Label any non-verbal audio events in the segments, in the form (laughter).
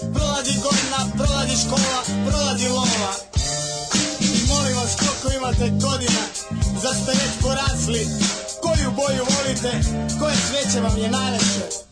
prolazi godina, prolazi škola, prolazi lova. I molim vas koliko imate godina, zar ste već porasli, koju boju volite, koje sveće vam je najlepše.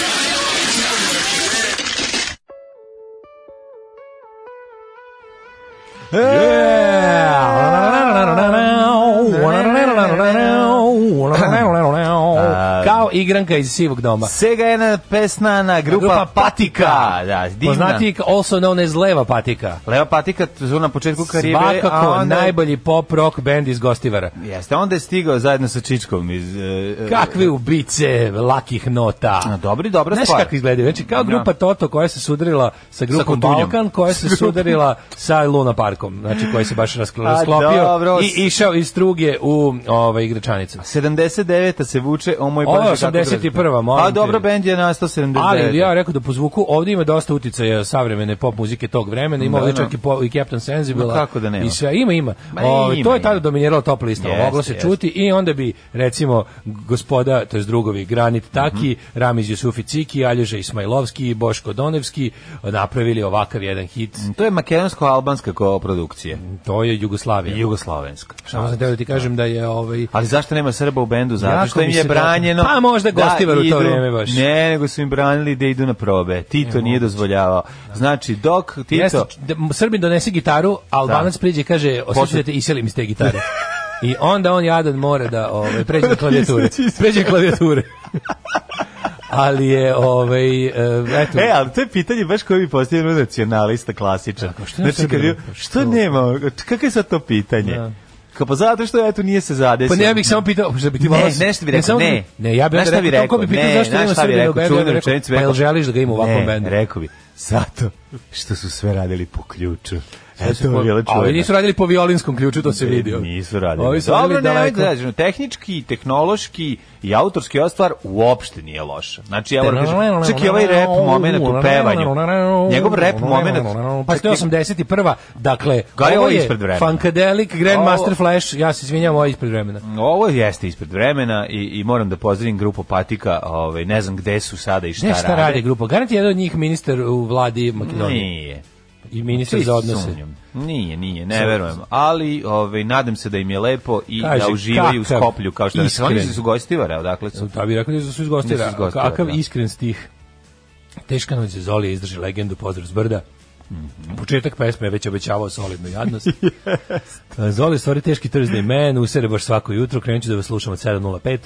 igranka iz sivog doma. Sega je jedna pesnana grupa, grupa Patika. Patika. Da, divna. Poznati also known as Leva Patika. Leva Patika su na početku karijere. Svakako a onda... najbolji pop rock band iz Gostivara. Jeste, onda je stigao zajedno sa Čičkom iz... Uh, Kakve ubice lakih nota. Na, dobri, dobra Znaš stvar. Znaš kako izgledaju? Znači, kao da. grupa Toto koja se sudarila sa grupom sa Balkan, koja se sudarila sa Luna Parkom, znači koji se baš (laughs) rasklopio i išao iz struge u ovaj igračanicu. 79 se vuče o moj baš 81. molim a dobro, bend je nastao 79. Ali ja rekao da po zvuku ovdje ima dosta uticaja savremene pop muzike tog vremena, ima da, da. čak i, po, i Captain Sensible. kako da nema? I sve, ima, ima. Ma, o, ima ovaj, to je tada dominiralo top lista, yes, moglo se yes. čuti i onda bi, recimo, gospoda, to je drugovi, Granit Taki, mm -hmm. Ramiz Jusufi Ciki, Alježa Ismajlovski, Boško Donevski, napravili ovakav jedan hit. Mm, to je makedonsko-albanska koprodukcija. Mm, to je Jugoslavija. Jugoslavenska. Samo sam teo da ti kažem da je... Ovaj... Ali zašto nema Srba u bendu? Zato što im je da- branjeno... Pa možda gostivar da, u to vrijeme baš. Ne, nego su im branili da idu na probe. Tito ne, nije dozvoljavao. Znači, dok Tito... Jeste, da, Srbin donese gitaru, Albanac da. priđe i kaže, osjećate, iseli mi ste gitare. I onda on jadan mora da ovaj, pređe na (laughs) klavijature. Pređe na klavijature. ali je ovaj eh, eto e al to je pitanje baš koji bi postavio nacionalista klasičan znači kad, pa što nema kakav je sad to pitanje da. Kao pa zato što eto nije se zadesio. Pa ne ja bih samo pitao, da bi ti volao. Ne, nešto bih rekao, ne. Ne, ne ja bih onda rekao, bi rekao, bi pitao ne, zašto ima Srbije u bendu, rekao, rekao, pa jel želiš da ga ima u ovakvom bendu? Ne, rekao bi, zato što su sve radili po ključu. E, Eto, pa, ali nisu radili po violinskom ključu, to se e, vidi. Nisu radili. Ovi su Dobro, radili ne, tehnički, tehnološki i autorski ostvar uopšte nije loša. Znači, ja moram da kažem, čak i ovaj rap moment u pevanju. Njegov rap moment... Pa što 81. Dakle, Gari ovo ovaj je ispred vremena. Funkadelic, Grandmaster Flash, ja se izvinjam, ovo je ispred vremena. Ovo jeste ispred vremena i, i moram da pozdravim grupu Patika, ovaj, ne znam gde su sada i šta, ne, šta rade. Ne, šta rade grupa? Garant je jedan od njih ministar u vladi Makedonije. Nije i ministar za odnose. Sumnjam. Nije, nije, ne verujem. Ali ovaj, nadam se da im je lepo i da Kaže, da uživaju u Skoplju. Kao što iskren. Oni su iz Gostivara, dakle. su? Da bi rekao da su iz Gostivara. Kakav da. iskren stih. Teška noć Zoli izdrži legendu, pozdrav s brda. Mm -hmm. Početak pesme je već obećavao solidnu jadnost. yes. (laughs) Zoli, stvari teški trzne men, usere baš svako jutro, krenut ću da vas slušam od 7.05.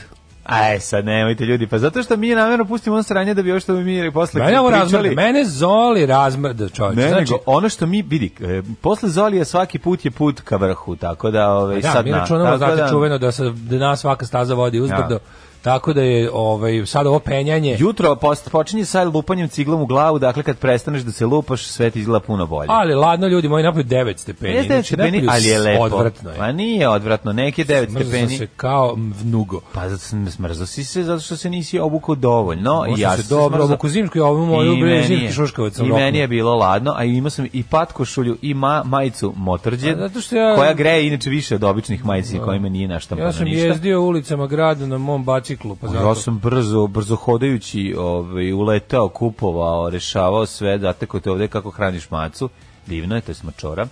Aj, sad nemojte ljudi, pa zato što mi namerno pustimo ono sranje da bi ovo što mi posle mene ovo pričali... mene Zoli razmrda čovječ. Ne, znači... nego ono što mi, vidi, e, posle Zolija svaki put je put ka vrhu, tako da... Ove, ovaj, pa da, sad mi računamo, da, čuveno da, se, da nas svaka staza vodi uzbrdo. Ja Tako da je ovaj sad ovo penjanje. Jutro post počinje sa lupanjem ciglom u glavu, dakle kad prestaneš da se lupaš, sve ti izgleda puno bolje. Ali ladno ljudi moj napolju 9 stepeni. Jeste 9 znači, stepeni, ali je lepo. Odvratno je. Pa nije odvratno, neke 9 smrzao stepeni. se kao vnugo. Pa zato smrzao si se zato što se nisi obukao dovoljno. Možda ja se dobro obukao zimsku, ja ovu moju bre zimski šuškavac. I meni je bilo ladno, a imao sam i patkošulju i ma, majicu motrđe, zato što ja, koja greje inače više od običnih majici kojima nije naštampano da ništa. Ja sam jezdio ulicama grada na mom baci motociklu, pa zato. Ja sam brzo, brzo hodajući, ovaj, uletao, kupovao, rešavao sve, da te ovde kako hraniš macu, divno je, to je smačora.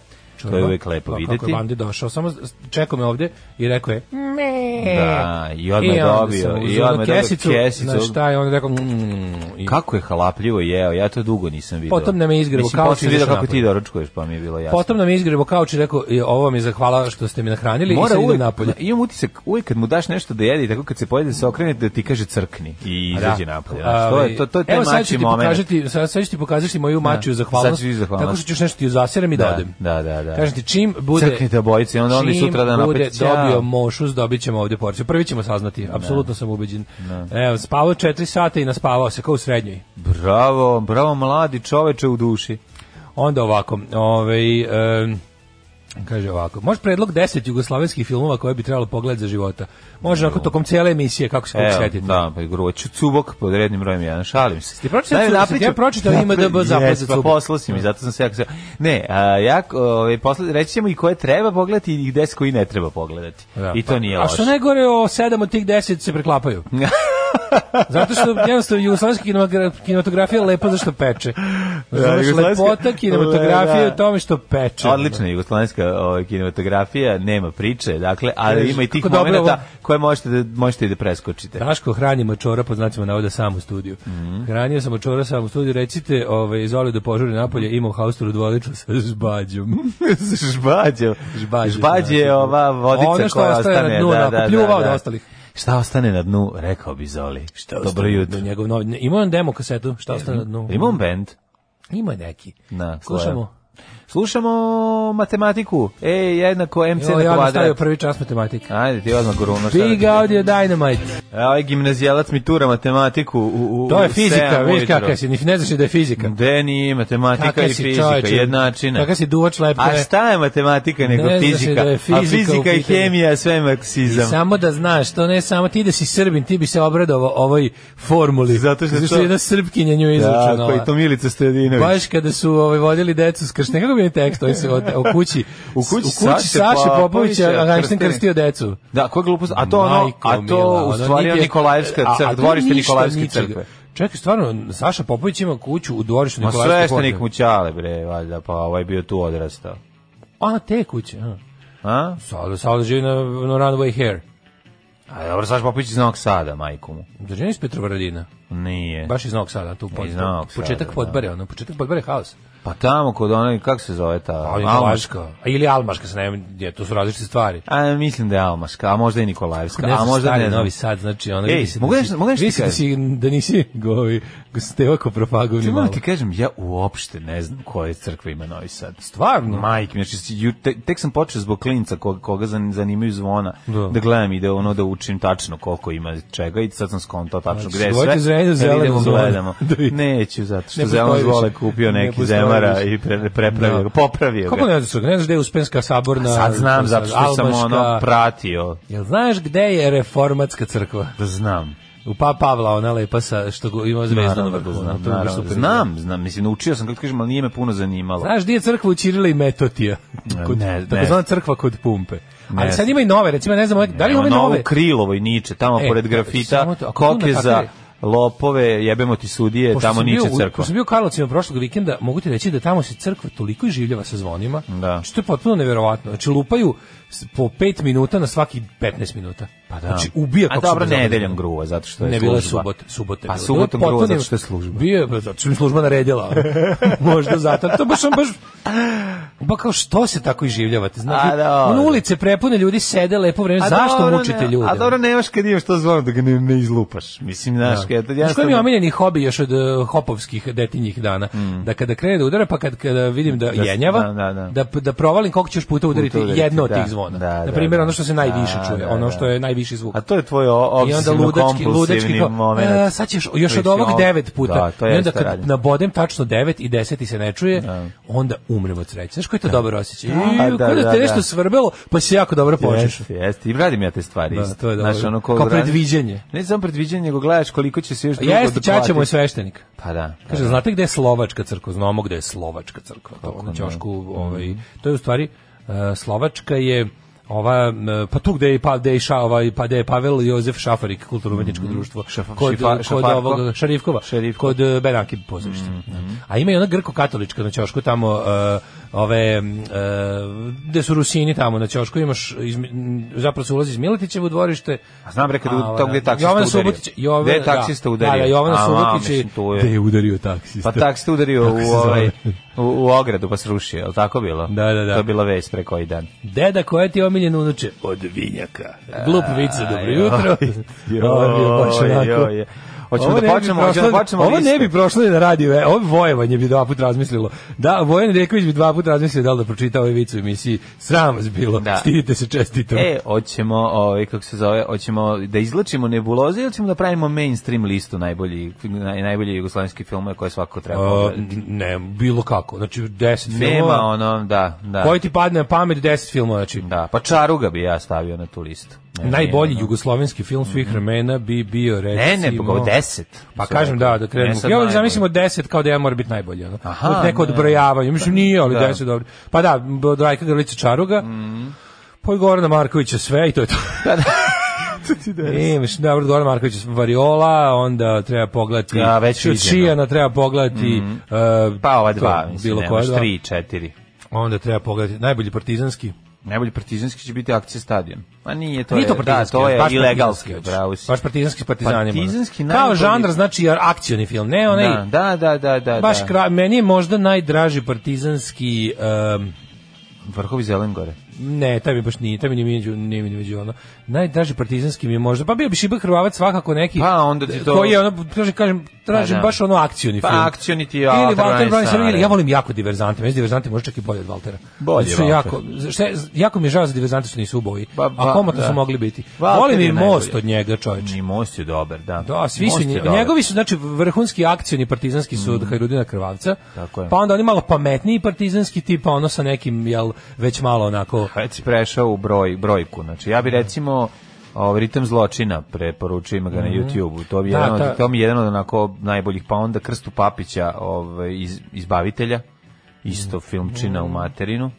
To je uvek lepo videti. Pa, kako je Bandi došao, samo čekao me ovde i rekao je me. Da, i odmah je dobio. I odmah je kesicu, dobio kesicu. Znaš šta je, on rekao mm. i... Kako je halapljivo jeo, ja to dugo nisam vidio. Potom nam je izgrebo kao Mislim, vidio kako ti doručkuješ, pa mi je bilo jasno. Potom nam je izgrebo kao i rekao, ovo mi je zahvala što ste mi nahranili Mora i sad idem napolje. Imam utisak, uvijek kad mu daš nešto da jedi, tako kad se pojede da se okrene, da ti kaže crkni i da. izađe napolje. To je, to, to je taj mači moment. Evo sad ću ti pokazati moju da. mačiju zahvalnost, tako što ćeš nešto ti zasjeram i da odem. Da, da, da. Da. Kažete, čim bude... Crknite obojice, onda oni sutra da napet. Čim bude dobio mošus, dobit ćemo porciju. Prvi ćemo saznati, apsolutno sam ubeđen. Evo, spavao 4 sata i naspavao se, kao u srednjoj. Bravo, bravo mladi čoveče u duši. Onda ovako, ovaj... Um, Kaže ovako, može predlog 10 jugoslavenskih filmova koje bi trebalo pogledati za života. Može ako tokom cele emisije kako se kako setite. Da, pa gruću Cubok pod rednim brojem 1, šalim se. Ti pročitao da, napriču, ja pročitao ima da zapad za Cubok. Pa Poslao si mi, zato sam se jako se... Ne, a, ja ovaj posla reći ćemo i koje treba pogledati i 10 koji ne treba pogledati. Da, I to pa, nije loše. A što ne gore o 7 od tih 10 se preklapaju. (laughs) Zato što jednostavno jugoslovenska kinematografija je lepa zašto peče. Znači, da, lepota kinematografije je u da. tome što peče. Odlična jugoslovenska ovaj, kinematografija, nema priče, dakle, ali ima i tih momenta koje možete, da, možete i da preskočite. Daško hrani mačora, pod pa znacima navoda, sam u studiju. Mm -hmm. Hranio sam mačora sam u studiju, recite, ovaj, izvali da požuri napolje, ima u haustoru dvolično sa žbađom. (laughs) sa žbađom? Žbađe je da, ova da, vodica Ono što koja ostane. Na dnu, da, da, da, da, da, da, da, da, da, da, da, Šta ostane na dnu, rekao bi Zoli. Šta Dobro jutro. Njegov novi, ima on demo kasetu, šta ostane na dnu? Ima on band? Ima neki. Na, Slušamo. Slušamo matematiku. E, jednako MC jo, na ja kvadrat. Ja prvi čas matematike. Ajde, ti odmah gruno. Big da Audio Dynamite. E, ovaj gimnazijalac mi tura matematiku. U, u, to je fizika, vidiš kakva si, ne znaš da je fizika. De nije, matematika kaka i fizika, čovječe, jednačina. Kaka si duvač lepka. A šta je matematika nego ne da fizika? Da fizika? A fizika i hemija, sve je I samo da znaš, to ne samo ti da si srbin, ti bi se obradovao ovoj formuli. Zato što, Zato što to... je jedna srpkinja nju izvučena. Da, koji pa to Milica Stojadinović. Baš kada su ovaj, vodili decu skrš, nekako bi crkveni tekst, o, se od, kući. u kući, u kući Saše Popovića, Einstein krstio decu. Da, koja glupost, a to ono, a to u stvari je Nikolajevska crkva, dvorište Nikolajevske crkve. Čekaj, stvarno, Saša Popović ima kuću u dvorištu Nikolajevske crkve. Ma sveštenik mu ćale, bre, valjda, pa ovaj bio tu odrastao. A, te kuće, a. A? Sada, sada živi na, na Runaway Hair. A dobro, Saš Popović iz Novog Sada, majku mu. Zar nije iz Petrovaradina? Nije. Baš iz Novog Sada, tu pod, početak da. podbare, ono, početak podbare haos. Pa tamo kod onaj kako se zove ta Ali Almaška. A ili Almaška se ne znam, gdje to su različite stvari. A mislim da je Almaška, a možda i Nikolajevska, a možda ne znam. Novi Sad, znači onaj Ej, se da mogu nešto, mogu nešto nisi, da si da nisi govi Steva Koprofagovni. Ti ti kažem ja uopšte ne znam koje crkve ima Novi Sad. Stvarno? Majke, znači tek sam počeo zbog klinca koga, koga zanimaju zvona da. da gledam i da ono da učim tačno koliko ima čega i sad sam skontao tačno znači, gde sve. Hoćete zeleno zeleno gledamo. (laughs) Da Neću zato što zeleno zvole kupio neki zeleno prevara i pre, prepravio, da. popravio ga. Kako ne znaš, ne znaš gde je Uspenska saborna? A sad znam, zato što sam ono pratio. Jel znaš gde je reformatska crkva? Da znam. U pa Pavla, ona lepa sa što go ima zvezdu na da vrhu. Znam, naravno, da super znam, znam, mislim učio sam kako kažem, ali nije me puno zanimalo. Znaš gdje je crkva u Ćirila i Metotija? Kod, ne, ne. Takozvana crkva kod pumpe. Ne, ali sad ima i nove, recimo, ne znam, ne, da li ima nove? Novo krilovo i Niče, tamo e, pored da, grafita, to, kokeza, lopove, jebemo ti sudije, Pošto tamo niče crkva. Pošto sam bio u Karlovcima prošlog vikenda, mogu ti reći da tamo se crkva toliko življava sa zvonima, da. Znači, to je potpuno neverovatno. Znači, lupaju, po 5 minuta na svaki 15 minuta. Pa da. Znači ubija kako. A dobro nedeljom gruva zato što je ne bila subot, subote. Pa subotom gruva zato što je služba. Bio je zato što je služba naredila. (laughs) Možda zato. To baš baš Ba kao što se tako iživljavate? Znači, na ulice prepune ljudi sede lepo vreme. Zašto dobro, mučite ljude? A dobro nemaš kad imaš to zvono da ga ne, ne izlupaš. Mislim, znaš, da. kad ja... sam... mi je omiljeni hobi još od eh, hopovskih detinjih dana? Mm. Da kada krene da udara, pa kad, kada vidim da, da jenjava, da, da, da. da, da provalim koliko ćeš puta udariti, puta udariti jedno od da. tih zvona telefona. Da, na da, primjer, da. ono što se najviše da, čuje, ono što je najviši zvuk. A to je tvoj obsesivno ludački, ludački e, moment. A, sad ćeš još od ovog devet puta. Da, to je I onda kad radim. nabodem tačno devet i deseti se ne čuje, da. onda umrem od sreće. Znaš koji je da. dobro osjećaj? Pa da, da, da, da, te nešto svrbelo, pa si jako dobro počeš. Jeste, jeste. I radim ja te stvari. Da, to je dobro. Znaš, ono ko Kao predviđenje. Ne samo predviđenje, nego gledaš koliko će se još drugo Jeste, Čača moj sveštenik. Pa da. Pa Kaže, znate gde je Slovačka crkva? Znamo gde je Slovačka crkva. To, na Ćošku, mhm. ovaj, to je u stvari E, Slovačka je ova pa tu gde je pa gde je ša, ovaj, pa gde je Pavel Jozef Šafarik kulturno umetničko mhm. društvo kod šifa, kod ovog Šarifkova Šerifko. kod e, Benaki pozorište. Mm -hmm. Da. A ima i ona grko katolička na ćošku tamo uh, ove uh, gde su Rusini tamo na ćošku imaš iz, zapravo se ulazi iz Miletićevo dvorište. A znam bre kad to gde da. taksista Jovan Subotić, Jovan gde da. taksista udario. Da, da Jovan Subotić je je udario taksista. Pa taksista udario u ovaj u, u ogradu pa srušio, al tako bilo. Da, da, da. To je bila vest pre koji dan. Deda koja ti je omiljeno unuče od vinjaka. Glup vic za dobro jutro. Jo, jo, jo, jo, jo, jo, jo, jo, jo, jo, jo, Da hoćemo da počnemo, hoćemo da počnemo. Ovo ne bi prošlo da radi, ovo Vojevanje bi dva puta razmislilo. Da, Vojan Reković bi dva puta razmislio da li da pročita ovu ovaj vicu u emisiji. Sram vas bilo. Da. Stidite se čestitom. E, hoćemo, ovaj kako se zove, hoćemo da izlačimo nebuloze ili ćemo da pravimo mainstream listu najbolji naj, najbolji jugoslovenski film koje svako treba. Uh, ne, bilo kako. Znači 10 Nema filmova. Nema ono, da, da. Koji ti padne na pamet 10 filmova, znači. Da, pa Čaruga bi ja stavio na tu listu. Ne, Najbolji ne, jugoslovenski film svih mhm. vremena bi bio recimo Ne, ne, pa 10 10. Pa kažem da, da krenemo. E, ja uvijek zamislim od 10 kao da ja mora biti najbolji. Ono. Aha, neko odbrojavanje. Mislim, nije, ali da. 10 dobro. Pa da, Drajka Grlica Čaruga, mm. pa i Gorana Markovića sve i to je to. Pa da, (laughs) da. Imaš, dobro, Goran Marković Variola, onda treba pogledati ja, da, već Čijana, da. treba pogledati mm -hmm. uh, pa ova dva, to, mislim, bilo koja dva. 3, 4. Onda treba pogledati najbolji partizanski. Najbolji partizanski će biti akcija stadion. Pa nije to, nije to je, da, to je baš ilegalski, bravo si. Baš partizanski s partizanima. Partizanski najbolji... Kao žanr znači akcioni film, ne onaj. Da, da, da, da, da Baš da. meni je možda najdraži partizanski um, Vrhovi Zelengore. Ne, taj mi baš nije, taj mi nije među, nije mi među ono. Najdraži partizanski mi je možda, pa bio bi Šibak Hrvavac svakako neki. Pa onda ti to... Koji je ono, tražim, kažem, tražim pa, da. baš ono akcioni pa, film. Pa akcioni ti je Ili Walter Branislav, ili ja volim jako diverzante, meni diverzante možda čak i bolje od Waltera. Bolje su Walter. Jako, šta, jako mi je žao za da diverzante što nisu u boji, ba, pa, ba, a pa, komotno da. su mogli biti. Walter volim i most od njega, čovječ. I most je dobar, da. Da, svi most su, nje, njegovi su, znači, vrhunski akcioni partizanski su mm. od Hajrudina Krvavca, Tako je. pa onda oni malo pametniji partizanski tipa, ono sa nekim, jel, već malo onako prešao već prešao u broj brojku znači ja bi da. recimo o, ritam zločina preporučujem ga mm -hmm. na mhm. YouTubeu to bi da, jedan od, to mi je jedan od onako najboljih pa onda Krstu Papića ovaj iz, izbavitelja isto mhm. filmčina mm -hmm. u mhm. materinu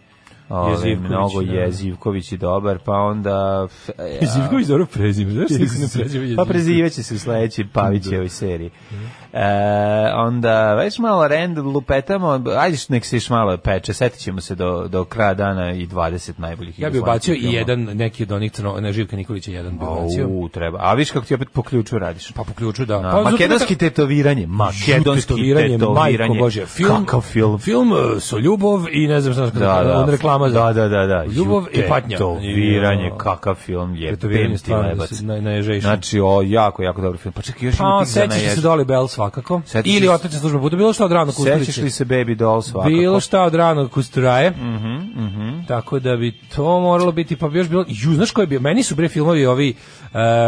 Ove, mnogo da. je Zivković i dobar, pa onda... (laughs) Ja, Zivković dobro prezime, znaš što (laughs) se ne prezime? Pa prezivaće se u sledećoj Pavićevoj da. seriji. Mhm. E, onda, već malo rend lupetamo, ajde nek se još malo peče, setit ćemo se do, do kraja dana i 20 najboljih. Ja bih bacio i jedan, neki od onih, ne, Živka Nikolića jedan bih bacio. U, treba. A viš kako ti opet po ključu radiš? Pa po ključu, da. Na, pa, makedonski zato, da- tetoviranje, makedonski tetoviranje, tetoviranje. Majko Bože, film, kakav film? Film uh, e, So ljubav i ne znam šta, da, e, da, on reklama mama za... Da, da, da, da. Ljubav i patnja. Tetoviranje, da. kakav film, lijep. Tetoviranje stvarno, da naj, najžešnji. Znači, o, jako, jako dobar film. Pa čekaj, još ima pa, tih za li se Dolly Bell svakako. Setiš Ili Otačna služba bude bilo šta od ranog Kusturice. Sećaš li se Baby Doll svakako? Bilo šta od ranog Kusturaje. Mhm, mm mhm. Mm Tako da bi to moralo biti, pa bi još bilo... Ju, znaš ko je bio? Meni su bre filmovi ovi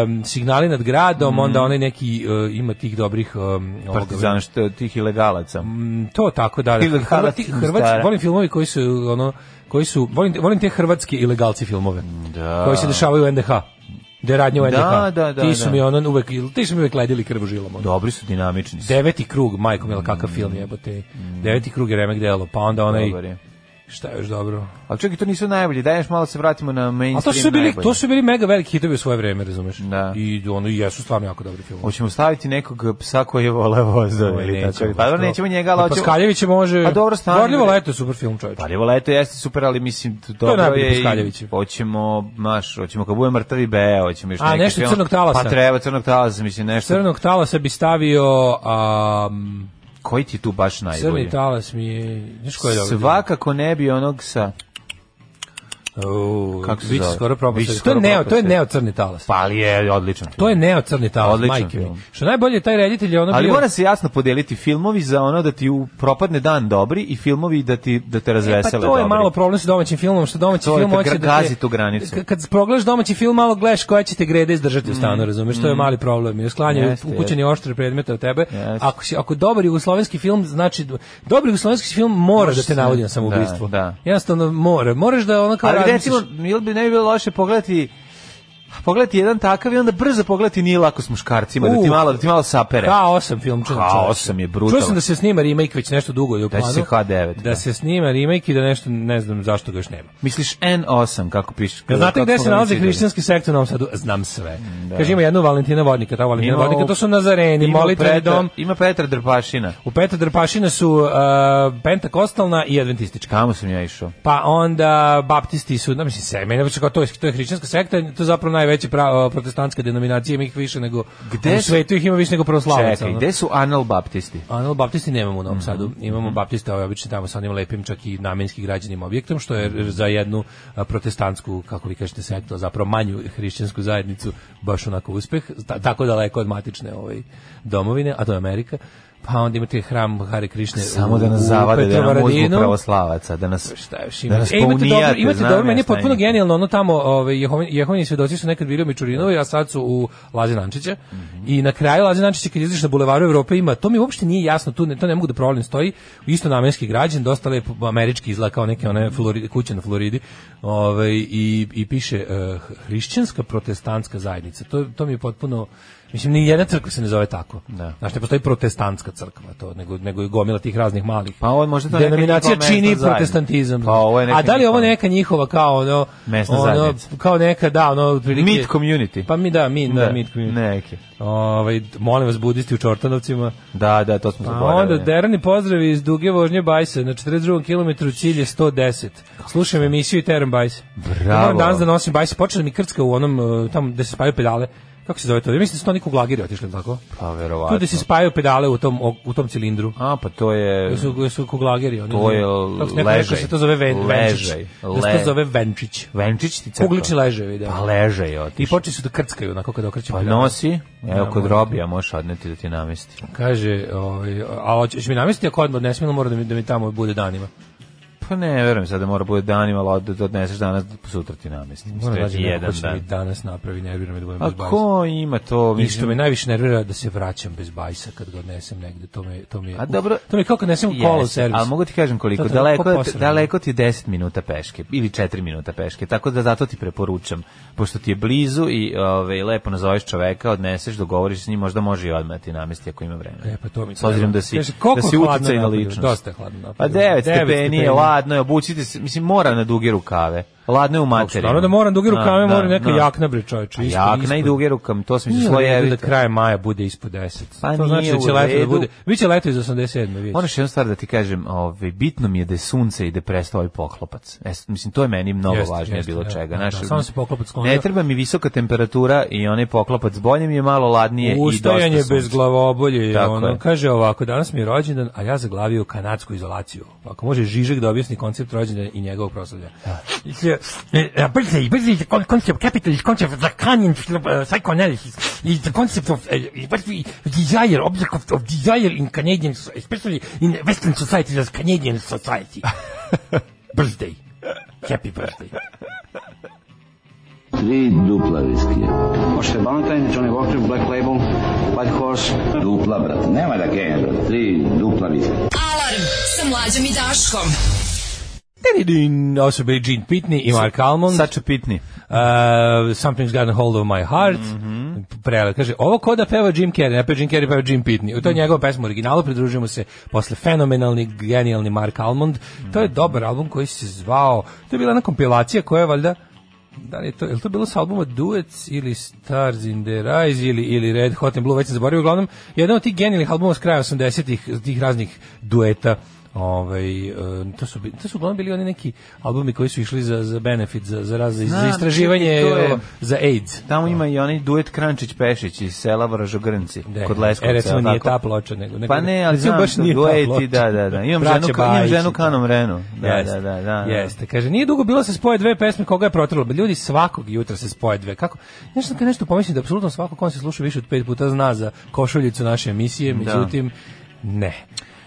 um, signali nad gradom, mm onda onaj neki uh, ima tih dobrih... Um, Partizan, što, tih ilegalaca. Mm, to tako, da. da. Ilegalac, Hrvati, volim filmovi koji su ono koji su, volim, volim te hrvatske ilegalci filmove, da. koji se dešavaju u NDH. Da radnje u NDH. Da, da, da, ti su da. mi ono uvek, ti su mi uvek ledili krv žilom. Ono. Dobri su dinamični. Deveti krug, majko mila, kakav mm. film jebote. Mm. Deveti krug je Remek Delo, pa onda onaj... Dobar je Šta je još dobro? Ali čekaj, to nisu najbolji. Daj još malo da se vratimo na mainstream. A to su bili, najbolji. to su bili mega veliki hitovi u svoje vreme, razumeš? Da. I ono jesu stvarno jako dobri filmovi. Hoćemo staviti nekog psa koji je voleo voza no, ili tako. Pa dobro, nećemo njega, ali pa hoćemo. Paskaljević može. A pa dobro, stvarno. Borljivo leto je super film, čoveče. Borljivo leto jeste super, ali mislim to dobro je. To je Paskaljević. Hoćemo, maš, hoćemo kad bude mrtavi be, hoćemo još neki. A nešto crnog talasa. Pa treba crnog talasa, mislim nešto. Crnog talasa bi stavio um, koji ti tu baš najbolji? Crni talas mi je... Svakako ne bi onog sa... Uh, Kako se biće skoro propast. To je neo, to je neo crni talas. Pa ali je odličan. To je neo crni talas, odličan majke mi. Što najbolje taj reditelj je ono Ali bio... mora se jasno podeliti filmovi za ono da ti u propadne dan dobri i filmovi da ti da te razvesele e, pa to je dobri. malo problem sa domaćim filmom, što domaći film hoće da gazi tu granicu. Kad progledaš domaći film, malo gledaš koja će te grede izdržati mm. u stanu, razumeš, mm. to je mm. mali problem. Je sklanje ukućeni oštre predmete od tebe. Yes. Ako si ako dobar jugoslovenski film, znači dobar jugoslovenski film mora da te navodi na samoubistvo. Da, da. Jednostavno mora. Moraš da ono kao recimo, bilo bi ne bi bilo loše pogledati pogledati jedan takav i onda brzo pogledati nije lako s muškarcima, da ti malo, da ti malo sapere. K8 film, čuo K8 je brutalno. Čuo sam da se snima remake već nešto dugo je u planu. Da se H9. Da, da se snima remake i da nešto, ne znam zašto ga još nema. Misliš N8, kako piše? Ja znate gde se nalazi hrišćanski sektor u Novom Znam sve. Da. Kaže, ima jednu Valentina Vodnika, ta Valentina ima, Vodnika, to su Nazareni, molitve dom. Ima Petra Drpašina. U Petra Drpašina su uh, pentakostalna i adventistička. Tamo sam ja išao. Pa onda baptisti su, da mislim, seme, to je, to je hrišćanska sekta, to je zapravo naj najveća protestantske denominacije, denominacija, ih više nego gde u svetu ih ima više nego pravoslavaca. Čekaj, gde su analbaptisti? Analbaptisti nemamo u Novom mm -hmm. Sadu. Imamo mm -hmm. baptiste, ovaj obično tamo sa onim lepim čak i namenskim građanim objektom, što je mhm. za jednu protestantsku, kako vi kažete, sektu, zapravo manju hrišćansku zajednicu baš onako uspeh, tako daleko od matične ovaj domovine, a to je Amerika pa onda imate hram Hare Krishne samo da nas zavade da nam uzmu pravoslavaca da nas šta još ima. da nas e, imate dobro imate dobro meni je potpuno genijalno ono tamo ovaj Jehovini svedoci su nekad bili u Mičurinovi a sad su u Lazinančića mm -hmm. i na kraju Lazinančića kad izađeš na bulevaru Evrope ima to mi uopšte nije jasno tu ne, to ne mogu da problem stoji isto namenski građen dosta lep američki izgleda kao neke one Floride kuće na Floridi ovaj i, i piše uh, hrišćanska protestantska zajednica to to mi je potpuno Mislim, ni jedna crkva se ne zove tako. Da. Znaš, ne postoji protestantska crkva, to, nego, nego i gomila tih raznih malih. Pa ovo je možda to Denominacija čini protestantizam. Pa ovo je neka A da li ovo neka njihova kao ono... Mesna ono, Kao neka, da, ono... Prilike, meat community. Pa mi da, mi, da, da meat community. Neki. Ovaj, molim vas, budisti u Čortanovcima. Da, da, to smo pa zaboravili. A onda, derani pozdravi iz duge vožnje Bajsa. Na 42. kilometru cilje 110. Slušam emisiju i teram Bajsa. Bravo. Ja moram danas da nosim Bajsa. Počela mi krcka u onom, eh, tamo gde se spaju pedale kako se zove to? Ja mislim da su to neko glagiri otišli, tako? Pa verovatno. Tu da se spajaju pedale u tom u tom cilindru. A pa to je da su da su kuglageri, oni. To je da ležaj. se to zove ven, venčić. Ležaj. Da se to zove venčić. Venčić ti Kugliči leževi, da. Pa ležaj otišli. I počeli su da krckaju onako kad okreću pa pedale. Pa nosi, evo ja, kod robija možeš odneti da ti namesti. Kaže, ovaj, a hoćeš mi namestiti ako odmah ne smijem, mora da mi, da mi tamo bude danima. Pa ne, verujem sad da mora bude danima, ali da odneseš danas, pa sutra ti namesti. Mora da jedan dan. Mi danas napravi, nervira me da budem A bez bajsa. A ko ima to? Mislim... I što me najviše nervira da se vraćam bez bajsa kad ga odnesem negde, to me, to me, A dobro, to me kao kad nesem u kolo u servis. Ali mogu ti kažem koliko, daleko, daleko ti je 10 minuta peške, ili 4 minuta peške, tako da zato ti preporučam, pošto ti je blizu i ove, ovaj, lepo nazoveš čoveka, odneseš, dogovoriš s njim, možda može i odmah ti namesti ako ima vremena. E, pa to mi S obzirom da si, Kaži, da si uticaj na ličnost. Dosta hladno. Pa 9 stepeni je hladno je, obucite se, mislim mora na duge rukave ladne u materinu. Naravno da moram duge rukave, da, da, moram neka na. Da. jakna bre čoveče. Jakna ispod. i duge rukam, to se mislio svoje da kraja maja bude ispod 10. Pa to znači da će leto da bude. Biće leto iz 87. već. Moraš jednu stvar da ti kažem, ovaj bitno mi je da je sunce i da prestao ovaj poklopac. E, mislim to je meni mnogo jest, važnije jest, bilo je, čega, znači. Da, samo se poklopac sklonio. Ne treba mi visoka temperatura i onaj poklopac bolje mi je malo ladnije Ustajanje i dosta sunce. bez glavobolje i ono. Kaže ovako, danas mi je rođendan, a ja zaglavio kanadsku izolaciju. Ako može Žižek da objasni koncept rođendana i njegovog proslavlja. basically, eh, eh, basically the concept capitalist concept of Lacanian uh, psychoanalysis is the concept of uh, what we desire, object of, of, desire in Canadian, especially in Western society as Canadian society. (laughs) birthday. Happy birthday. Tri dupla viskija. Može Valentine, Johnny Walker, Black Label, White Horse. Dupla, brate. Nema da genja, brate. Tri dupla viskija. Alarm sa mlađom i Daškom. Ovo su bili Gene Pitney i Mark Almond. Sača Pitney. Uh, Something's gotten a Hold of My Heart. Mm -hmm. Prele, kaže, ovo ko da peva Jim Carrey, ne peva Jim Carrey, peva Jim Pitney. U to je mm njegova pesma originalu, pridružujemo se posle fenomenalni, genijalni Mark Almond. Mm -hmm. To je mhm. dobar album koji se zvao, to je bila jedna kompilacija koja je valjda, da li je to, je li to bilo sa albuma Duets ili Stars in the Rise ili, ili Red Hot and Blue, već sam zaboravio, uglavnom, jedan od tih genijalnih albuma s kraja 80-ih, tih raznih dueta Ovaj e, to su to su uglavnom bili oni neki albumi koji su išli za za benefit za za raz, Znam, za istraživanje je, za AIDS. Tamo da. ima i onaj duet Krančić Pešić iz sela Vražogrnci kod Leskovca. E, recimo nije ta ploča nego, nego Pa ne, ali znam, baš nije dueti, da, da, da. Imam ženu, bajić, imam ženu da. Kanom Renu. Da, jest, da, da, da, da. Jeste. Kaže nije dugo bilo da se spoje dve pesme koga je protrlo. Ljudi svakog jutra se spoje dve. Kako? Nešto kad nešto pomislim da apsolutno svako ko se sluša više od pet puta zna za košuljicu naše emisije, međutim ne.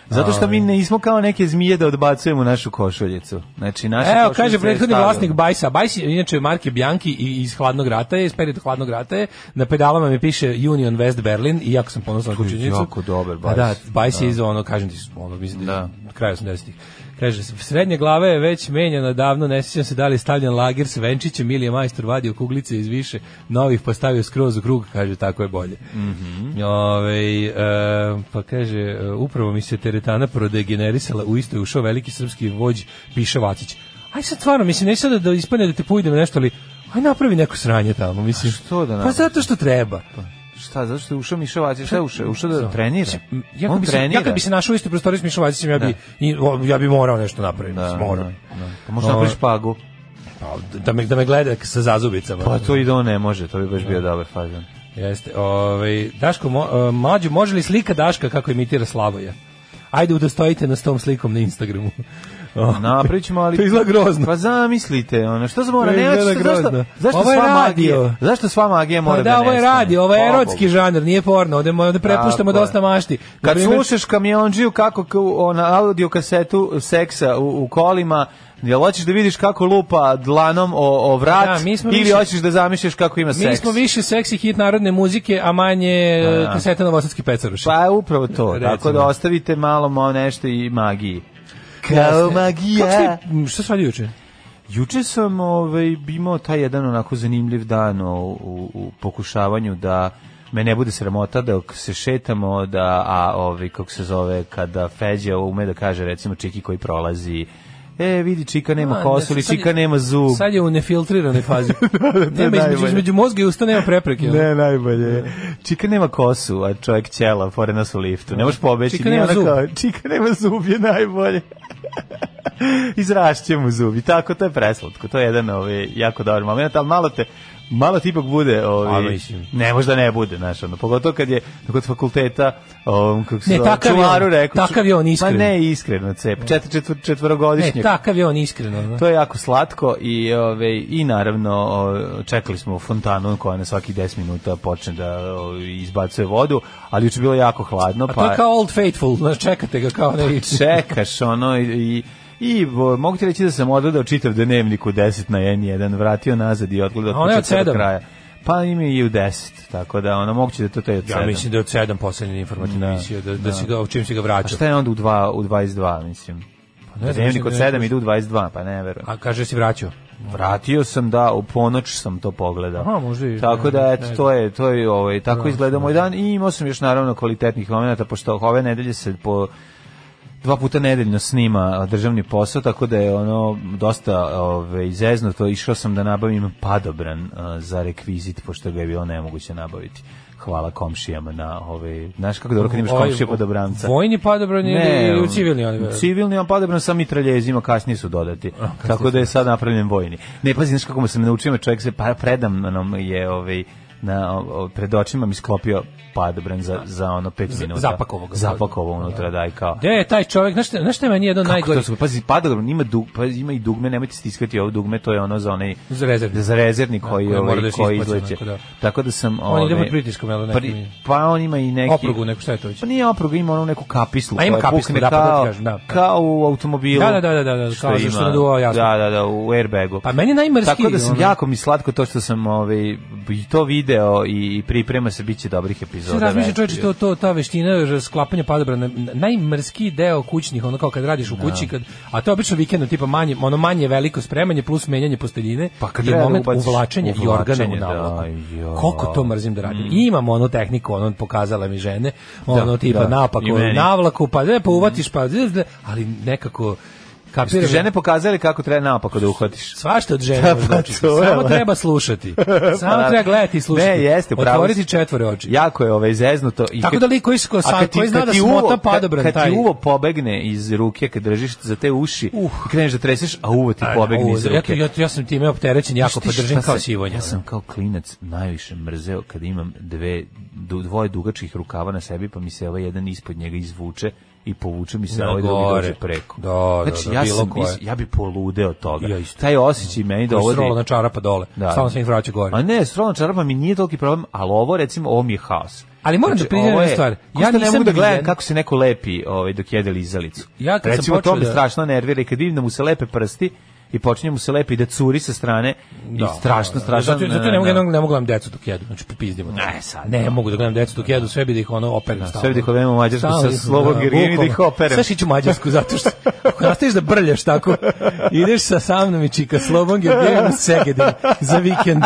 Zato što mi ovaj. ne nismo kao neke zmije da odbacujemo našu košuljicu. Znači, naša Evo, kaže prethodni vlasnik Bajsa. Bajs je inače Marke Bjanki iz Hladnog rata je, iz perioda Hladnog rata je. Na pedalama mi piše Union West Berlin i jako sam ponosan na kućenjicu. Jako dobar Bajs. Da, Bajs je da. iz ono, kažem ti, ono, mislim, da. da. kraja 80-ih. Kaže, srednje glave je već menjana davno, ne sjećam se da li je stavljen lagir s venčićem ili je majstor vadio kuglice iz više novih pa stavio skroz u krug, kaže, tako je bolje. Mm -hmm. Ove, e, pa kaže, e, upravo mi se teretana prodegenerisala, u isto je ušao veliki srpski vođ Piša Vacić. Aj sad stvarno, mislim, neće sad da ispane da te pojdem nešto, ali aj napravi neko sranje tamo, mislim. A što da pa napravi? Pa zato što treba. Pa. Šta, zašto što ušao Miša Vacić, šta je ušao? Ušao da trenira? Ja On bi se, trenira. Ja kad bi se našao u istoj prostoriji s Mišom Vacićem, ja bi, da. ja bi morao nešto napraviti. Da, morao. Da, da. Pa Možda napraviš pagu. Pa, da me, da me gleda sa zazubicama. Pa to i da ne može, to bi baš bio dobar fazan. Jeste. Ovaj Daško mo, e, mlađu može li slika Daška kako imitira Slavoja? Ajde udostojite nas tom slikom na Instagramu. Napravit ćemo, ali... To izgleda grozno. Pa zamislite, ono, što se mora, ne, što, zašto, zašto ovo je sva radio. magija, zašto sva magija mora pa da, da ovo je radio, ovo je pa, erotski žanr, nije porno, ovde, ovde prepuštamo Tako dosta mašti. Kad primjer... slušaš kamionđiju kako na audio kasetu seksa u, u kolima, Jel hoćeš da vidiš kako lupa dlanom o, o vrat da, mi smo ili više, hoćeš da zamišljaš kako ima seks? Mi smo više seksi hit narodne muzike, a manje a. Da. E, kaseta novosadski pecaruši. Pa upravo to, tako da ostavite malo, malo nešto i magiji kao magija. Kako ste, šta sam juče? Juče sam ovaj, imao taj jedan onako zanimljiv dan o, u, u pokušavanju da me ne bude sramota dok se šetamo da a ovi ovaj, kako se zove kada Feđa ume da kaže recimo čiki koji prolazi E, vidi, čika nema kosu ili čika nema zub. Sad je u nefiltriranoj fazi. (laughs) Da, da, nema između, između mozga i usta nema prepreke. Ne, najbolje. Da. Čika nema kosu, a čovjek ćela, fore nas u liftu. Ne možeš pobeći. Čika nema zub. Čika nema zub je najbolje. (laughs) Izrašće mu zubi. Tako, to je preslatko. To je jedan ovaj, jako dobar moment, ali malo te malo ti bude ovi, ovaj, pa, ne možda ne bude znaš ono pogotovo kad je kod fakulteta um, kako se ne, takav čuvaru on, rekao takav je on pa iskreno pa ne iskreno cep četvr, četvr, četvorogodišnjak ne takav je on iskreno to je jako slatko i ove, ovaj, i naravno čekali smo fontanu koja na svaki 10 minuta počne da izbacuje vodu ali je bilo jako hladno pa A to je kao old faithful znaš čekate ga kao pa ne čekaš ono i i bo, mogu ti reći da sam odgledao čitav dnevnik u 10 na N1, vratio nazad i odgledao od početka do kraja. Pa je i u 10, tako da ono moguće da to taj od 7. Ja mislim da je od 7 poslednja informativna da, emisija, da, da, da. si ga, čim si ga vraćao. A šta je onda u, 2, u 22, mislim? Pa ne, dnevnik od 7 da ide u 22, pa ne verujem. A kaže da si vraćao? Vratio sam da u ponoć sam to pogledao. Aha, može i. Tako da eto to je to je ovaj tako da, izgleda moj dan i imao sam još naravno kvalitetnih momenata pošto ove nedelje se po dva puta nedeljno snima državni posao, tako da je ono dosta ove, to Išao sam da nabavim padobran a, za rekvizit, pošto ga je bilo nemoguće nabaviti hvala komšijama na ove znaš kako dobro kad imaš ovaj, komšije padobranca vojni padobran je ili um, civilni on civilni on padobran sa mitraljezima kasnije su dodati A, tako da je sad napravljen vojni ne pazi znaš kako sam naučio čovjek se pa predam nam je ovaj na, o, pred očima mi sklopio padobran za, za ono 5 minuta. Zapakovo. Zapakovo unutra, daj kao. De, je taj čovjek, znaš, znaš šta je jedan Kako najgori? To su, pazi, padobran, ima, dug, pa, ima i dugme, nemojte stiskati ovo dugme, to je ono za onaj... Za rezervni. Za rezervni koji, da, koji, ovaj, koji izleće. Da. Tako da sam... On ove, ide pod pritiskom, jel? Pri, pa on ima i neki... Oprugu neku, šta je to već? Pa nije oprugu, ima onu neku kapislu. A ima kapislu, da, pa da, da, kao u automobilu. Da, da, da, da, da, kao ima, što naduvao, jasno. Da, da, da, u airbagu. Pa meni najmrski. Tako da sam jako mi slatko to što sam ovaj, i to vidio video i priprema se biće dobrih epizoda. Razmišljam čovječe, to, to, ta veština je sklapanja padobrana, najmrski deo kućnih, ono kao kad radiš u da. kući, kad, a to je obično vikendom tipa manje, ono manje veliko spremanje plus menjanje posteljine pa kad je da moment uvlačenja i organa u navlaku. Da, Koliko to mrzim da radim. Mm. Imam onu tehniku, ono pokazala mi žene, ono da, tipa da. napak, navlaku, pa ne, pa uvatiš, pa, ali nekako Kapiramo. žene pokazali kako treba napako da uhvatiš. Svašta od žene znači. Samo treba slušati. (laughs) Samo treba gledati i slušati. Ne, jeste, pravo. Otvoriti četvore oči. Jako je ovaj zeznuto. I Tako kad, da li koji ko sa koji zna da smota padobran taj. Kad ti uvo pobegne iz ruke kad držiš za te uši uh. i kreneš da treseš, a uvo ti pobegne iz ruke. Ja, ja, ja sam time opterećen jako podržim pa kao sivonja. Ja sam kao klinac najviše mrzeo kad imam dve dvoje dugačkih rukava na sebi pa mi se ovaj jedan ispod njega izvuče i povuče mi se ovaj drugi da dođe preko. Do, da, do, da, znači, do, ja, sam, koje. ja bi poludeo toga. Ja isto. Taj osjećaj meni da ovo... Strolo na čarapa dole, da. samo se mi vraća gore. A ne, strolo na čarapa mi nije toliki problem, ali ovo, recimo, ovo mi je haos. Ali moram znači, da priznam jednu stvar. Ja ne mogu da gledam kako se neko lepi ovaj, dok jede lizalicu. Ja kad Recimo, sam to me da... strašno nervira i kad vidim da mu se lepe prsti, i počinje mu se lepi da curi sa strane da, i strašno, strašno. Da, da. Zato, zato ne, mogu, ne, ne mogu da gledam decu dok jedu, znači popizdimo. Ne, sad. Ne, da. mogu da gledam decu dok jedu, sve bi da ih ono operem da, Sve bi da ih odemo Mađarsku sa Slovogirinu da ih operem. Sve šiću Mađarsku, (laughs) zato što ako nastaviš da brljaš tako, ideš sa sa mnom i čika u Segedin za vikend.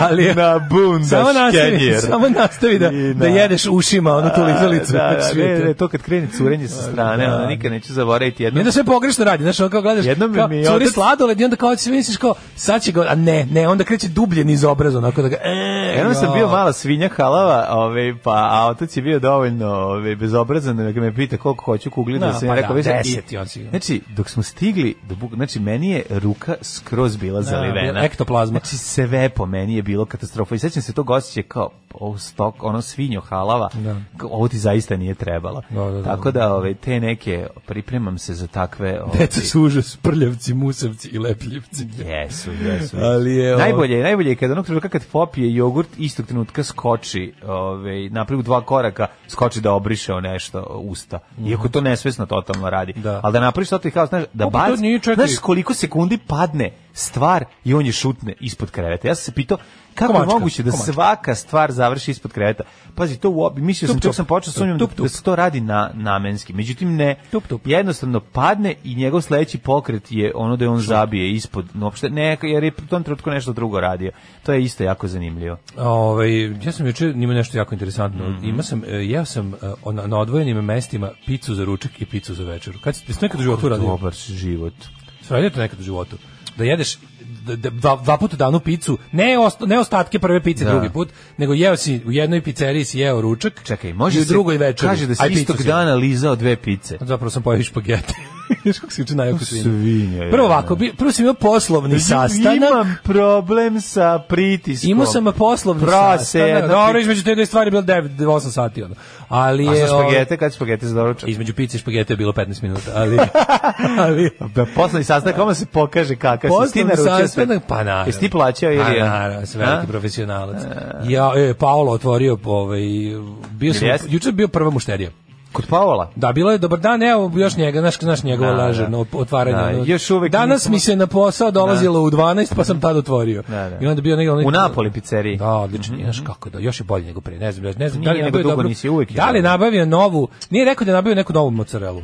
Ali, na bunda, samo nastavi, samo nastavi da, da jedeš ušima, ono tu lizalicu. Da, znači, da, ne, ne, to kad krene curenje sa strane, ona nikad neće zaboraviti jedno. Ne da sve pogrešno radi, znaš, on kao gledaš, jedno mi mi curi slad, sladoled i onda kao se misliš kao sad će ga, a ne, ne, onda kreće dublje niz obraz onako da ga, e, Jednom sam bio mala svinja halava, ove, ovaj, pa a otac je bio dovoljno ove, ovaj, bezobrazan da me pita koliko hoću kugli, da no, da sam pa rekao, da, deset, i, on si... znači, dok smo stigli, do buk, znači, meni je ruka skroz bila da, zalivena. Ektoplazma. Znači, sve po meni je bilo katastrofa i sećam se to osjećaja kao, ovo stok, ono svinjo halava, da. ovo ti zaista nije trebalo. Da, da, da Tako da, ove, ovaj, te neke, pripremam se za takve... Ove, Deca su užas, prljavci, musavci, Popović (laughs) i Lepljivci. Jesu, jesu. Ali je, najbolje, najbolje je kada onog trenutka kad popije jogurt, istog trenutka skoči, ovaj, napravi dva koraka, skoči da obriše o nešto usta. Mhm. Iako to nesvesno totalno radi. Da. Ali da napraviš to ti kao, znaš, da bac, znaš koliko sekundi padne stvar i on je šutne ispod kreveta. Ja sam se pitao kako komačka, je moguće da komačka. svaka stvar završi ispod kreveta. Pazi, to u obi, mislio tup, sam, tup, sam počeo sumnjam da se to radi na namenski. Međutim, ne. Tup, tup. Jednostavno padne i njegov sledeći pokret je ono da je on Šut. zabije ispod, uopšte, ne, jer je u tom trenutku nešto drugo radio. To je isto jako zanimljivo. Ove, ja sam juče nima nešto jako interesantno. Mm -hmm. Ima sam, e, jeo sam e, na, na odvojenim mestima picu za ručak i picu za večeru. Kad ste nekad u životu radili? Dobar život. Sve radite nekad u životu da jedeš da, da, dva, dva puta danu picu, ne, osta, ne ostatke prve pice da. drugi put, nego jeo si u jednoj pizzeriji si jeo ručak. Čekaj, može i u drugoj večeri. Kaže da si istog dana lizao dve pice. Zapravo sam pojeo špagete. Znaš (laughs) kako se uče najako svinja. Prvo ovako, prvo sam imao poslovni sastanak. Imam problem sa pritiskom. Imao sam poslovni Prose, sastanak. Prose. Dobro, između te dve stvari bilo 9, 8 sati. Ono. Ali je, A za ovaj, špagete, kad špagete za doručak? Između pice i špagete je bilo 15 minuta. Ali, (laughs) ali, poslovni sastanak, kako se pokaže kakav si. Poslovni sastanak, pa naravno. Jesi ti plaćao ili pa je? Pa naravno, sam veliki profesionalac. Ja, e, Paolo otvorio, ovaj, bio sam, jučer bio prva mušterija. Kod Paola? Da, bilo je dobar dan, evo još njega, znaš, znaš njegovo da, lažerno da. otvaranje. Da, ono, još uvek Danas nisam... mi se na posao dolazilo da. u 12, pa sam tad otvorio. Da, da. I onda bio negdje... Onik... U Napoli pizzeriji. Da, odlično, mm -hmm. znaš mhm. kako da, još je bolje nego prije, ne znam, ne znam, nije da li nego dugo dobro, nisi uvijek. Da li nabavio novu, nije rekao da je nabavio neku novu mozzarellu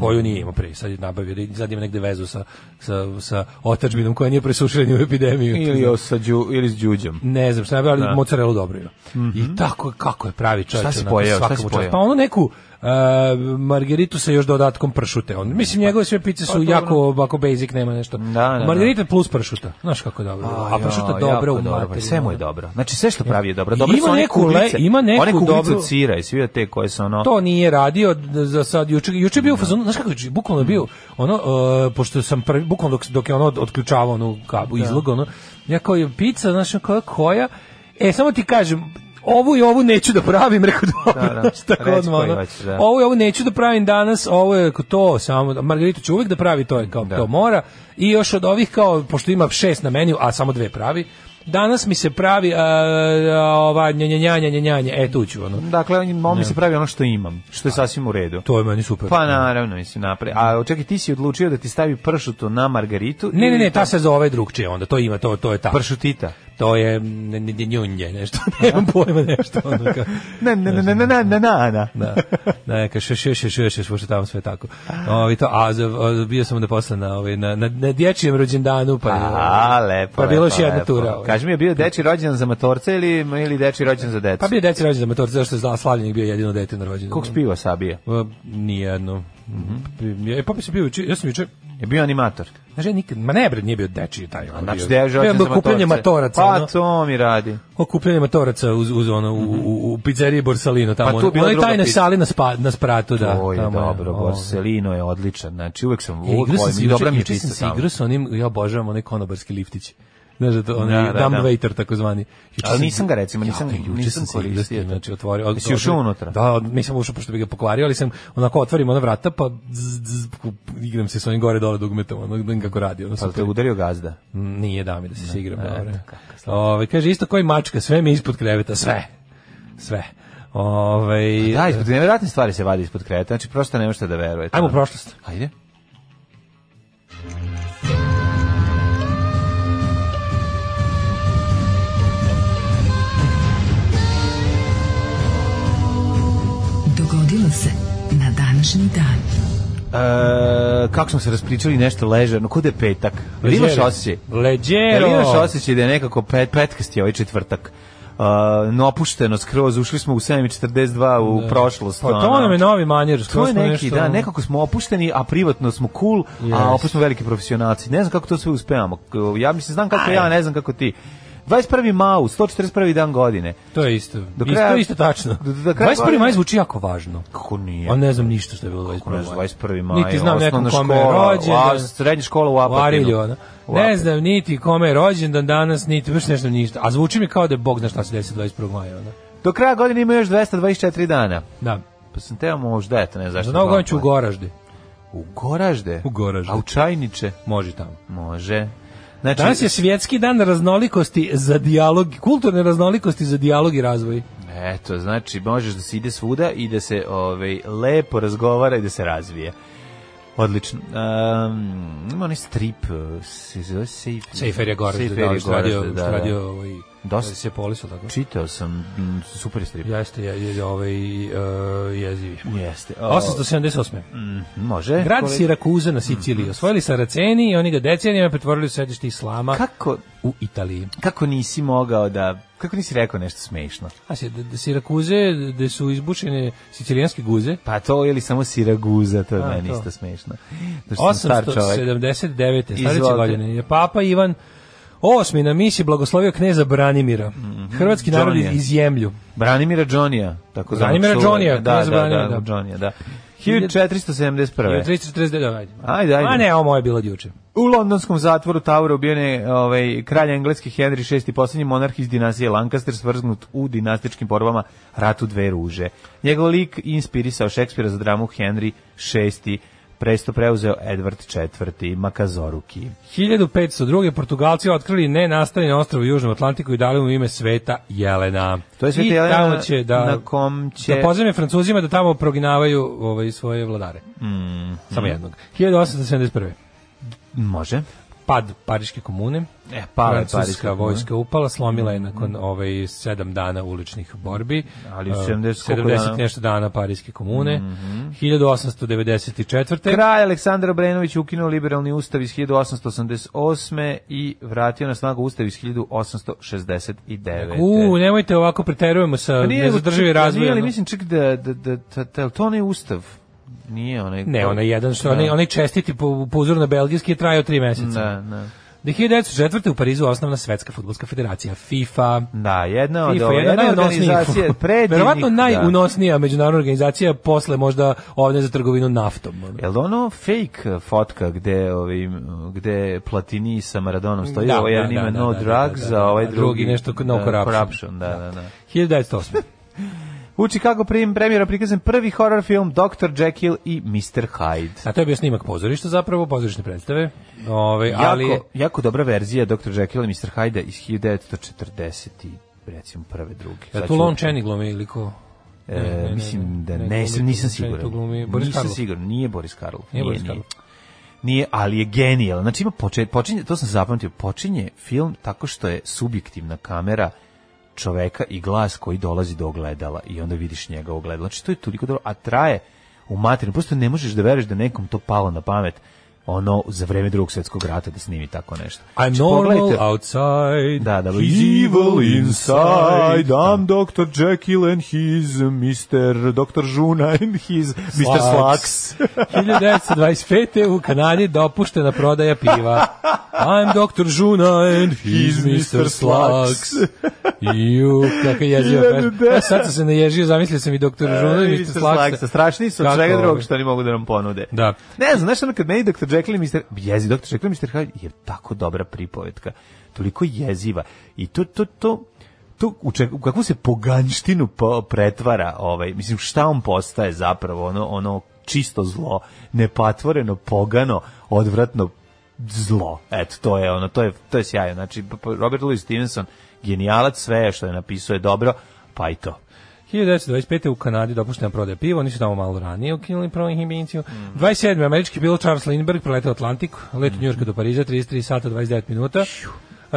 koju nije imao prije, sad je nabavio, da- sad ima negde vezu sa, sa, sa otačbinom koja nije presušila ni u epidemiju. Ili, o, sa džu, ili s đuđom. Ne znam, šta je nabavio, ali da. mozzarellu dobro ima. Mm -hmm. I mhm. tako, kako je pravi čovječ. Šta si pojeo, šta si pojeo? Pa ono neku, margeritu sa još dodatkom pršute. On, mislim, pa, njegove sve pice pa su pa, jako ovako basic, nema nešto. Da, da, da. Margarita plus pršuta. Znaš kako dobro. A, a pršuta dobro pa u dobro. Sve mu je da. dobro. Znači, sve što pravi je e, dobro. dobro ima, neku le, ima neku one kuglice od cira i svi te koje su ono... To nije radio za sad. Juče, juče bio u da. fazonu, znaš kako je, bukvalno bio, ono, uh, pošto sam prvi, bukvalno dok, dok je ono otključavao onu kabu izlogu, ono, ja kao je pizza, znaš, koja, koja, E, samo ti kažem, ovu i ovu neću da pravim, rekao dobro, da, da, da. šta da kod da. Ovu i ovu neću da pravim danas, ovo je kao to, samo, Margarita će uvek da pravi, to kao, da. kao mora. I još od ovih kao, pošto ima šest na meniju, a samo dve pravi, Danas mi se pravi a, ova njenjanja njenjanja, e tu ću ono. Dakle, on mi se pravi ono što imam, što je sasvim u redu. To je meni super. Pa naravno, mislim napre. A čekaj, ti si odlučio da ti stavi pršutu na margaritu? Ne, ne, ne, ta se zove drugčije onda, to ima, to to je ta. Pršutita to je njunje, nešto, (laughs) nemam pojma nešto. Ono ka, na, na, na, na, na, na, na, na. Da, neka še, še, še, še, še, še, tamo sve tako. Ovi to, a, a bio sam da posle na, ovaj, na, na, na dječijem rođendanu, pa, a, lepo, pa bilo još jedna tura. Ovaj. Kaži mi, je bio deči rođendan za matorce ili, ili deči rođendan za decu? Pa bio deči rođendan za matorce, zašto je slavljenik bio jedino dete na rođendan. Koliko spiva sabije? Nijedno. Mm -hmm. Ja, pa bi se bio, mhm. ja sam juče, Je bio animator. Znaš, ja nikad, ma ne bre, nije bio dečiji taj. A znači, da je željen za kupljenje matoraca. Pa ono, to mi radi. O kupljenje matoraca uz, uz ono, u, u, u pizzeriji Borsalino. Tamo, pa tu bilo druga tajne sali na, spa, na spratu, da. To je tamo, dobro, ovaj. Borsalino je odličan. Znači, uvek sam, e, uvek volim, dobra mi je pizza tamo. Igrao sam onim, ja obožavam onaj konobarski liftić znaš da to onaj da, da, dumb da. waiter takozvani. Juče Ali nisam ga recimo, nisam ja, nisam koristio, znači otvorio. Od, Jesi ušao unutra? Da, nisam ušao pošto bi ga pokvario, ali sam onako otvorim ona vrata pa zzz, zzz, igram se sa onim gore dole dugmetom, ono da kako radi, ono pa te udario gazda. Mm, nije da mi da se ne, igram, dobro. Ovaj kaže isto koji mačka, sve mi ispod kreveta, sve. Sve. Ovaj da, ispod nevjerojatne stvari se vadi ispod kreveta, znači prosto nema šta da verujete. Ajmo prošlost. Ajde. se na današnji dan. E, kako smo se raspričali nešto ležerno, kod je petak? Leđero. Imaš osjećaj? Leđero! Imaš osjećaj da je nekako pet, petkast je ovaj četvrtak? uh, e, opušteno skroz, ušli smo u 7.42 u da. prošlost. Pa to nam je novi manjer. To je neki, nešto... da, nekako smo opušteni, a privatno smo cool, yes. a opet smo veliki profesionalci. Ne znam kako to sve uspevamo. Ja mislim, znam kako Aj. ja, ne znam kako ti. 21. maj, 141. dan godine. To je isto. Do kraja, isto, isto tačno. Do, do kraja 21. maj zvuči jako važno. Kako nije? On ne znam ništa što je bilo 21. maj. Niti znam nekom kome je rođen. Da, srednja škola u Apatinu. U Ne znam niti kome je rođen dan danas, niti baš nešto ništa. A zvuči mi kao da je Bog zna šta se desi 21. maja. Da. Do kraja godine ima još 224 dana. Da. Pa sam teo možda, eto, ne znaš. Za novu ću u Goražde. U Goražde? U Goražde. A u Čajniče? Može tamo. Može. Znači, Danas je svjetski dan raznolikosti za dijalog, kulturne raznolikosti za dijalog i razvoj. Eto, znači možeš da se ide svuda i da se ovaj, lepo razgovara i da se razvije. Odlično. Um, ima onaj strip, se zove Seifer. Seifer da, je Goražde, da, radio, da, da. radio ovaj Dosta se poliso tako. Čitao sam mm, super strip. Jeste, je, je ovaj uh, jezivi. Jeste. O, 878. Mm, može. Grad kolik... Sirakuza na Siciliji mm. osvojili Saraceni i oni ga decenijama pretvorili u sedište islama. Kako u Italiji? Kako nisi mogao da kako nisi rekao nešto smešno? A se da, da Sirakuze da su izbučene sicilijanske guze? Pa to je ili samo Siraguza, to je meni isto smešno. Da 879. Starice godine je Papa Ivan Osmi na misi blagoslovio kneza Branimira. Mhm. Hrvatski narod Johnija. iz Jemlju. Branimira Džonija, tako Branimira Džonija, da, knez da, da Branimira, da, da. Džonija, da. 1471. 349, ajde. Ajde, ajde. A ne, ovo je bilo od U londonskom zatvoru Tower ubijen je ovaj, kralj engleski Henry VI, posljednji monarh iz dinastije Lancaster, svrznut u dinastičkim borbama Ratu dve ruže. Njegov lik inspirisao Šekspira za dramu Henry VI presto preuzeo Edward IV. Makazoruki. 1502. Portugalci otkrili nenastanjen ostrov u Južnom Atlantiku i dali mu ime Sveta Jelena. To je Sveta Jelena tamo će da, na kom će... Da pozemlje Francuzima da tamo proginavaju ovaj, svoje vladare. Mm, Samo mm. jednog. 1871. Može pad Pariške komune. E, pala je Pariška vojska upala, slomila je mhm. nakon mm. ovaj 7 dana uličnih borbi. Ali 70, e, 70 dana? nešto dana Pariške komune. Mm -hmm. 1894. Kralj Aleksandar Obrenović ukinuo liberalni ustav iz 1888. i vratio na snagu ustav iz 1869. U, nemojte ovako preterujemo sa pa nezadrživi razvoj. Nije, ali mislim čak da, da, da, da, da, to ne ustav Nije onaj... Ne, onaj jedan, što, onaj, da. onaj čestiti po, po uzoru na belgijski je trajao tri meseca. Da, da. 1904. Da, u Parizu osnovna Svetska futbolska federacija FIFA. Da, jedna od, FIFA, jedna jedna od organizacije (laughs) predivnih. Verovatno da. najunosnija međunarodna organizacija posle možda ovdje za trgovinu naftom. Je li ono fake fotka gde, ovim, gde Platini sa Maradonom stoji? Da, ovaj jedan ima no drugs, a ovaj drugi, drugi nešto no corruption. corruption da, da, da. 1908. (laughs) U Chicago prim premijera prikazan prvi horror film Dr. Jekyll i Mr. Hyde. A to je bio snimak pozorišta zapravo, pozorišne predstave. Ove, ali... jako, jako dobra verzija Dr. Jekyll i Mr. Hyde iz 1940 recimo prve, druge. Ja tu Lon Chaney glumi ili ko? E, ne, ne, mislim da ne, nisam, nisam siguran. Glumi Boris nisam Karlov. siguran, nije Boris Karlov. Nije, nije Boris Karlov. Nije, ali je genijal. Znači ima počet, počinje, to sam zapamtio, počinje film tako što je subjektivna kamera čoveka i glas koji dolazi do ogledala i onda vidiš njega ogledala. Znači to je toliko dobro, a traje u materinu, prosto ne možeš da veruješ da nekom to palo na pamet ono za vreme drugog svjetskog rata da snimi tako nešto. I'm znači, normal outside, da, da, he's evil inside, I'm Dr. Jekyll and he's Mr. Dr. Žuna and he's Mr. Slaks. 1925. u Kanadi dopuštena prodaja piva. I'm Dr. Žuna and he's Mr. Slaks. Ju, kako je jezivo. Ja e, sad sam se naježio, zamislio sam i Dr. Žuna e, i Mr. Slaksa. Strašni su od čega drugog što oni mogu da nam ponude. Da. Ne znam, znaš ono kad meni Dr. Jekyll i Mr. Jezi, Dr. Jekyll i Mr. Hyde je tako dobra pripovetka. Toliko jeziva. I to, to, to, to u, ček, u kakvu se poganjštinu po, pretvara, ovaj, mislim, šta on postaje zapravo, ono, ono čisto zlo, nepatvoreno, pogano, odvratno zlo. Eto, to je ono, to je, to je sjajno. Znači, Robert Louis Stevenson, genijalac, sve što je napisao je dobro, pa i to. 1925. u Kanadi dopuštena prodaja piva, oni su tamo malo ranije ukinuli prohibinciju. Mm. 27. američki pilot Charles Lindbergh preletao Atlantik, letu mm. Njurka do Pariza, 33 sata 29 minuta. Uh,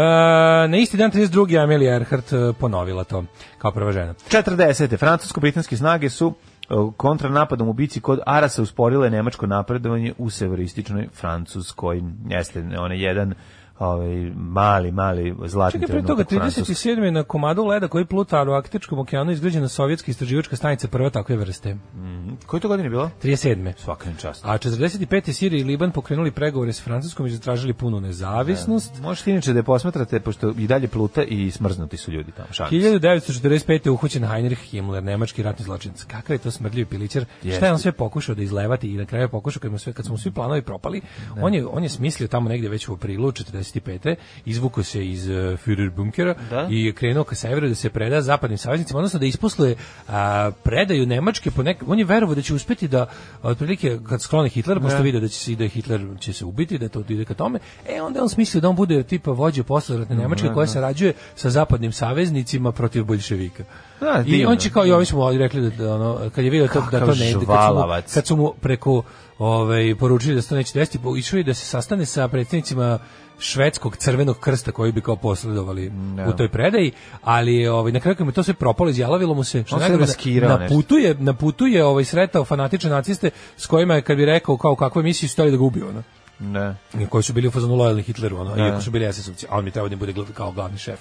na isti dan 32. Amelia Earhart uh, ponovila to kao prva žena. 40. Francusko-britanske snage su uh, kontranapadom u bici kod Arasa usporile nemačko napredovanje u severističnoj Francuskoj. Jeste, one jedan ovaj mali mali zlatni Čekaj, pre toga 37 na komadu leda koji pluta u Arktičkom okeanu izgrađena sovjetska istraživačka stanica prva takve vrste. Mhm. koje to godine je bilo? 37. Svaka čast. A 45. Sirija i Liban pokrenuli pregovore s Francuskom i zatražili punu nezavisnost. E, možete inače da je posmatrate pošto i dalje pluta i smrznuti su ljudi tamo. Šans. 1945. je Heinrich Himmler, nemački ratni zločinac. Kakav je to smrdljivi pilićer? Jeste. Šta je on sve pokušao da izlevati i na kraju pokušao kad mu sve kad su svi planovi propali, ne. on je on je smislio tamo negdje već u aprilu 40 25. izvuko se iz uh, Führer bunkera da? i krenuo ka severu da se preda zapadnim saveznicima, odnosno da isposluje a, eh, predaju Nemačke po nek... On je verovao da će uspeti da, otprilike, kad sklone Hitler, pošto da. vide da će se da Hitler će se ubiti, da to ide ka tome, e onda on smislio da on bude tipa vođa posledratne Nemačke ne, mhm, koja ne. Da. sarađuje sa zapadnim saveznicima protiv bolševika. Da, I on će kao i ovi smo rekli da, da, ono, kad je vidio to, da to ne ide, kad, kad su mu preko ovaj, poručili da se to neće desiti, pa išao je da se sastane sa predsjednicima švedskog crvenog krsta koji bi kao posledovali no. u toj predaji, ali ovaj na kraju kad mu to sve propalo, izjalavilo mu se što se da maskirao na putuje, na putuje ovaj sretao fanatične naciste s kojima je kad bi rekao kao kakve misije su stali da ga ubiju, ono. Ne. Koji su bili u fazonu lojalni Hitleru, ono, iako su bili SS-ovci, a on mi trebao da bude kao glavni šef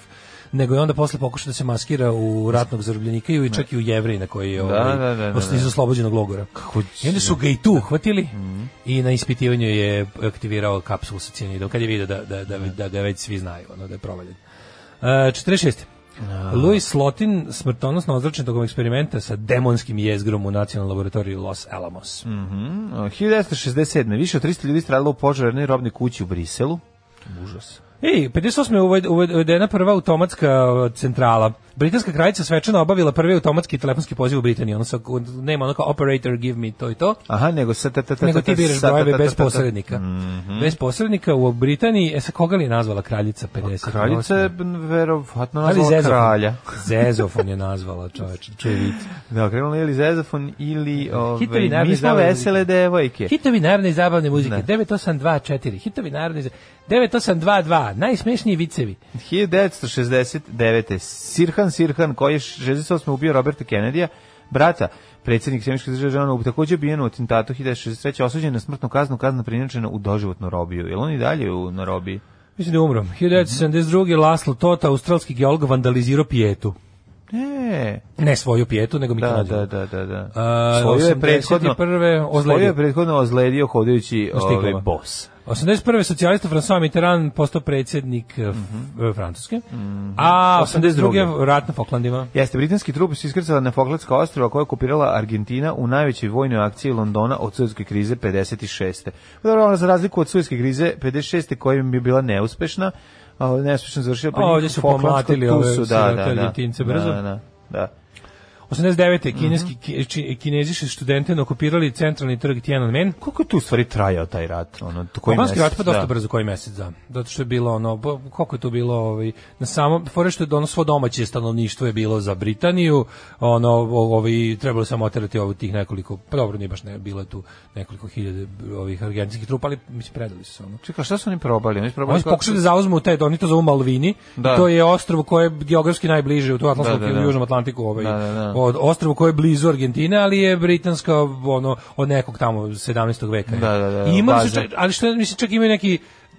nego je onda posle pokušao da se maskira u ratnog zarobljenika i čak i u jevrina koji je da, ovaj, da, da, da, da. iz oslobođenog logora. Kako I onda su ga i tu uhvatili mm. i na ispitivanju je aktivirao kapsulu sa cijanidom, kad je vidio da, da, da, da da već svi znaju, ono, da je provaljen. Uh, 46. No. Louis Slotin smrtonosno ozračen tokom eksperimenta sa demonskim jezgrom u nacionalnom laboratoriju Los Alamos. Mm -hmm. 1967. Više od 300 ljudi stradalo u požarnoj robnoj kući u Briselu. Užas. Ej, 58. je uvedena prva automatska centrala britanska kraljica svečano obavila prvi automatski telefonski poziv u Britaniji. Ona sa nema ono kao operator give me to i to. Aha, nego sa nego ti biraš brojeve bez posrednika. Mhm. Bez posrednika u Britaniji, e sa koga li nazvala kraljica 50? Pa kraljica je verovatno nazvala kralja. Zezofon je nazvala, čoveče, (laughs) čujte. Da, krenula je ili Zezofon ili ovaj mi smo vesele devojke. Hitovi narodne zabavne muzike 9824, hitovi narodne 9822, najsmešniji vicevi. 1969. Sirha Hakan Sirhan koji je 68. ubio Roberta Kennedyja, brata predsjednik Sjemičke države Žanovu, takođe bijen u atentatu 1963. osuđen na smrtnu kaznu, kazna prinječena u doživotnu robiju. Je on i dalje u, na robiji? Mislim da je umrom. 1972. Laslo Tota, australski geolog, vandalizirao pijetu. Ne. Ne svoju pijetu, nego da, Michelangelo. Da, da, da, da. da. A, svoju je prethodno, ozledio. Svoju je prethodno ozledio hodajući ovaj, bos. 81. socijalista François Mitterrand postao predsjednik mm -hmm. Francuske, mm -hmm. a 82. rat na Foklandima. Jeste, britanski trup se iskrcala na Foklandska ostrava koja je okupirala Argentina u najvećoj vojnoj akciji Londona od Sovjetske krize 56. Pa dobro, ona za razliku od Sovjetske krize 56. koja bi bila neuspešna, neuspešno završila. Pa Ovdje su pomlatili ove da, da, da, da, brzo. Da, da, da. 89. Mhm. kineski ki, kinezi studente okupirali centralni trg Tiananmen. Koliko je tu stvari trajao taj rat? Ono, koji Obanski rat pa dosta da. brzo, koji mesec, da. Zato što je bilo ono, koliko je to bilo, ovaj, na samo fore što je da, ono svo domaće stanovništvo je bilo za Britaniju, ono, ovaj trebalo samo oterati ovih tih nekoliko, pa dobro, nije baš ne, bilo je tu nekoliko hiljade ovih argentinskih trupa, ali mi se predali su se ono. Čeka, šta su oni probali? Oni su, probali oni su pokušali da zauzmu te, oni to zovu Malvini, da. to je ostrvo koje je geografski najbliže u tu da, Atlantsku da, da, da. i Južnom Atlantiku, ovaj, da, da, da od ostrvu koje je blizu Argentine, ali je britansko ono od nekog tamo 17. veka. Da, da, da, da ima se čak, ali što mislim čak imaju neki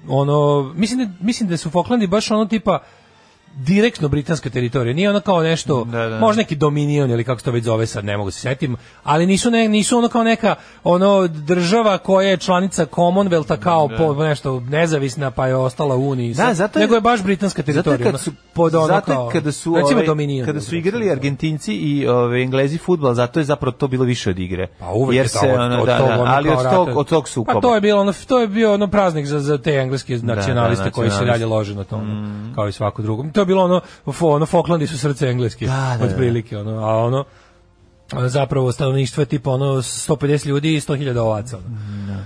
ono mislim da mislim da su Falklandi baš ono tipa direktno britanska teritorija. Nije ono kao nešto, da, da, da. možda neki dominion ili kako se to već zove sad, ne mogu se setim, ali nisu ne, nisu ono kao neka ono država koja je članica Commonwealtha kao da. po nešto nezavisna pa je ostala u uniji. Da, zato je, nego je baš britanska teritorija. Zato kad su pod ono zato kao, kada su recimo, ove, ovaj- dominion, kada su igrali da. Argentinci i ove ovaj, Englezi fudbal, zato je zapravo to bilo više od igre. Pa uvek jer se ono, od, da, od da, ono ali od tog od tog sukoba. Pa to je bilo ono to je bio ono praznik za za te engleske nacionaliste koji se dalje lože na to, mm. kao i svako drugom. To to bilo ono, ono Falklandi su srce engleski, da, da, od prilike, da. ono, a ono, zapravo stanovništvo je tipa ono 150 ljudi i 100.000 ovaca. Ono. Da.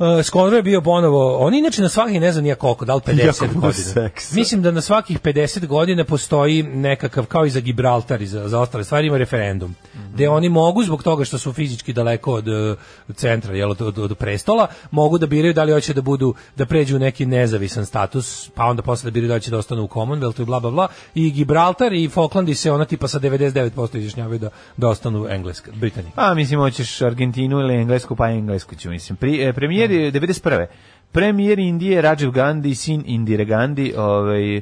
Uh, Skonro je bio ponovo, on inače na svakih ne znam nije koliko, da li 50 godina. Mislim da na svakih 50 godina postoji nekakav, kao i za Gibraltar i za, za ostale stvari, ima referendum. Mm -hmm. Gde oni mogu, zbog toga što su fizički daleko od uh, centra, jel, od, od, od, prestola, mogu da biraju da li hoće da budu, da pređu u neki nezavisan status, pa onda posle da biraju da će da ostanu u Commonwealthu i bla, bla, bla. I Gibraltar i Falklandi se ona tipa sa 99% izjašnjavaju da, da ostanu u Engleska, Britaniji. Pa mislim, hoćeš Argentinu ili Englesku, pa Englesku ću, mislim. Pri, eh, premijer je 91. Premijer Indije Rajiv Gandhi, sin Indire Gandhi, ovaj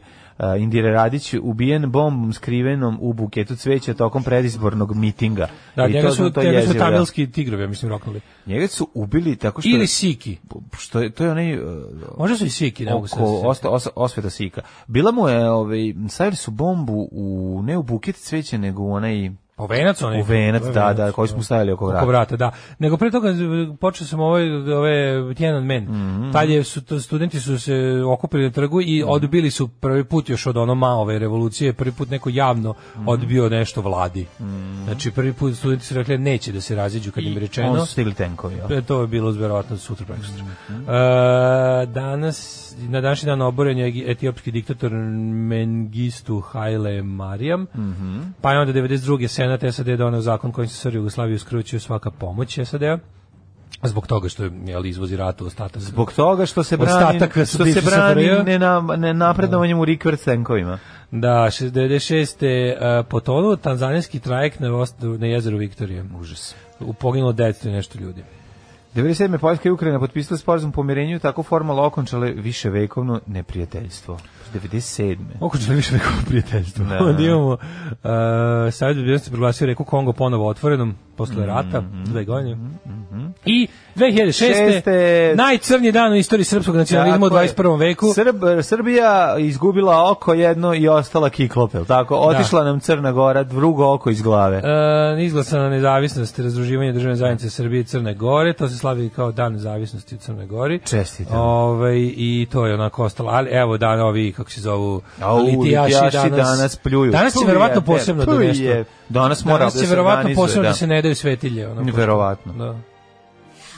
Indire Radić ubijen bombom skrivenom u buketu cveća tokom predizbornog mitinga. Da, I njega, to, su, to njega su da. tamilski tigrovi, ja mislim, roknuli. Njega su ubili tako što... Ili Siki. Što je, to je onaj... Uh, Možda su i Siki, ne mogu se... Da Os, osveta Sika. Bila mu je, ovaj, stavili su bombu u, ne u buket cveća, nego u onaj Po pa venac onaj. U venac, da, venac, da, koji smo da. stavili oko vrata. Oko vrata, da. Nego pre toga počeo sam ovaj, ove Tiananmen. men. Mm -hmm. su, studenti su se okupili na trgu i mm -hmm. odbili su prvi put još od ono Maove revolucije, prvi put neko javno mm -hmm. odbio nešto vladi. Mhm. Znači prvi put studenti su rekli neće da se raziđu kad I im rečeno. I su stigli tenkovi. Ja. E, to je bilo verovatno sutra preko sutra. Mhm. E, danas, na današnji dan oboren je etiopski diktator Mengistu Haile Mariam, mhm. pa je onda 92. Senat SAD doneo zakon kojim se Srbiju Jugoslaviju isključuje svaka pomoć sad Zbog toga što je ali izvozi rat ratu ostatak. Zbog toga što se brani što se brani ne, na, ne napredovanjem da. u rikverc senkovima Da, 96. Uh, e, potonuo tanzanijski trajekt na, na jezeru Viktorije. Užas. Poginulo 900 nešto ljudi. 97. Poljska i Ukrajina potpisala sporazum pomirenju tako formalno okončale više vekovno neprijateljstvo. 97. Oko čuli više neko prijateljstvo. Da. (laughs) Onda da, da. imamo, uh, Savjet bezbednosti proglasio reku Kongo ponovo otvorenom posle mm -hmm. rata, mhm, dve godine. Mm -hmm. I 2006. 6. najcrnji dan u istoriji srpskog nacionalizma u 21. veku. Srb, Srbija izgubila oko jedno i ostala kiklope, tako? Da. Otišla da. nam Crna Gora, drugo oko iz glave. E, izglasana nezavisnost i razruživanje državne zajednice Srbije i Crne Gore, to se slavi kao dan nezavisnosti u Crnoj Gori. Čestitam. Ove, ovaj, I to je onako ostalo, ali evo dan ovi, kako se zovu, Au, litijaši, litijaši danas, danas pljuju. Danas će verovatno posebno da nešto. Danas mora danas da će verovatno posebno da, da se ne daju svetilje. Ono, verovatno. Da.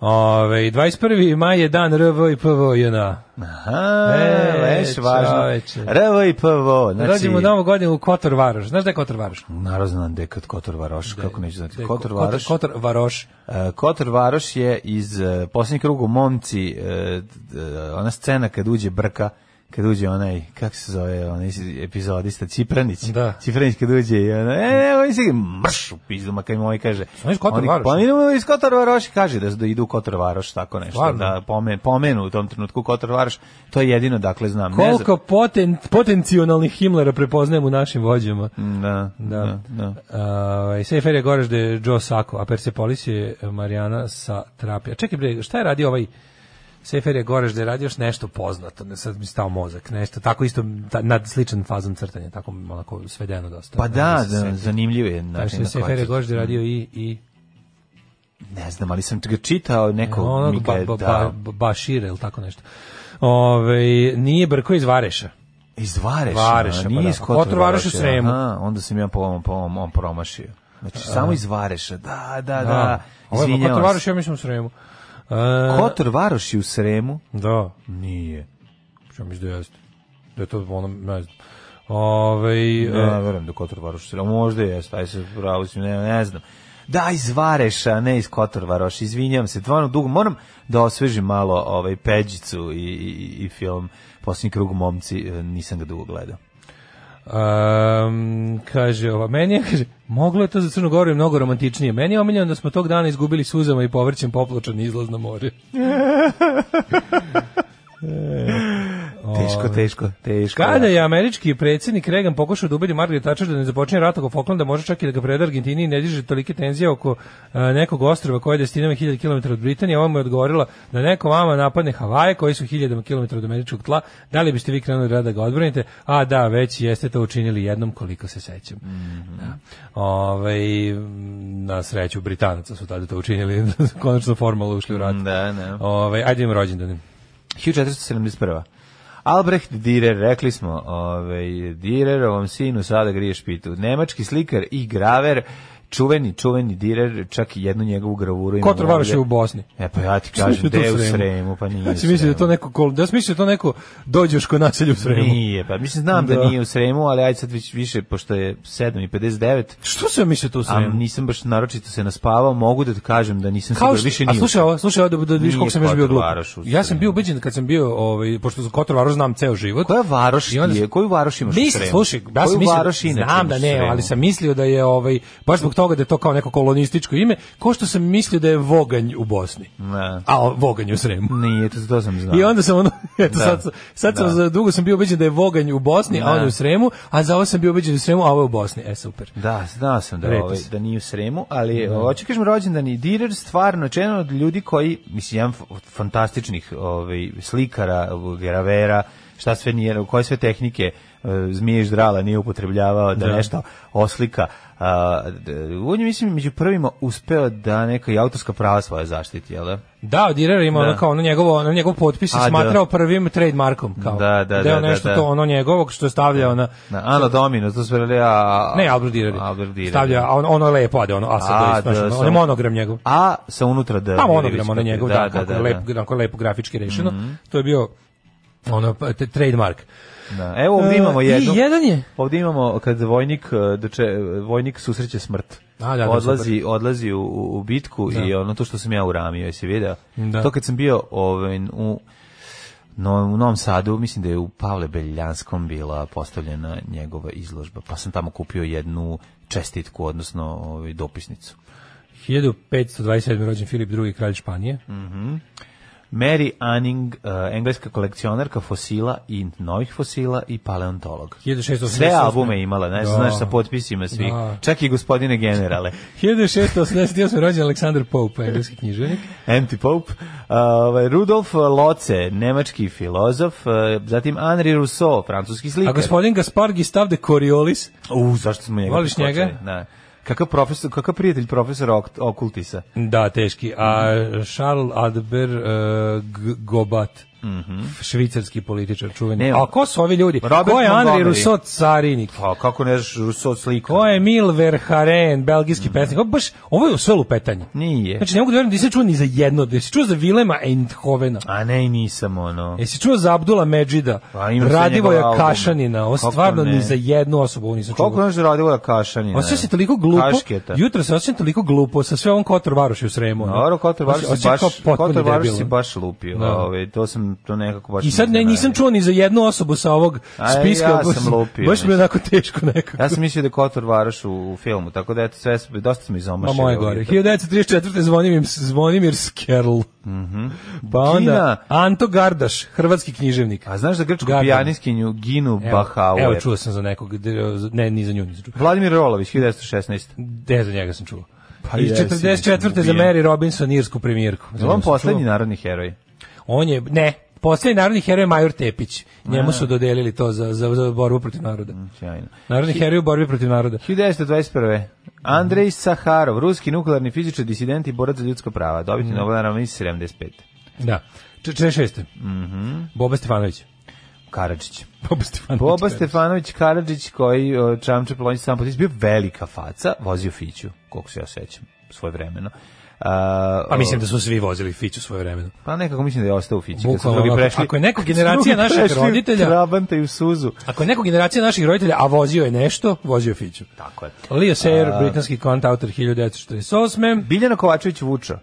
Ove, 21. maj je dan RV i PVO JNA. Aha, e, leš, važno. RV i PVO. Znači... Dođemo od novu godinu u Kotor Varoš. Znaš da je Kotor Varoš? Naravno znam da je Kotor Varoš, de, kako neću znati. De, Kotor Varoš. Kotor, Varoš. E, Kotor Varoš je iz uh, posljednjeg kruga u Momci, uh, ona scena kad uđe Brka, kad uđe onaj, kako se zove, onaj epizodista, Cipranić. Da. Cipranić kad uđe i ono, e, e, oni se mrš u pizdu, makaj mu ovaj kaže. Oni iz Kotor Varoš. Pa oni iz Kotor Varoš kaže da, da idu u Kotor Varoš, tako nešto, Stvarno? da pomen, pomenu u tom trenutku Kotor Varoš, to je jedino, dakle, znam. Koliko poten, potencionalnih Himmlera prepoznajem u našim vođama. Da, da, da. da. Uh, Seifer je goreš da je Joe Sako, a Persepolis je Marijana sa Trapija. Čekaj bre, šta je radio ovaj Sefer je goreš da je radio još nešto poznato, ne, sad mi stao mozak, nešto, tako isto, ta, nad sličan fazom crtanja, tako malako svedeno dosta. Pa da, da, da zanimljivo je. Način da Sefer je goreš da je radio i, i ne znam, ali sam ga čitao neko no, onog ba, ba, da. ba, Bašire ili tako nešto. Ove, ovaj, nije Brko iz Vareša. Iz Vareša? Vareša, nije pa da, iz pa Kotor Vareša. Sremu. Aha, onda sam ja po ovom, po ovom, on promašio. Znači, a, samo iz Vareša, da, da, da. da. Ovo ovaj, je Kotor Vareša, ja mislim u Sremu. Kotor Varoš u Sremu? Da. Nije. Što mi da jeste? Da je to ono, ne znam. Ove, ovaj, ne, e- verujem da Kotor Varoš u Sremu. Možda jeste, aj se pravo ne, ne znam. Da, iz Vareša, ne iz Kotor Varoš. Izvinjam se, dvano dugo. Moram da osvežim malo ovaj, peđicu i, i, i film Posljednji krug momci. E, nisam ga dugo gledao. Um, kaže, ova, meni je, kaže, moglo je to za Crnu Goru i mnogo romantičnije. Meni je omiljeno da smo tog dana izgubili suzama i povrćem popločan izlaz na more. e, (laughs) Teško, teško, teško. Kada da. je američki predsjednik Reagan pokušao da ubedi Margaret Thatcher da ne započne rat oko Falklanda, može čak i da ga preda Argentini i ne diže tolike tenzije oko e, nekog ostrva koje je destinama 1000 km od Britanije. Ovo mu je odgovorila da neko vama napadne Havaje koji su 1000 km od američkog tla. Da li biste vi krenuli rada da ga odbranite? A da, već jeste to učinili jednom koliko se sećam. Mm -hmm. da. Ove, ovaj, na sreću Britanaca su tada to učinili. (laughs) Konačno formalno ušli u rat. Da, ne. Da. Ove, ovaj, ajde im rođendanim. 1471. Albrecht Dürer, rekli smo, ovaj Dürerovom sinu sada griješ pitu. Nemački slikar i graver čuveni, čuveni direr, čak i jednu njegovu gravuru ima. Kotor Varoš je u Bosni. E pa ja ti da kažem, gde u Sremu, pa nije. Ja si mislio da to neko kol, da mislio da to neko kod naselja u Sremu. Nije, pa mislim znam da. da nije u Sremu, ali ajde sad više pošto je 7:59. Što se mislio da to u Sremu? A nisam baš naročito se naspavao, mogu da ti kažem da nisam Kao što, više nije. A slušaj, ovo, slušaj, da da vidiš koliko sam još bio glup. Ja sam bio ubeđen kad sam bio ovaj pošto za Kotor Varoš znam ceo život. Koja Varoš je? Koju Varoš imaš u Sremu? Mislim, Slušaj, ja sam mislio, znam da ne, ali sam mislio da je ovaj baš zbog toga da je to kao neko kolonističko ime, ko što sam mislio da je Voganj u Bosni. Ne. A Voganj u Sremu. Nije, to, to sam znao. I onda sam ono, (laughs) eto, da. sad, sad sam, da. za dugo sam bio ubeđen da je Voganj u Bosni, ne. a on je u Sremu, a za ovo sam bio ubeđen da je u Sremu, a ovo je u Bosni. E, super. Da, znao sam da, ovaj, da nije u Sremu, ali da. hoće kažem rođendan i Direr stvarno čeno od ljudi koji, mislim, jedan fantastičnih ovaj, slikara, gravera, šta sve nije, koje sve tehnike e, zmije ždrala nije upotrebljavao da, da. nešto oslika. A, on je, mislim, među prvima uspeo da neka i autorska prava svoja zaštiti, jel da? Da, od Direra ima da. ono kao ono njegovo, ono njegov potpis je da. smatrao da. prvim trademarkom kao. Da, da, da. Da, nešto da, da. to ono njegovog što je stavljao na na Ano Domino, to su bili a Ne, Albert Direr. Albert Direr. Stavlja da. a on, ono lepo ade da, ono, a sad to je on je monogram njegov. A sa unutra da. Pa monogram ono njegov, da, da, da, da, lepo, da, lepo grafički rešeno. Mm -hmm. To je bio ono pa, trademark. Da. Evo ovdje e, imamo jednu. I jedan je. Ovdje imamo kad vojnik doče, da vojnik susreće smrt. A, da, da odlazi, da, odlazi u, u bitku da. i ono to što sam ja uramio, jesi video. Da. To kad sam bio ovaj, u no, u Novom Sadu, mislim da je u Pavle Beljanskom bila postavljena njegova izložba, pa sam tamo kupio jednu čestitku, odnosno ovaj, dopisnicu. 1527. rođen Filip II. kralj Španije. Mhm. Mm Mary Anning, uh, engleska kolekcionarka fosila i novih fosila i paleontolog. 1688. Sve albume imala, ne, da. znaš, sa potpisima svih. Da. Čak i gospodine generale. 1688. (laughs) rođen Aleksandar Pope, engleski književnik. Anti (laughs) Pope. Uh, ovaj, Rudolf Loce, nemački filozof. Uh, zatim Henri Rousseau, francuski slikar. A gospodin Gaspar Gustave de Coriolis. U, zašto smo njega? Voliš njega? Da. Kakav profesor, kakav prijatelj profesora ok, okultisa? Da, teški. A Charles Adber uh, e, Gobat Mhm. Švicarski političar čuveni. Ne, a ko su ovi ljudi? Robert ko je Andri Rousseau carinik? Pa kako ne znaš Rousseau slika? Ko je Mil Verharen, belgijski mm. pesnik? O, baš ovo je sve lupetanje. Nije. Znači ne mogu da verujem da se čuo ni za jedno, da čuo za Vilema Eindhovena. A ne, nisam ono. Jesi čuo za Abdula Medžida? Pa, Radivoja Kašanina, o stvarno ne? ni za jednu osobu nisam čuo. Kako ne znaš Radivoja Kašanina? Osjećam se toliko glupo. Kašketa. Jutro se osjećam toliko glupo sa sve ovom Kotor Varoši u Sremu. Dobro, Kotor Varoši baš Kotor Varoši baš lupio. Da. Ove, ovaj, to sam to nekako baš... I sad ne, nisam čuo ni za jednu osobu sa ovog spiska. Ja sam baš, lupio. Baš mi je onako teško nekako. Ja sam mislio da je Kotor Varaš u, u filmu, tako da eto, sve, dosta sam izomašio. Ma moje gore. 1934. Zvonimir, Zvonimir Skerl. Mm -hmm. Pa onda Gina. Anto Gardaš, hrvatski književnik. A znaš da grčku Gardan. pijaniskinju Ginu evo, Bahauer? Evo čuo sam za nekog, ne, ni za nju nisam čuo. Vladimir Rolović, 1916. De, za njega sam čuo. Pa I 44. za Mary Robinson irsku premijerku. Je on poslednji narodni heroj? on je, ne, Poslednji narodni heroj Major Tepić. Njemu su dodelili to za, za, za borbu protiv naroda. Mm, sjajno. Narodni heroj u borbi protiv naroda. 1921. Andrej mhm. Saharov, ruski nuklearni fizičar, disident i borac za ljudska prava. Dobiti mm. Nobel naravno 75. Da. 46. Mm -hmm. Boba Stefanović. Karadžić. (laughs) Boba Stefanović. Boba Stefanović Karadžić koji čamče plonji sam potis bio velika faca, vozio Fiću, koliko se ja sećam, svoje vremeno pa mislim da su svi vozili Fiću svoje vremenu. Pa nekako mislim da je ostao Fić. prešli, ako je neko (laughs) generacija naših roditelja, Trabanta i u suzu. Ako je neko generacija naših roditelja, a vozio je nešto, vozio Fiću. Tako je. Leo Sayer, a, britanski kont autor 1948. Biljana Kovačević Vuča.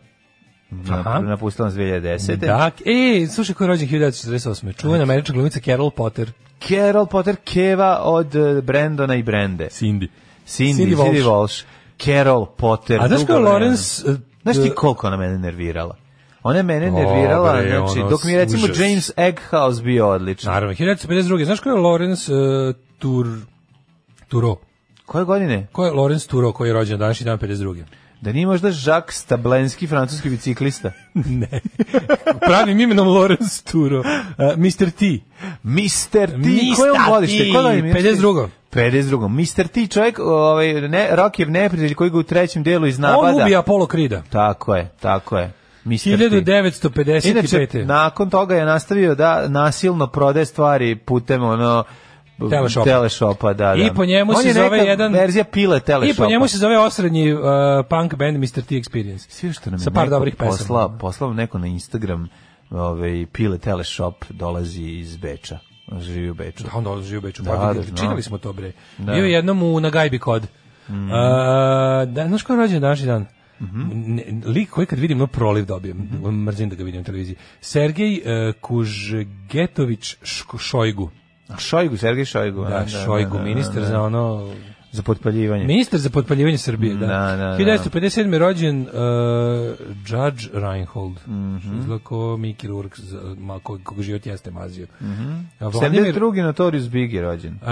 Aha. Napustila nas 2010. Da, e, slušaj ko je rođen 1948. Čuvena američka glumica Carol Potter. Carol Potter Keva od e, Brendona i Brende. Cindy. Cindy, Cindy, Cindy Walsh. Walsh. Carol Potter. A znaš kao Lorenz Znaš ti da. koliko ona mene nervirala? Ona je mene nervirala, Dobre, znači, dok mi je recimo užas. James Egghouse bio odličan. Naravno, 1952. Znaš ko je Lawrence uh, Tur... Turo? Koje godine? Ko je Lawrence Turo koji je rođen današnji dan 52. Da nije možda Jacques Stablenski, francuski biciklista? (laughs) ne. Pravim imenom Lorenz Turo. Uh, e, Mr. T. Mr. T. Mr. Koje on godište? 52. 52. Mr. T, čovjek, ovaj, ne, Rokijev neprijatelj koji ga u trećem delu iznapada. On ubija Apollo Krida. Tako je, tako je. Mr. 1955. Inače, nakon toga je nastavio da nasilno prodaje stvari putem ono Teleshopa. Teleshopa, da, da. I po njemu On se je zove jedan verzija pile Teleshopa. I po njemu se zove osrednji uh, punk band Mr. T Experience. Sve što nam je par dobrih pesama. Posla, poslao neko na Instagram, ovaj pile Teleshop dolazi iz Beča. Živi u Beču. Da, on dolazi živi u Beču. Da, pa, da, činili no. smo to, bre. Da. Bio jednom u, Nagajbi kod. Mm. A, da, znaš ko je rođen današnji dan? Mm -hmm. lik koji kad vidim no proliv dobijem mm -hmm. mrzim da ga vidim na televiziji Sergej uh, Kužgetović Šojgu Šojgu, Sergej Šojgu. Da, da Šojgu, da, da, ministar da, za da. ono Za potpaljivanje. Ministar za potpaljivanje Srbije, da. Na, na, 1957. je rođen uh, Judge Reinhold. Mm -hmm. Izlako Miki Rourke, kog, kog život jeste mazio. Mm -hmm. Vladimir, drugi Notorius Big je rođen. Uh,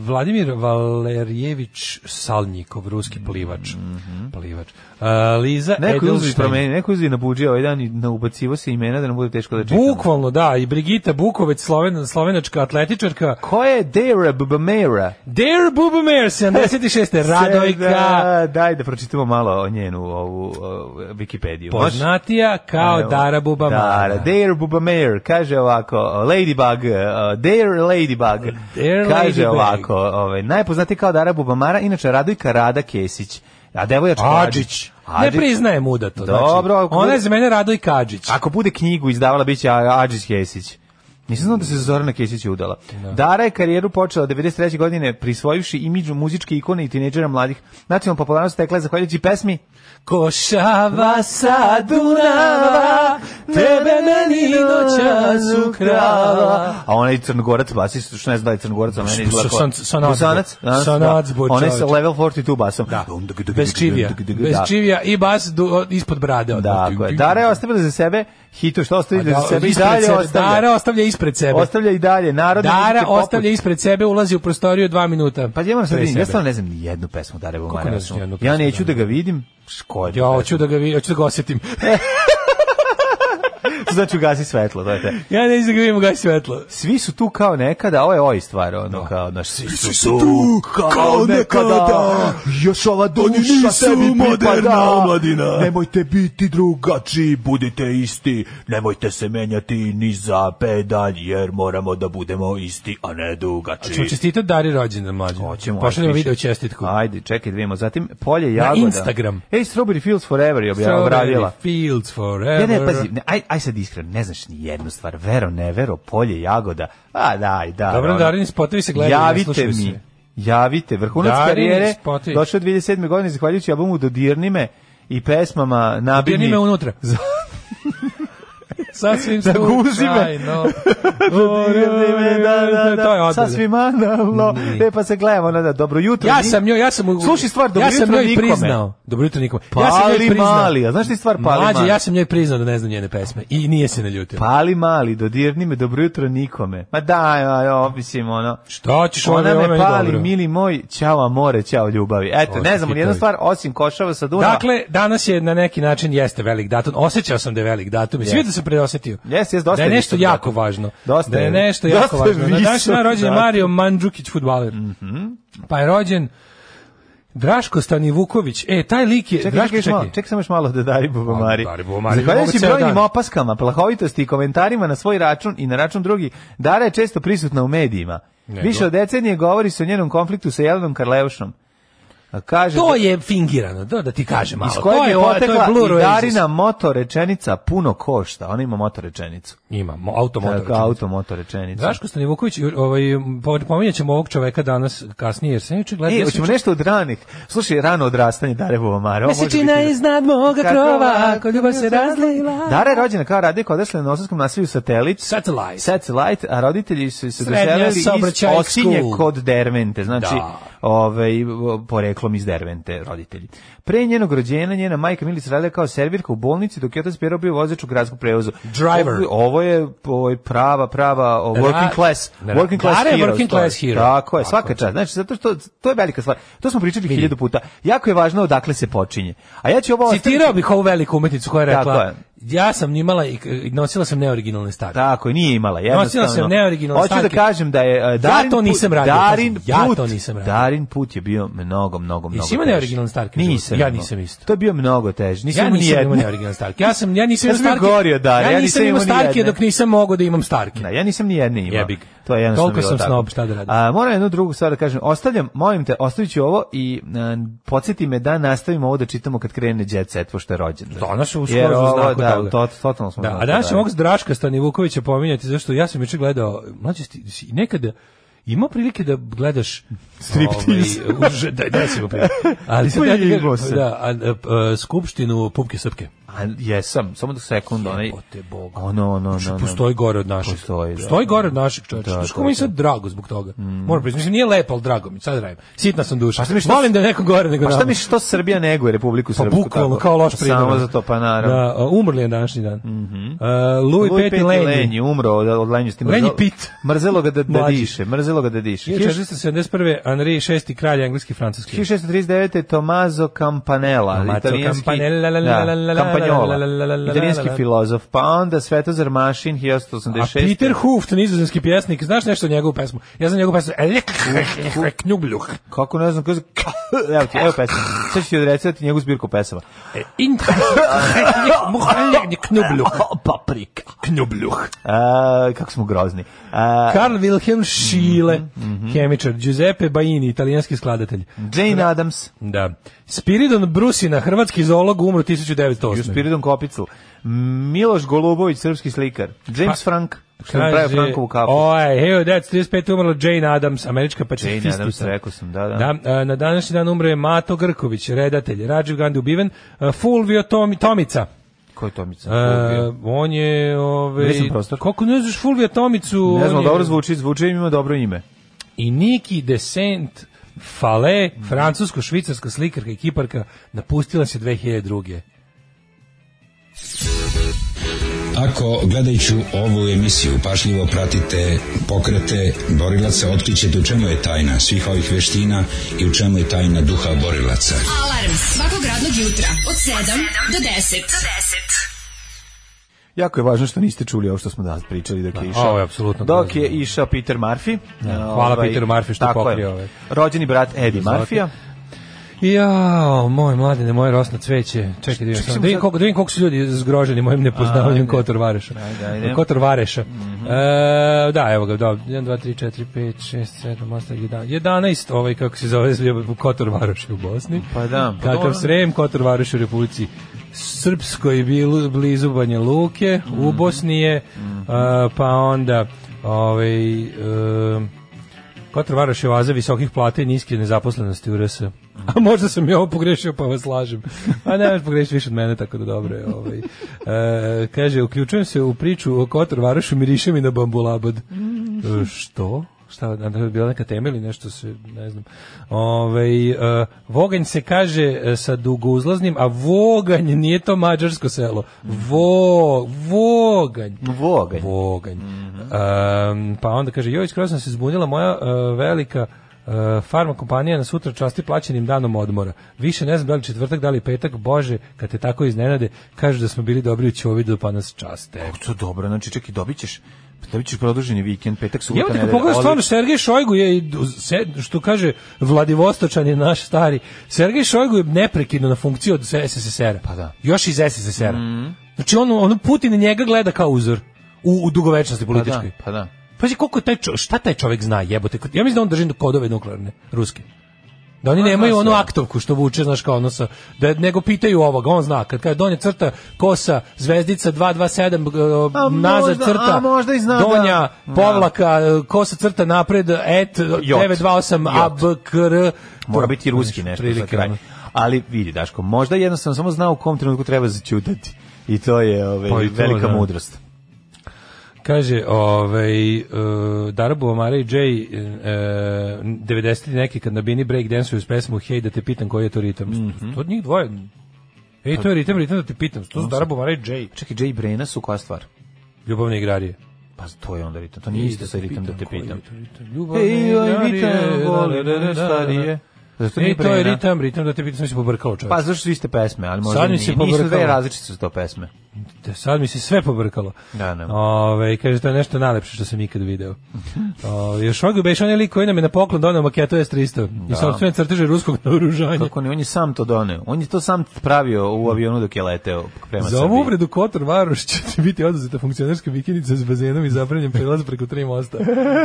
Vladimir Valerijević Salnikov, ruski mhm, plivač. Mm Plivač. Uh, Liza neko Edelstein. Promeni, neko je na budžija ovaj dan i ubacivo se imena da nam bude teško da čitamo. Bukvalno, da. I Brigita Bukovec, sloven, slovenačka atletičarka. Ko je Dera Bubamera? Dera Bubamera 76. (laughs) Radojka. Da, daj da pročitamo malo o njenu ovu Wikipediju. Poznatija kao Evo, Dara Bubamara. Dara, Dare Bubamare, kaže ovako, Ladybug, uh, Dare Ladybug, Dare kaže Ladybug. ovako, ovaj, najpoznatiji kao Dara Bubamara, inače Radojka Rada Kesić. A devojčka Adžić. Adžić. Ne priznaje muda to. Znači, Dobro. Znači, ona je za mene Radoj Kadžić. Ako bude knjigu izdavala, biće Adžić Kesić. Nisam znao da se Zorana Kesić udala. Da. Dara je karijeru počela 93. godine prisvojivši imidž muzičke ikone i tinejdžera mladih. Nacionalna popularnost tekla je zahvaljujući pesmi Košava sa Dunava, tebe meni noćas ukrava. A onaj crnogorac basist, što ne zna da je crnogorac, da. a meni izgleda San, sanadz, Bosanac, sanadz, da. On je sa level 42 basom. Da. Bez čivija. Bez čivija i bas ispod brade. Da, Dara je ostavila za sebe hitu što ostavlja da, za sebe i dalje ostavlja. Dara ostavlja ispred sebe. Ostavlja i dalje. Narod Dara ostavlja ispred sebe, ulazi u prostoriju dva minuta. Pa ja vam sad ja stvarno ne znam ni jednu pesmu Dare Bumara. Ja neću da ga vidim, Škoda. Ja hoću da ga, hoću da ga osetim. (laughs) (laughs) znači ugasi svetlo, to je te. Ja ne znam da ugasi svetlo. Svi su tu kao nekada, ovo je oj ovaj stvar, ono no. Da. kao, znaš, svi, svi su tu kao, kao nekada, nekada, još ova duša sebi moderna omladina. Nemojte biti drugačiji, budite isti, nemojte se menjati ni za pedalj, jer moramo da budemo isti, a ne drugačiji. Hoćemo čestitati Dari rođendan mlađe. Hoćemo. Pošaljemo video čestitku. Ajde, čekaj, da vidimo. Zatim polje jagoda. Na Instagram. Ej, Strawberry Fields Forever je objavila. Strawberry Fields Forever. Ne, ne, pazi, ne, aj, aj se sad iskren, ne znaš ni jednu stvar, vero, ne vero, polje, jagoda, a daj, da. Dobro, Darin, spotovi se gledaju, Javite mi, se. javite, vrhunac Darin, karijere, spotovi. došao 2007. godine, zahvaljujući albumu Dodirni me i pesmama Nabini. Dodirni me unutra. (laughs) sasvim da guzi me. No. da, da, da, da, da, E pa se gledamo, da, da, dobro jutro. Ja sam njoj, ja sam u... Slušaj stvar, dobro jutro nikome. ja sam nikome. priznao. Dobro jutro nikome. ja sam njoj priznao. Mali, a znaš ti stvar Pali Mlađe, mali? ja sam njoj priznao da ne znam njene pesme i nije se naljutio. Pali Mali, dodirni me, dobro jutro nikome. Ma daj, aj, opisim ono. Šta ćeš ona ove, me pali, dobro. mili moj, ćao amore, ćao ljubavi. Eto, ne znam, jedna stvar, osim košava sa Dunava. Dakle, danas je na neki način jeste velik datum. Osećao sam da je velik datum. Svi da se pre osetio. Jes, jes, dosta. Da je nešto je jako važno. Dosta. Da je nešto dosta jako važno. Na današnji dan rođen je Mario Mandžukić fudbaler. Mhm. Mm pa je rođen Draško Stanivuković, e, taj lik je... Čekaj, Draško, čekaj, čekaj. čekaj samo još malo da Dari Bubamari. Dari Bubamari. Zahvaljujući brojnim dan. opaskama, plahovitosti i komentarima na svoj račun i na račun drugi, Dara je često prisutna u medijima. Nego. Više od decenije govori se o njenom konfliktu sa Jelenom Karleušom. Kaže to da- je fingirano, da, da ti kažem malo. Iz kojeg to je, potekla to je Darina moto rečenica puno košta. Ona ima moto rečenicu. Ima, auto moto rečenicu. auto moto rečenicu. Daško Stanivuković, ovaj, pominjat ćemo ovog čoveka danas kasnije, jer sam juče gledao... E, da hoćemo nešto od ranih. Slušaj, rano odrastanje Dare Bovamara. Mesečina iznad moga krova, ako ljubav se razlila. Dare je rođena kao radnik odrasla na Nosovskom nasilju Satelit. Satellite. Satellite, a roditelji su se doselili iz Osinje kod Dermente. Znači, da ovaj, poreklom iz Dervente roditelji. Pre njenog rođenja njena majka Milica radila kao servirka u bolnici dok je otac Pero bio vozač u gradskom prevozu. Driver. Ovo, ovo je ovo je prava prava working class, working class Dare hero. Working class hero. Tako je, svaka čast. Znači zato što to je velika stvar. To smo pričali Vidim. hiljadu puta. Jako je važno odakle se počinje. A ja ću ovo Citirao bih ovu veliku umetnicu koja je da, rekla: ja sam imala i nosila sam neoriginalne starke. Tako je, nije imala, jednostavno. Nosila sam neoriginalne starke. Hoću da kažem da je uh, e, Darin ja to nisam radio. Darin put, ja to nisam radio. Darin put je bio mnogo, mnogo, mnogo. Jesi imao neoriginalne starke? Nisam. Ja nisam isto. To je bio mnogo teže. Nisam ja nisam imao neoriginalne starke. Ja sam ja nisam imao starke. Gorio, ja, ja nisam imao starke dok nisam mogao da imam starke. Ne, ja nisam ni jedne imao. Jebik. To je jednostavno. Toliko sam snob, šta da radim. A moram jednu drugu stvar da kažem. Ostavljam, molim te, ostaviću ovo i e, podsjeti me da nastavimo ovo da čitamo kad krene Jet Set pošto je rođendan. Danas uskoro da, to, totalno smo. Da, a danas ćemo da, ovog Draška Stanivukovića pominjati, zašto ja sam juče gledao, mlađe, nekada, imao prilike da gledaš striptiz ovaj, da, da, (laughs) da, ali se da, da, da, da, skupštinu Pupke Srpke A jesam, samo da sekund, onaj... Jebote Bog. Ono, ono, ono. Postoji gore od našeg. Postoji, da. Postoji gore od naših čovječa. Da, Što mi sad drago zbog toga. Mm. Moram priznati, nije lepo, al drago mi, sad radim. Sitna sam duša. Pa šta mi što... Volim da je neko gore nego Pa šta mi što Srbija nego neguje Republiku Srpsku? Pa bukvalno, kao loš primjer. Samo za to, pa naravno. Da, umrli je današnji dan. Mm -hmm. uh, Louis, Louis Peti Lenji. Lenji umro od, od Lenjosti. Lenji Pit. Mrzelo ga da, da diše, mrzelo ga da diše. 1471. Henri VI, kralj engleski francuski. 1639. Tomazo Campanella, italijanski. Campanella, Spanjola, italijanski filozof, pa onda Svetozar Mašin, 1886. A Peter Huft, nizozemski pjesnik, znaš nešto o njegovu pesmu? Ja znam njegovu pesmu, Knjugljuh. Kako ne znam, kaže, evo ti, evo pesma, sad ću ti odrecati njegovu zbirku pesama. E, Knjugljuh. Paprika. Knjugljuh. Kako smo grozni. Karl Wilhelm Schiele, hemičar, mhm, mhm. Giuseppe Baini, italijanski skladatelj. Jane Adams. Da. da. Spiridon Brusina, hrvatski zoolog, umro 1908. Spiridon Kopicu. Miloš Golubović, srpski slikar, James pa, Frank, što je pravio Frankovu kapu. Oaj, hej, that's 35 umrla Jane Adams, američka pacifistica. Jane Adams, rekao sam, da, da. da a, e, na današnji dan umre Mato Grković, redatelj, Rajiv Gandhi ubiven, a, e, Fulvio Tomi, Tomica, Ko je Tomica? Uh, on je ovaj Ne znam prostor. Kako ne znaš Fulvio Tomicu? Ne znam, dobro zvuči, zvuči ima dobro ime. I Niki Descent Fale, francusko-švicarska slikarka i kiparka, napustila se 2002. Ako gledajuću ovu emisiju pašljivo pratite pokrete borilaca, otkrićete u čemu je tajna svih ovih veština i u čemu je tajna duha borilaca. Alarm svakog radnog jutra od 7 do 10. Do 10. Jako je važno što niste čuli ovo što smo danas pričali dok je da, išao. Ovo je apsolutno. Dok je išao Peter Murphy. Ja, da, hvala ovaj, Peter Murphy što pokrio ove. Rođeni brat Eddie Murphyja. Ja, moj mladi, moje rosno cveće. Čekaj, da vidim, da vidim koliko, da vidim koliko su ljudi zgroženi mojim nepoznavanjem Kotor Vareša. Ajde, Kotor Vareša. Mm -hmm. e, da, evo ga, da, 1, 2, 3, 4, 5, 6, 7, 8, 11. 11, ovaj, kako se zove, Kotor Vareša u Bosni. Pa da. Pa Kakav srem, Kotor Vareša u Republici Srpskoj, blizu Banje Luke, mm -hmm. u mhm. Bosni je, mm -hmm. e, pa onda, ovaj... E, Kotor Varoš je oaza visokih plata i niske nezaposlenosti u RS. A možda sam ja ovo pogrešio, pa vas lažem. A ne, pogrešiti više od mene, tako da dobro je. Ovaj. E, kaže, uključujem se u priču o Kotor Varošu, miriše mi na bambulabad. Mm. E, što? šta da, da je bila neka tema ili nešto se ne znam. Ovaj uh, Voganj se kaže e, sa dugouzlaznim, a Voganj nije to mađarsko selo. Vo, Voganj. Voganj. Voganj. Mm -hmm. um, pa onda kaže joj skroz sam se zbunila moja uh, velika Uh, farma kompanija na sutra časti plaćenim danom odmora. Više ne znam da li četvrtak, da li petak, bože, kad te tako iznenade, kažu da smo bili dobri u Ćovidu, pa nas časte. Kako to dobro, znači čekaj, dobit ćeš da bićeš produženi vikend, petak, subota, nedelja. Ja bih pogledao stvarno Sergej Šojgu je što kaže Vladivostočan je naš stari. Sergej Šojgu je neprekidno na funkciji od SSSR-a. Pa da. Još iz SSSR-a. Mm. Znači on, on Putin njega gleda kao uzor u, u dugovečnosti političkoj. Pa da. Pa da. Pazi koliko taj čo, šta taj čovjek zna jebote. Ja mislim da on drži kodove nuklearne ruske. Da oni nemaju onu aktovku što vuče, znaš, kao ono sa, da, nego pitaju ovoga, on zna, kad kaže donja crta, kosa, zvezdica 227, nazad crta, a možda i zna donja, da, da. povlaka, e, kosa crta napred, et, e, Jot. 928, abkr, Mora biti ruski nešto za kraj. Ali vidi, Daško, možda jednostavno samo zna u kom trenutku treba začutati. I to je ove, ovaj, pa i to, velika da. mudrost. Kaže, ovaj, uh, e, Darabu Omara i Jay, uh, e, 90 neki kad na Bini breakdansuju s pesmu Hej da te pitam koji je to ritam. Mm -hmm. To od njih dvoje. Ej, to je ritam, ritam da te pitam. To su Darabu Omara i Jay. Čekaj, Jay i Brena su koja stvar? Ljubavne igrarije. Pa to je onda ritam, to nije isto da sa ritam da te pitam. Ljubavne igrarije, da te pitam. Ljubavne igrarije, da, da, da te pitam. Zato e, to je ritam, ritam da te pitam, sam se pobrkao čovječ. Pa zašto su iste pesme, ali možda sad mi se nisu dve različite su to pesme. Da, sad mi se sve pobrkalo. Da, ne. Da. Ove, kaže, to je nešto najlepše što sam ikad video. (laughs) Ove, još ovdje beš on je lik koji nam je na poklon donao maketu S-300 da. i sobstvene crteže ruskog naoružanja. Kako ne, on je sam to doneo. On je to sam pravio u avionu dok je leteo prema Za ovu uvredu Kotor Varoš će biti oduzeta funkcionerska vikinica s bazenom i zabranjen prelaz preko tri mosta.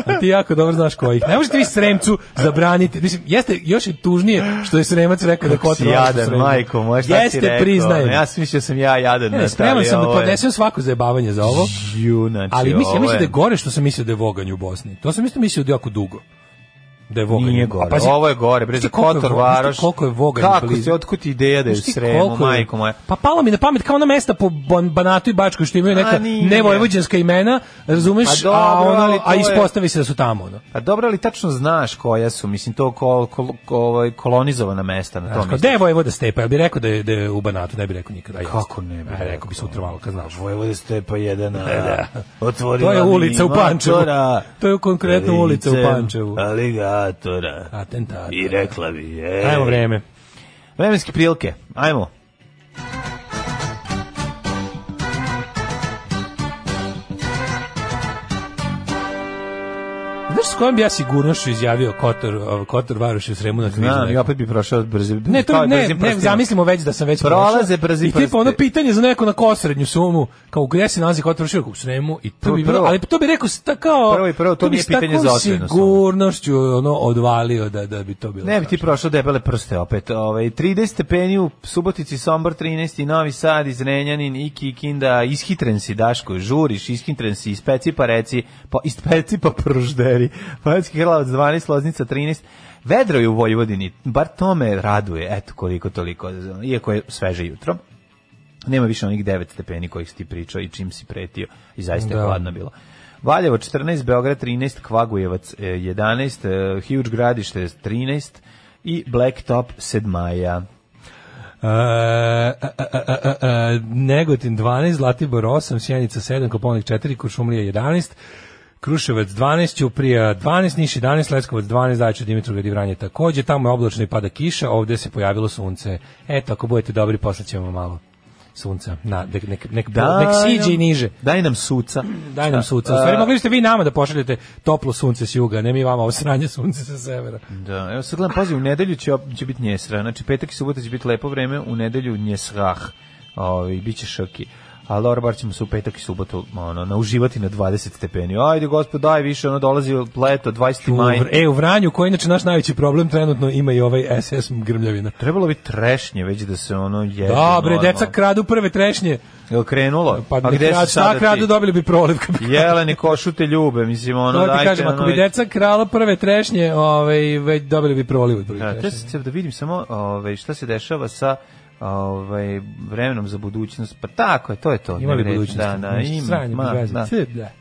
A ti jako dobro znaš kojih. Ne možete vi sremcu zabraniti. Mislim, jeste, još je tužnije što je Sremac rekao da Kotor jadan, majko, moja šta Jeste, ti rekao? Priznajem. Ja sam mislio da sam ja jadan. Ne, spreman sam da podnesem svako zajebavanje za ovo. Ju, znači, ali mislim, ja mislim da je gore što sam mislio da je Voganj u Bosni. To sam isto mislio da jako dugo da je Voganj Nije gore. Pazi, ovo je gore, bre, za Kotor Varoš. Koliko je Voganj Kako blizu? se otkud ideja da je u Sremu, majko moja? Pa palo mi na pamet kao na mesta po Banatu i Bačkoj, što imaju neka nevojvođanska imena, razumeš, pa dobro, a ono a ispostavi je... se da su tamo, ono. Pa dobro, ali tačno znaš koja su, mislim to ko, ko, ko ovaj, kolonizovana mesta na tom. Gde je Vojvoda Stepa? Ja bih rekao da je, da je u Banatu, ne bih rekao nikada. Kako ne bih? Rekao bi sutra malo kad znaš. Vojvoda Stepa jedan. E, da. Otvorila to je ulica u Pančevu. To je konkretno ulica u Pančevu. Ali ga atentatora. Atentatora. I da, da. rekla bi, je. Ajmo vreme. Vremenske prilike, ajmo. kojom bi ja sigurnošću izjavio Kotor, Kotor Varoš u Sremu na križu. Znam, i opet bi prošao brzi. Ne, to, ne, ne, zamislimo već da sam već Prolaze brzi I tipa ono pitanje za neko na kosrednju sumu, kao gdje se nalazi Kotor Varoš u Sremu, i to bi bilo, ali to bi rekao sta kao... Prvo i prvo, to, to nije pitanje za ocenu. sigurnošću ono odvalio da, da bi to bilo. Ne bi ti prošao debele prste opet. Ovaj, 30 stepeni u Subotici, Sombor 13, Novi Sad, Izrenjanin i Kikinda, ishitren si Daško, žuriš, ishitren si, ispeci pa reci, pa ispeci pa pružderi. Poljski Hrlavac 12, Loznica 13. Vedro je u Vojvodini, bar to me raduje, eto koliko toliko, iako je sveže jutro. Nema više onih 9 stepeni kojih si ti pričao i čim si pretio i zaista da. hladno bilo. Valjevo 14, Beograd 13, Kvagujevac 11, e, e, Huge Gradište 13 i Blacktop 7 maja. Uh, e, Negotin 12, Zlatibor 8, Sjenica 7, Koponik 4, Kuršumlija 11, Kruševac 12, Ćuprija 12, Niš 11, Leskovac 12, Zajče, Dimitrov i Vranje takođe, tamo je oblačno i pada kiša, ovde se pojavilo sunce. Eto, ako budete dobri, poslaćemo malo sunca. Na, nek, nek, nek, daj nek siđe i niže. Daj nam suca. Daj nam suca. U stvari, mogli ste vi nama da pošaljete toplo sunce s juga, ne mi vama osranje sunce sa severa. Da, evo sad gledam, pazi, u nedelju će, će biti njesra. Znači, petak i subota će biti lepo vreme, u nedelju njesrah. Ovi, ovaj, bit će šoki a dobro, bar ćemo se u petak i subotu ono, nauživati na 20 stepeni. Ajde, gospod, daj više, ono dolazi leto, 20. maj. E, u Vranju, koji inače naš najveći problem trenutno ima i ovaj SS grmljavina. Trebalo bi trešnje već da se ono jedu. Dobre, da, normalno. deca kradu prve trešnje. Jel krenulo? Pa a gde krad, sada kradu ti? dobili bi proliv. Jeleni košu te ljube, mislim, ono, da, da dajte. Kažem, ono, ako bi ovaj- deca krala prve trešnje, ovaj, već dobili bi proliv od prve trešnje. Da, da vidim samo ovaj, šta se dešava sa ovaj vremenom za budućnost. Pa tako je, to je to. Imali budućnost. Da, da, da ima. Sranje, ma, da. Ciblja. Da.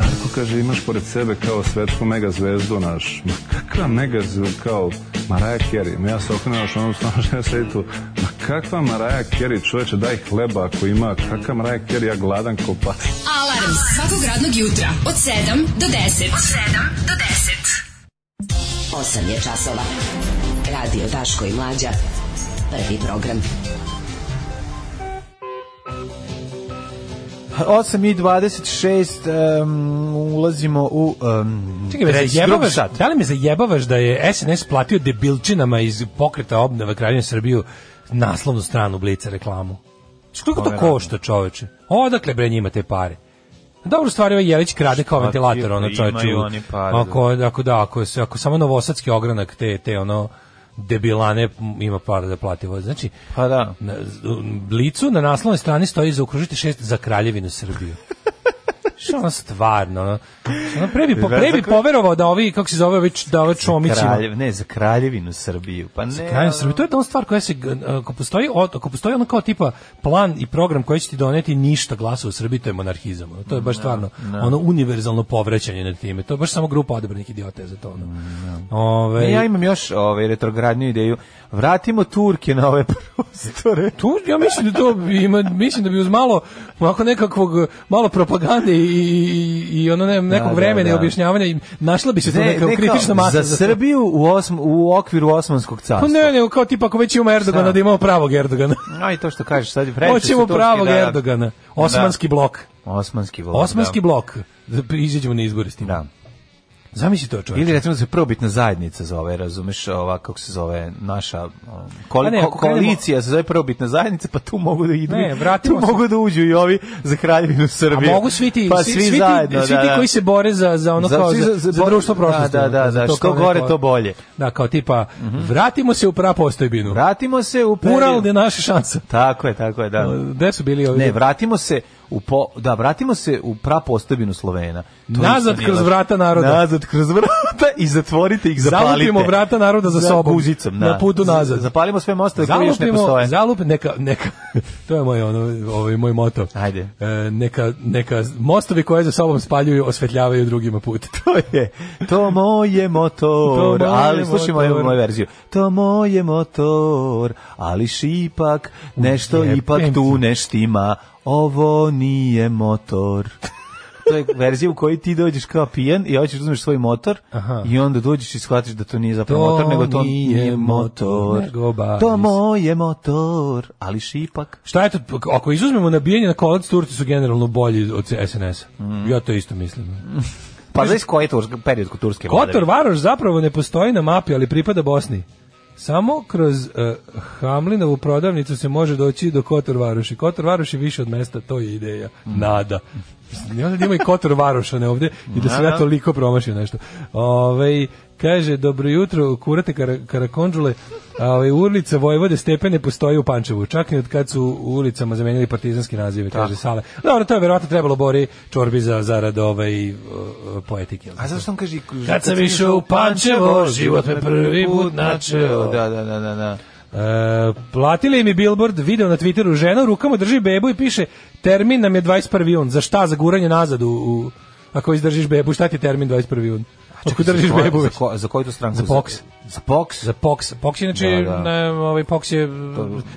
Darko kaže, imaš pored sebe kao svetsku megazvezdu naš. Ma kakva megazvezda kao Maraja Kerry? Ma ja se okrenuo još onom stanošenju sedi tu. Ma kakva Maraja Kerry? Čoveče, daj hleba ako ima. Kakva Maraja Kerry? Ja gladan ko pas. Alarm svakog radnog jutra od 7 do 10. Od 7 do 10. 8 je časova. Radio Daško i Mlađa. Prvi program. 8 i 26 um, ulazimo u um, Čekaj, me zajebavaš, da li me zajebavaš da je SNS platio debilčinama iz pokreta obnova Kraljevine Srbiju naslovnu stranu Blica reklamu? Koliko to pa, košta, čoveče? Odakle bre njima te pare? Dobro stvari ovaj Jelić krade kao ventilator, ono čoveče. Ako, ako da, ako, se, da, ako samo novosadski ogranak te, te ono debilane ima para da plati voz. Znači, pa da. Na, licu na naslovnoj strani stoji za zaokružiti šest za kraljevinu Srbiju. (laughs) Što ono stvarno, ono, ono pre bi, po, pre bi poverovao da ovi, kako se zove, da ovi, da ove čomićima. ne, za kraljevinu Srbiju, pa ne. Za kraljevinu Srbiju, to je ta stvar koja se, e, ako postoji, ako postoji ono kao tipa plan i program koji će ti doneti ništa glasa u Srbiji, to je monarhizam. Ono, to je baš stvarno, no, no. ono univerzalno povraćanje na time. To je baš samo grupa odebranih idiota za to. Ono. No. Mm, da. Ove, ne, ja imam još ove, ovaj, retrogradnju ideju. Vratimo Turke na ove (laughs) prostore. Tu, ja mislim da to ima, mislim da bi uz malo, ako nekakvog, malo propagande i i, i ono ne, nekog da, da vremena i da. objašnjavanja i našla bi se to neka ne, kritična masa. Za Srbiju u, osm, u okviru Osmanskog carstva. Pa ne, ne, kao tipa ako već imamo Erdogana, da imamo pravog Erdogana. No i to što kažeš, sad je Hoćemo pravog da, da, Erdogana. Osmanski blok. Osmanski blok. Osmanski blok. Da, Izađemo na izbore s tim. Da. Zamisli to, čovječe. Ili recimo da se probitna zajednica zove, razumeš, ovako kako se zove naša um, koali, ne, ko, koalicija se zove probitna zajednica, pa tu mogu da idu. Ne, tu se. mogu da uđu i ovi za kraljevinu Srbije. A mogu svi ti, pa svi, svi, svi zajedno, ti, svi da, da, koji se bore za za ono za, kao za, za, za društvo da, prošlosti. Da, da, da, da što gore to bolje. Da, kao tipa mm -hmm. vratimo se u prapostojbinu. Vratimo se u Ural gde naša šansa. Tako je, tako je, da. Gde su bili ovi? Ne, vratimo se u po, da vratimo se u prapostavinu Slovena. To Nazad kroz vrata naroda. Nazad kroz vrata i zatvorite ih, zapalite. Zalupimo vrata naroda za, za sobom. Buzicom, da. Na putu nazad. Zapalimo sve mostove koji još ne postoje. Zalup, neka, neka, (laughs) to je moj, ono, ovaj, moj moto. Ajde. E, neka, neka mostovi koje za sobom spaljuju, osvetljavaju drugima put. (laughs) to je, to moje motor, to moje ali motor. slušaj moju, moju verziju. To moje motor, ali šipak, nešto je, ipak tu neštima, ovo nije motor. to je verzija u kojoj ti dođeš kao pijan i hoćeš da uzmeš svoj motor Aha. i onda dođeš i shvatiš da to nije zapravo to motor, nego to nije motor. motor to moje motor, ali šipak. Šta je to, ako izuzmemo nabijanje na kolac, Turci su generalno bolji od SNS-a. Mm. Ja to isto mislim. pa znaš koji je period kod turske Kotor, Varoš zapravo ne postoji na mapi, ali pripada Bosni. Samo kroz uh, Hamlinovu prodavnicu se može doći do Kotor Varoši. Kotor Varoši više od mesta, to je ideja. Mm. Nada. I da ima i Kotor Varošane ovde i da se ja toliko promašio nešto. Ove, ovaj, Kaže, dobro jutro, kurate kar karakondžule, a ovaj, ulica Vojvode Stepe postoji u Pančevu, čak i od kad su u ulicama zamenili partizanski nazive, kaže Sale. Dobro, to je verovatno trebalo Bori Čorbi za zarad ovaj, poetike. A zašto on kaže... Kad sam išao u Pančevo, život me prvi put načeo. Da, da, da, da. da. E, platili mi Billboard video na Twitteru žena u rukama drži bebu i piše termin nam je 21. jun. Za šta? Za guranje nazad u, u ako izdržiš bebu. Šta ti je termin 21. jun? Kako držiš koje, bebu? Za, ko, za koju to stranku? Za POX. Za POX? Za POX. POX je, znači, da, da. Ne, ovaj POX je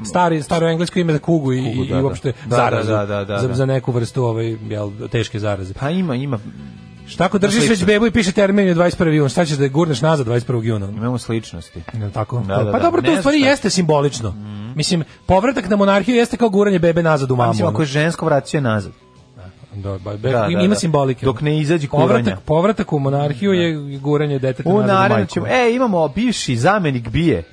stari, staro englesko ime za kugu i, kugu, da, i da. uopšte da, da, zarazu. Da, da, da, da, za, za neku vrstu ovaj, jel, teške zaraze. Pa ima, ima. Šta ako držiš već bebu i piše termin je 21. juna, šta ćeš da je gurneš nazad 21. juna? Imamo sličnosti. Ne, tako? Da, da, pa da. dobro, to u stvari šta. jeste simbolično. Mm. Mislim, povratak na monarhiju jeste kao guranje bebe nazad u mamu. Pa, mislim, ako je žensko, vraća će nazad. Da, ba, da, ima da, da. simbolike. Dok ne izađe kuranja. Povratak, povratak u monarhiju da. je guranje deteta u narodu ćemo, E, imamo bivši zamenik bije.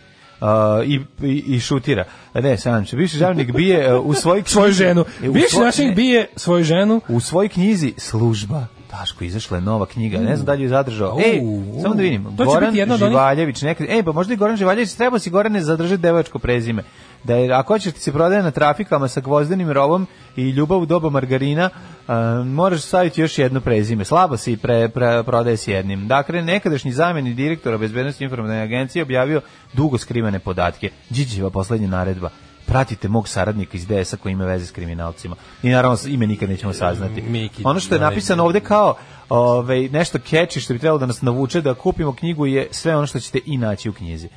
Uh, i, i, i šutira. Ne, Sanče, bivši zamenik bije uh, u svoj (laughs) knjizi... svoju ženu. Bivši zamenik bije svoju ženu. U svojoj knjizi Služba. Daško, izašla je nova knjiga, ne znam da li je zadržao. Ej, samo da vidim, to Goran Živaljević, nekada, ej, pa možda i Goran Živaljević, treba si Gorane zadržati devojačko prezime da je, ako hoćeš da ti se prodaje na trafikama sa gvozdenim rovom i ljubav u doba margarina, uh, moraš staviti još jedno prezime. Slabo se i pre, pre, prodaje s jednim. Dakle, nekadašnji zamjeni direktora bezbednosti informativne agencije objavio dugo skrivene podatke. Điđiva poslednja naredba pratite mog saradnika iz DS-a koji ima veze s kriminalcima. I naravno ime nikad nećemo saznati. Mm, ono što je da, napisano ovde kao ovaj, nešto catchy što bi trebalo da nas navuče da kupimo knjigu je sve ono što ćete i naći u knjizi.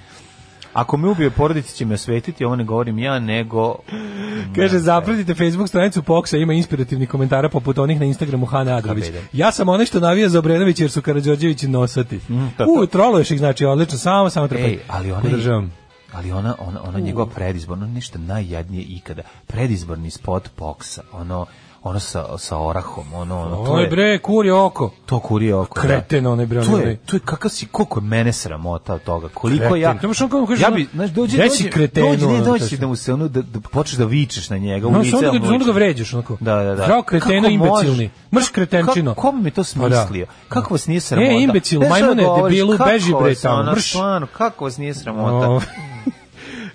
Ako me ubije porodici će me osvetiti, ovo ne govorim ja, nego... (laughs) Kaže, zapratite Facebook stranicu Poksa, ima inspirativni komentara poput onih na Instagramu Hana Adović. Ja sam onaj što navija za Obrenović jer su Karadžođevići nosati. Mm, to, to. U, troluješ ih, znači, odlično, samo, samo treba. Ej, ali ona, Podržavam. Ali ona, ona, ona njegova predizborna, nešto najjadnije ikada. Predizborni spot Poksa, ono ono sa, sa orahom, ono, ono, to Oj, je... bre, kurje oko. To kurje oko, da. Kreten, da. onaj bre, to je, to je kakav si, koliko je mene sramota od toga, koliko kreten. ja... To što kažeš, ja bi, znaš, dođe, dođe, kretenu, dođe, ne, dođe da mu se, ono, da, da počneš da vičeš na njega, no, u lice, ono, da- ono ga da vređaš, onako. Da, da, da. Bravo, kreteno, imbecilni. Mrš kretenčino. Kako, kom mi to pa smislio? Kako vas nije sramota? E, imbecil, majmune, debilu, beži bre tamo, mrš. Kako vas nije sramota? (laughs)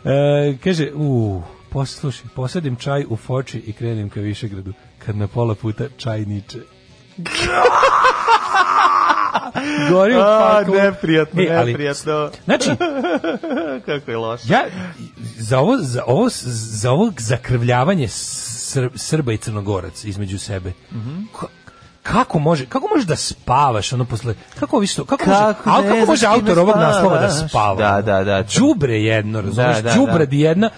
E, kaže, u, poslušaj, posadim čaj u Foči i krenem ka Višegradu kad na pola puta čajniče. (laughs) Gori u paklu. Neprijatno, e, ali, neprijatno. Znači, (laughs) kako je loše. Ja, za ovo, za ovo, za ovo zakrvljavanje Sr, Srba i Crnogorac između sebe, mm -hmm. kako može kako možeš da spavaš ono posle kako vi što kako, kako može, ne, kako može autor ovog naslova da spava da da da đubre jedno razumeš da, da, đubre da. jedna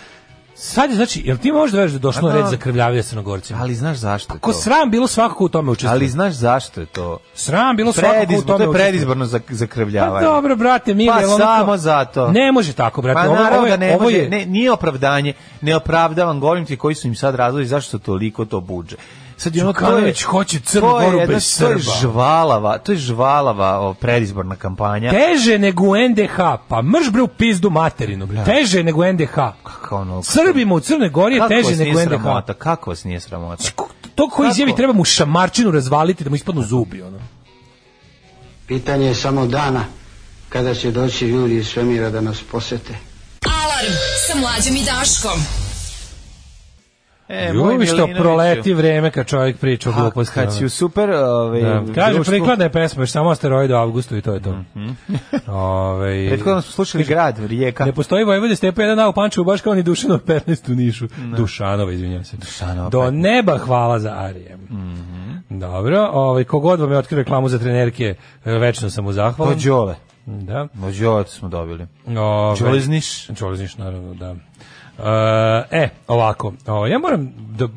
Sad znači, jel ti možeš da veš da došlo pa red da. za krvljavlje crnogorcima? Ali znaš zašto je Ko sram bilo svakako u tome učestvovati. Ali znaš zašto je to? Sram bilo Predizb, svakako u tome To je predizborno za, za krvljavanje. Pa dobro, brate, mi Pa samo to... zato. Ne može tako, brate. Pa ovo, naravno ovo je, da ne može, je... ne, nije opravdanje, ne opravdavam, govorim ti koji su im sad razlozi, zašto toliko to budže. Sad je ono Kanović hoće Crnu Goru bez Srba. To je žvalava, to je žvalava o, predizborna kampanja. Teže nego NDH, pa mrš bre u pizdu materinu, bre. Da. Teže nego NDH. Kako ono? Srbima u Crnoj Gori je teže nego NDH. Sramota, kako vas nije sramota? Znači, to koji izjavi treba mu šamarčinu razvaliti da mu ispadnu zubi, ono. Pitanje je samo dana kada će doći ljudi iz svemira da nas posete. Alarm sa mlađim i Daškom. E, Juvi što proleti vreme kad čovjek priča o gluposti. Kad si u super... Ove, ovaj, da. Kaže, prikladna je pesma, još samo asteroid u avgustu i to je to. Mm -hmm. ove, Prethodno smo slušali kaže, grad, rijeka. Ne postoji Vojvode stepa 1 u Pančevu, baš kao ni Dušanov 15 u Nišu. No. Dušanova, izvinjam se. Dušanova. Do neba hvala za Arijem. Mm -hmm. Dobro, ovaj, kogod vam je otkrio reklamu za trenerke, večno sam mu zahvalan. To pa Đole. Da. Mođovac smo dobili. Ove, Čolizniš. Čolizniš, naravno, da e, ovako, o, ja moram da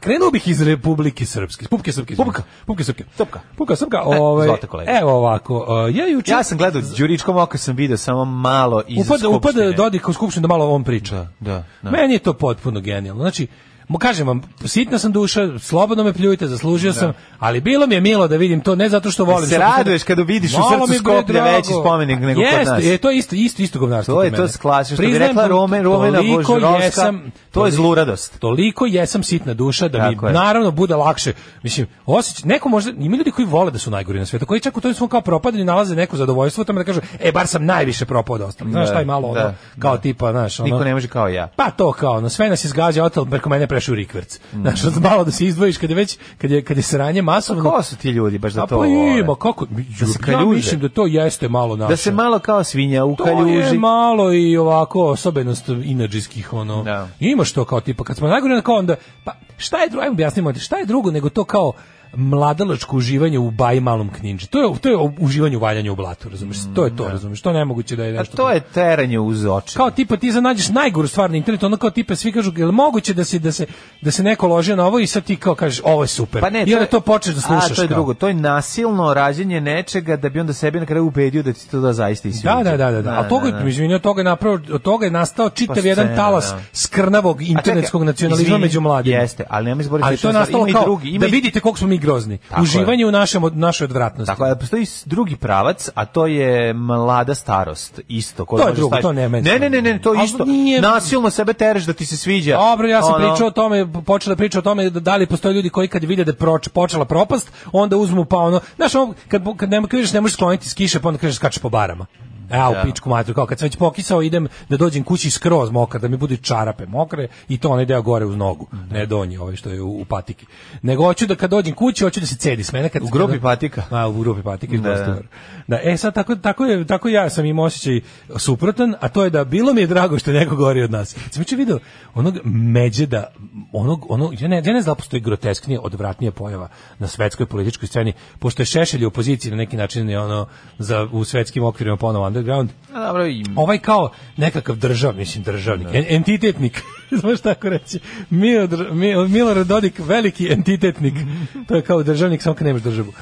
krenuo bih iz Republike Srpske. Pupke Srpske. Pupka, Pupke Srpske. Srpka. Pupka Srpka, e, ovaj. evo ovako. O, ja juče Ja sam gledao Đuričkom oko sam video samo malo iz upada, skupštine. Upada Dodik u skupštinu da malo on priča. Da, da, da. Meni je to potpuno genijalno. Znači, Mo kažem vam, sitna sam duša, slobodno me pljujte, zaslužio da. sam, ali bilo mi je milo da vidim to, ne zato što volim. Se raduješ kada vidiš u srcu Skoplje veći spomenik nego jest, kod nas. Je, to je isto, isto, isto govnarstvo. To je to sklasiš, što bi rekla Rome, Romena jesam, to je zluradost. Toliko jesam sitna duša da mi je. naravno bude lakše. Mislim, osjeć, neko možda, ima ljudi koji vole da su najgori na svetu, koji čak u tom svom kao propadanju nalaze neko zadovoljstvo, tamo da kažu, e, bar sam najviše propao od ostalih. Znaš, da, taj malo da, ono, kao da. tipa, znaš, ono... Niko ne može kao ja. Pa to kao, ono, sve nas izgađa, otel, preko mene prešu rikverc. Mm. Znaš, malo da se izdvojiš kad već kad je kad je sranje masovno. Ko su ti ljudi baš da to? A pa ima ovaj? kako da se kaljuže. Ja mislim da to jeste malo da naše. Da se malo kao svinja u kaljuži. To je malo i ovako osobenost inadžijskih ono. Da. Ima što kao tipa kad smo najgore na kao onda pa šta je drugo, ajmo objasnimo, šta je drugo nego to kao mladalačko uživanje u baj malom kninđi. To je to je uživanje u valjanju u blatu, razumeš? Mm, to je to, da. razumeš? To nemoguće da je nešto. A to je teranje uz oči. Kao tipa ti nađeš najgoru stvar na internetu, onda kao tipa svi kažu jel moguće da se da se da se neko loži na ovo i sad ti kao kažeš ovo je super. Pa ne, I onda to počneš da slušaš. A to je kao. drugo, to je nasilno rađanje nečega da bi onda sebi na kraju ubedio da ti to da zaista i Da, da, da, da, da. da. A toga da, da. izvinio, toga je napravo, od toga je nastao pa čitav pa jedan talas da. skrnavog internetskog nacionalizma među mladima. Jeste, ali nema izboriti. Ali to je nastalo kao, drugi, da vidite koliko smo mi grozni. Tako Uživanje je. u našem, našoj odvratnosti. Tako je, postoji drugi pravac, a to je mlada starost. Isto. Ko to je drugo, to ne Ne, ne, ne, to isto. Nije... Nasilno sebe tereš da ti se sviđa. Dobro, ja sam ono... pričao o tome, počela priča o tome da da li postoje ljudi koji kad vide da proč, počela propast, onda uzmu pa ono, znaš, ono, kad, kad, ne, kad vidiš ne možeš skloniti s kiše, pa onda kažeš skače po barama. Ja, da. u pičku matru, kao kad sam već pokisao, idem da dođem kući skroz mokar, da mi budu čarape mokre i to onaj deo gore uz nogu, ne donji, ovaj što je u, u patiki. Nego hoću da kad dođem kući, hoću da se cedi s mene. Kad, u grupi kada, patika. A, u grupi patika iz da, da, e sad tako, tako, je, tako ja sam im osjećaj suprotan, a to je da bilo mi je drago što je neko gori od nas. Sam će video onog međeda, onog, ono, ja ne, ja ne znam da postoji grotesknije, odvratnije pojava na svetskoj političkoj sceni, pošto je Šešelj u opoziciji na neki način je ono za, u svetskim okvirima ponovo underground. A, dobro, im. Ovaj kao nekakav držav, mislim državnik, da. en, entitetnik. (laughs) Znaš tako reći. Milo, Milo, Milorad Dodik, veliki entitetnik. to je kao državnik, samo kad nemaš državu.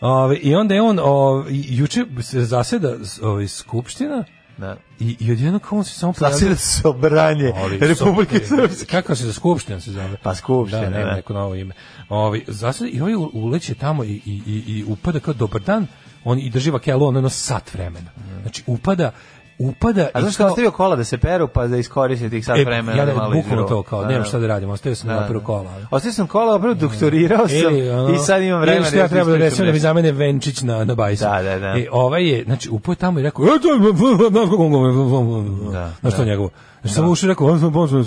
Ove, I onda je on, o, juče se zaseda ove, skupština, da. I, i odjedno kao on se samo pojavio... Zasjeda se obranje (laughs) Republike Srpske. Kako se za skupština se zove? Pa skupština, da. Nema ne. Da. neko novo ime. Ovi, zasjeda, I ovaj uleće tamo i, i, i, i upada kao dobar dan, on i drži vakelu ono, ono sat vremena. Znači, upada upada A zašto kao... ostavio kola da se peru pa da iskoristi tih sat vremena? E, ja da, bukvalno to kao, nemam šta da radim, ostavio sam da, napravo kola. Ali. Ostavio sam kola, opravo doktorirao sam e, ono, i sad imam vremena. Ili što ja treba da resim da mi zamene venčić na, na bajsu. Da, da, da. E, ovaj je, znači, upao je tamo i rekao, e, to je, da, znaš to da. njegovo. Da. Samo uši rekao, on sam pozvao,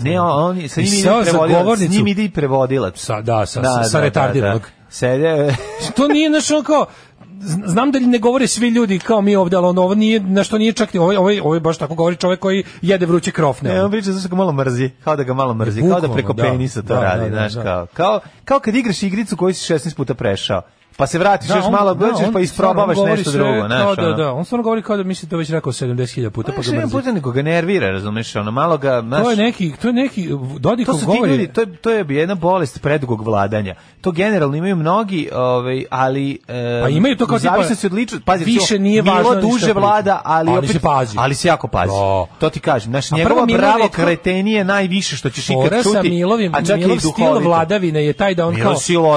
Ne, on, sa njim ide prevodilac, s njim ide i prevodilac. Sa, da, sa, da, sa, sa retardiranog. Da, da. Sede. to nije našo kao znam da li ne govore svi ljudi kao mi ovde, ali ono, ovo nije, na što nije čak, ovaj, ovaj, ovaj baš tako govori čovjek koji jede vruće krofne. Ne, on priča da ga malo mrzi, kao da ga malo mrzi, kao da preko da. penisa to da, radi, da, znaš, da, kao, kao, kao kad igraš igricu koju si 16 puta prešao pa se vratiš da, još on, malo, da, pa isprobavaš nešto sve, drugo, znaš. Da, da, da, on stvarno govori kao da misli da već rekao 70.000 puta, pa, pa ga mrzi. puta nego ga nervira, razumeš, ono malo ga, znaš. To je neki, to je neki Dodikov to su govori. Ljudi, to je to je jedna bolest predugog vladanja. To generalno imaju mnogi, ovaj, ali e, Pa imaju to kao tipa se od liču, pazi, više to, nije važno duže vlada, ali, ali pa opet se pazi. ali se jako pazi. Da. To ti kažem, znaš, njegovo bravo kretenije najviše što ćeš ikad čuti. A čak i duhovito. stil vladavine je taj da on kao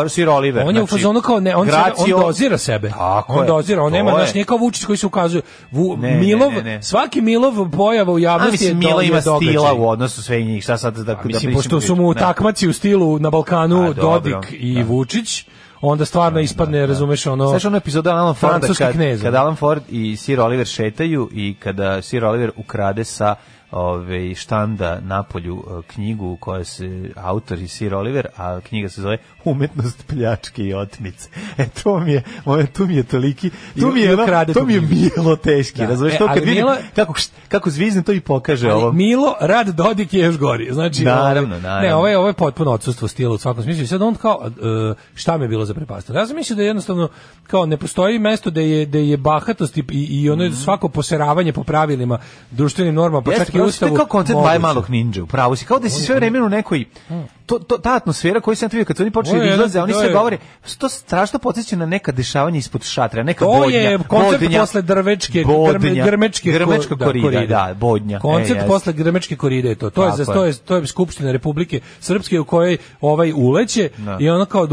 Sir Oliver. On je u znači. fazonu kao ne, on integraciju. On dozira sebe. Tako on je, dozira, on nema, znaš, nije kao koji se ukazuje. Vu, ne, Milov, ne, ne, svaki Milov pojava u javnosti je to Milo ima stila u odnosu sve njih, šta sad da, pa da mislim, pošto su mu da. takmaci u stilu na Balkanu A, Dodik i da. Vučić, onda stvarno da, ispadne, da, da. razumeš, ono... Sveći ono epizoda Alan Forda, kad, kad Alan Ford i Sir Oliver šetaju i kada Sir Oliver ukrade sa ove, štanda napolju e, knjigu koja se autor i Sir Oliver, a knjiga se zove Umetnost pljačke i otmice. E to mi je, moja, tu mi je toliki, tu mi je, no, to mi je Milo teški, da. razumiješ, e, to kad Milo, vidim kako, kako zvizne to i pokaže ovo. Milo, rad Dodik je još gori, znači, naravno, ovaj- naravno. ne, ovo je, ovo je potpuno odsustvo stila u svakom smislu, sad on kao, e, šta mi je bilo za prepastanje? Ja sam mislio da jednostavno, kao, ne postoji mesto da je, da je bahatost i, i ono mm. svako poseravanje po pravilima, društvenim normama, pa čak i u ustavu. kao koncept Baje malog ninja, pravo si. Kao da si sve vreme u nekoj mm. to, to, ta atmosfera koju sam vidio kad oni počeli da izlaze, oni sve govore, to strašno podsjeća na neka dešavanja ispod šatra, neka to bodnja. To je koncept bodnja, posle drvečke, bodnja, grmečke, grmečka ko, da, korida, da, da, bodnja. E, koncept e, posle grmečke koride je to. To je, za, to, je, to je Skupština Republike Srpske u kojoj ovaj uleće no. Da. i ona kao (laughs)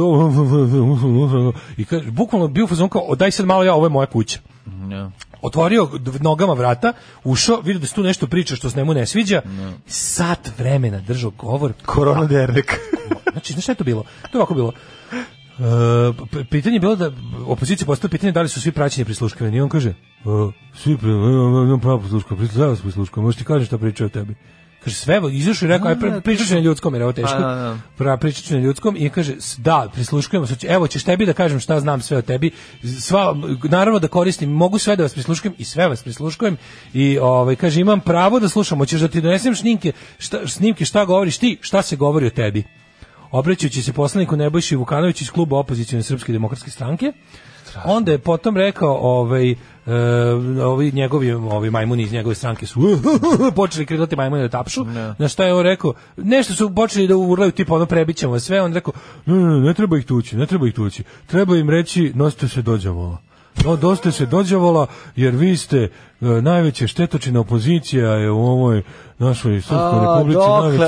I kaže, bukvalno bio fazon kao, daj sad malo ja, ovo je moja kuća. No. Da otvorio nogama vrata, ušao, vidio da se tu nešto priča što se njemu ne sviđa, no. sat vremena držao govor. Korona dernek. znači, znaš šta je to bilo? To je ovako bilo. E, pitanje je bilo da opozicija postavila pitanje da li su svi praćeni prisluškivani i on kaže svi imam pravo prisluška prisluška možeš ti kažem šta priča o tebi Kaže sve izašao i rekao aj da, da, da. pričaš na ljudskom jer ovo teško. Pra pričaš na ljudskom i kaže da, prisluškujemo se. Evo ćeš tebi da kažem šta znam sve o tebi. Sva naravno da koristim, mogu sve da vas prisluškujem i sve vas prisluškujem i ovaj kaže imam pravo da slušam, hoćeš da ti donesem snimke, šta, snimke šta govoriš ti, šta se govori o tebi. Obraćajući se poslaniku Nebojši Vukanoviću iz kluba opozicione Srpske demokratske stranke, Onda je potom rekao, ovaj e, ovi njegovi ovi majmuni iz njegove stranke su (laughs) počeli krilati majmune da tapšu. Ne. Na šta je on rekao? Nešto su počeli da urlaju tipa ono prebićemo sve, on rekao: "Ne, ne, ne treba ih tući, ne treba ih tući. Treba im reći nosite se dođavola." No, dosta se dođavola, jer vi ste uh, najveće štetočina opozicija je u ovoj našoj Srpskoj republici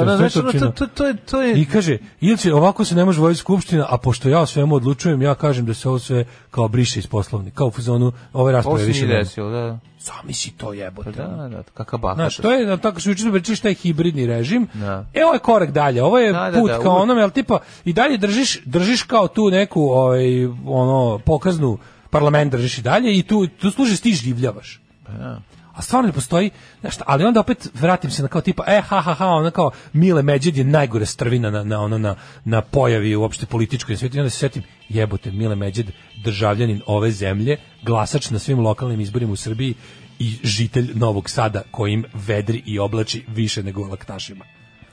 najveća to, to, to, je... I kaže, ili će, ovako se ne može voditi skupština, a pošto ja o svemu odlučujem, ja kažem da se ovo sve kao briše iz poslovnika, kao u fazonu ove rasprave više. Ovo da. Sami to jebote. Pa da, da, da, kakav baka. Znaš, to je, tako su učinu pričali šta je hibridni režim. Da. E, je korak dalje, ovo je da, put da, da, kao onome, ali tipa, i dalje držiš, držiš kao tu neku, ovaj, ono, pokaznu parlament držiš i dalje i tu, tu služi stiš divljavaš. Pa, da. A stvarno ne postoji, nešto, ali onda opet vratim se na kao tipa, e, ha, ha, ha, ona kao Mile Međed je najgore strvina na, na, ono, na, na pojavi uopšte političkoj svijetu. I onda se setim, jebote, Mile Međed, državljanin ove zemlje, glasač na svim lokalnim izborima u Srbiji i žitelj Novog Sada kojim vedri i oblači više nego laktašima.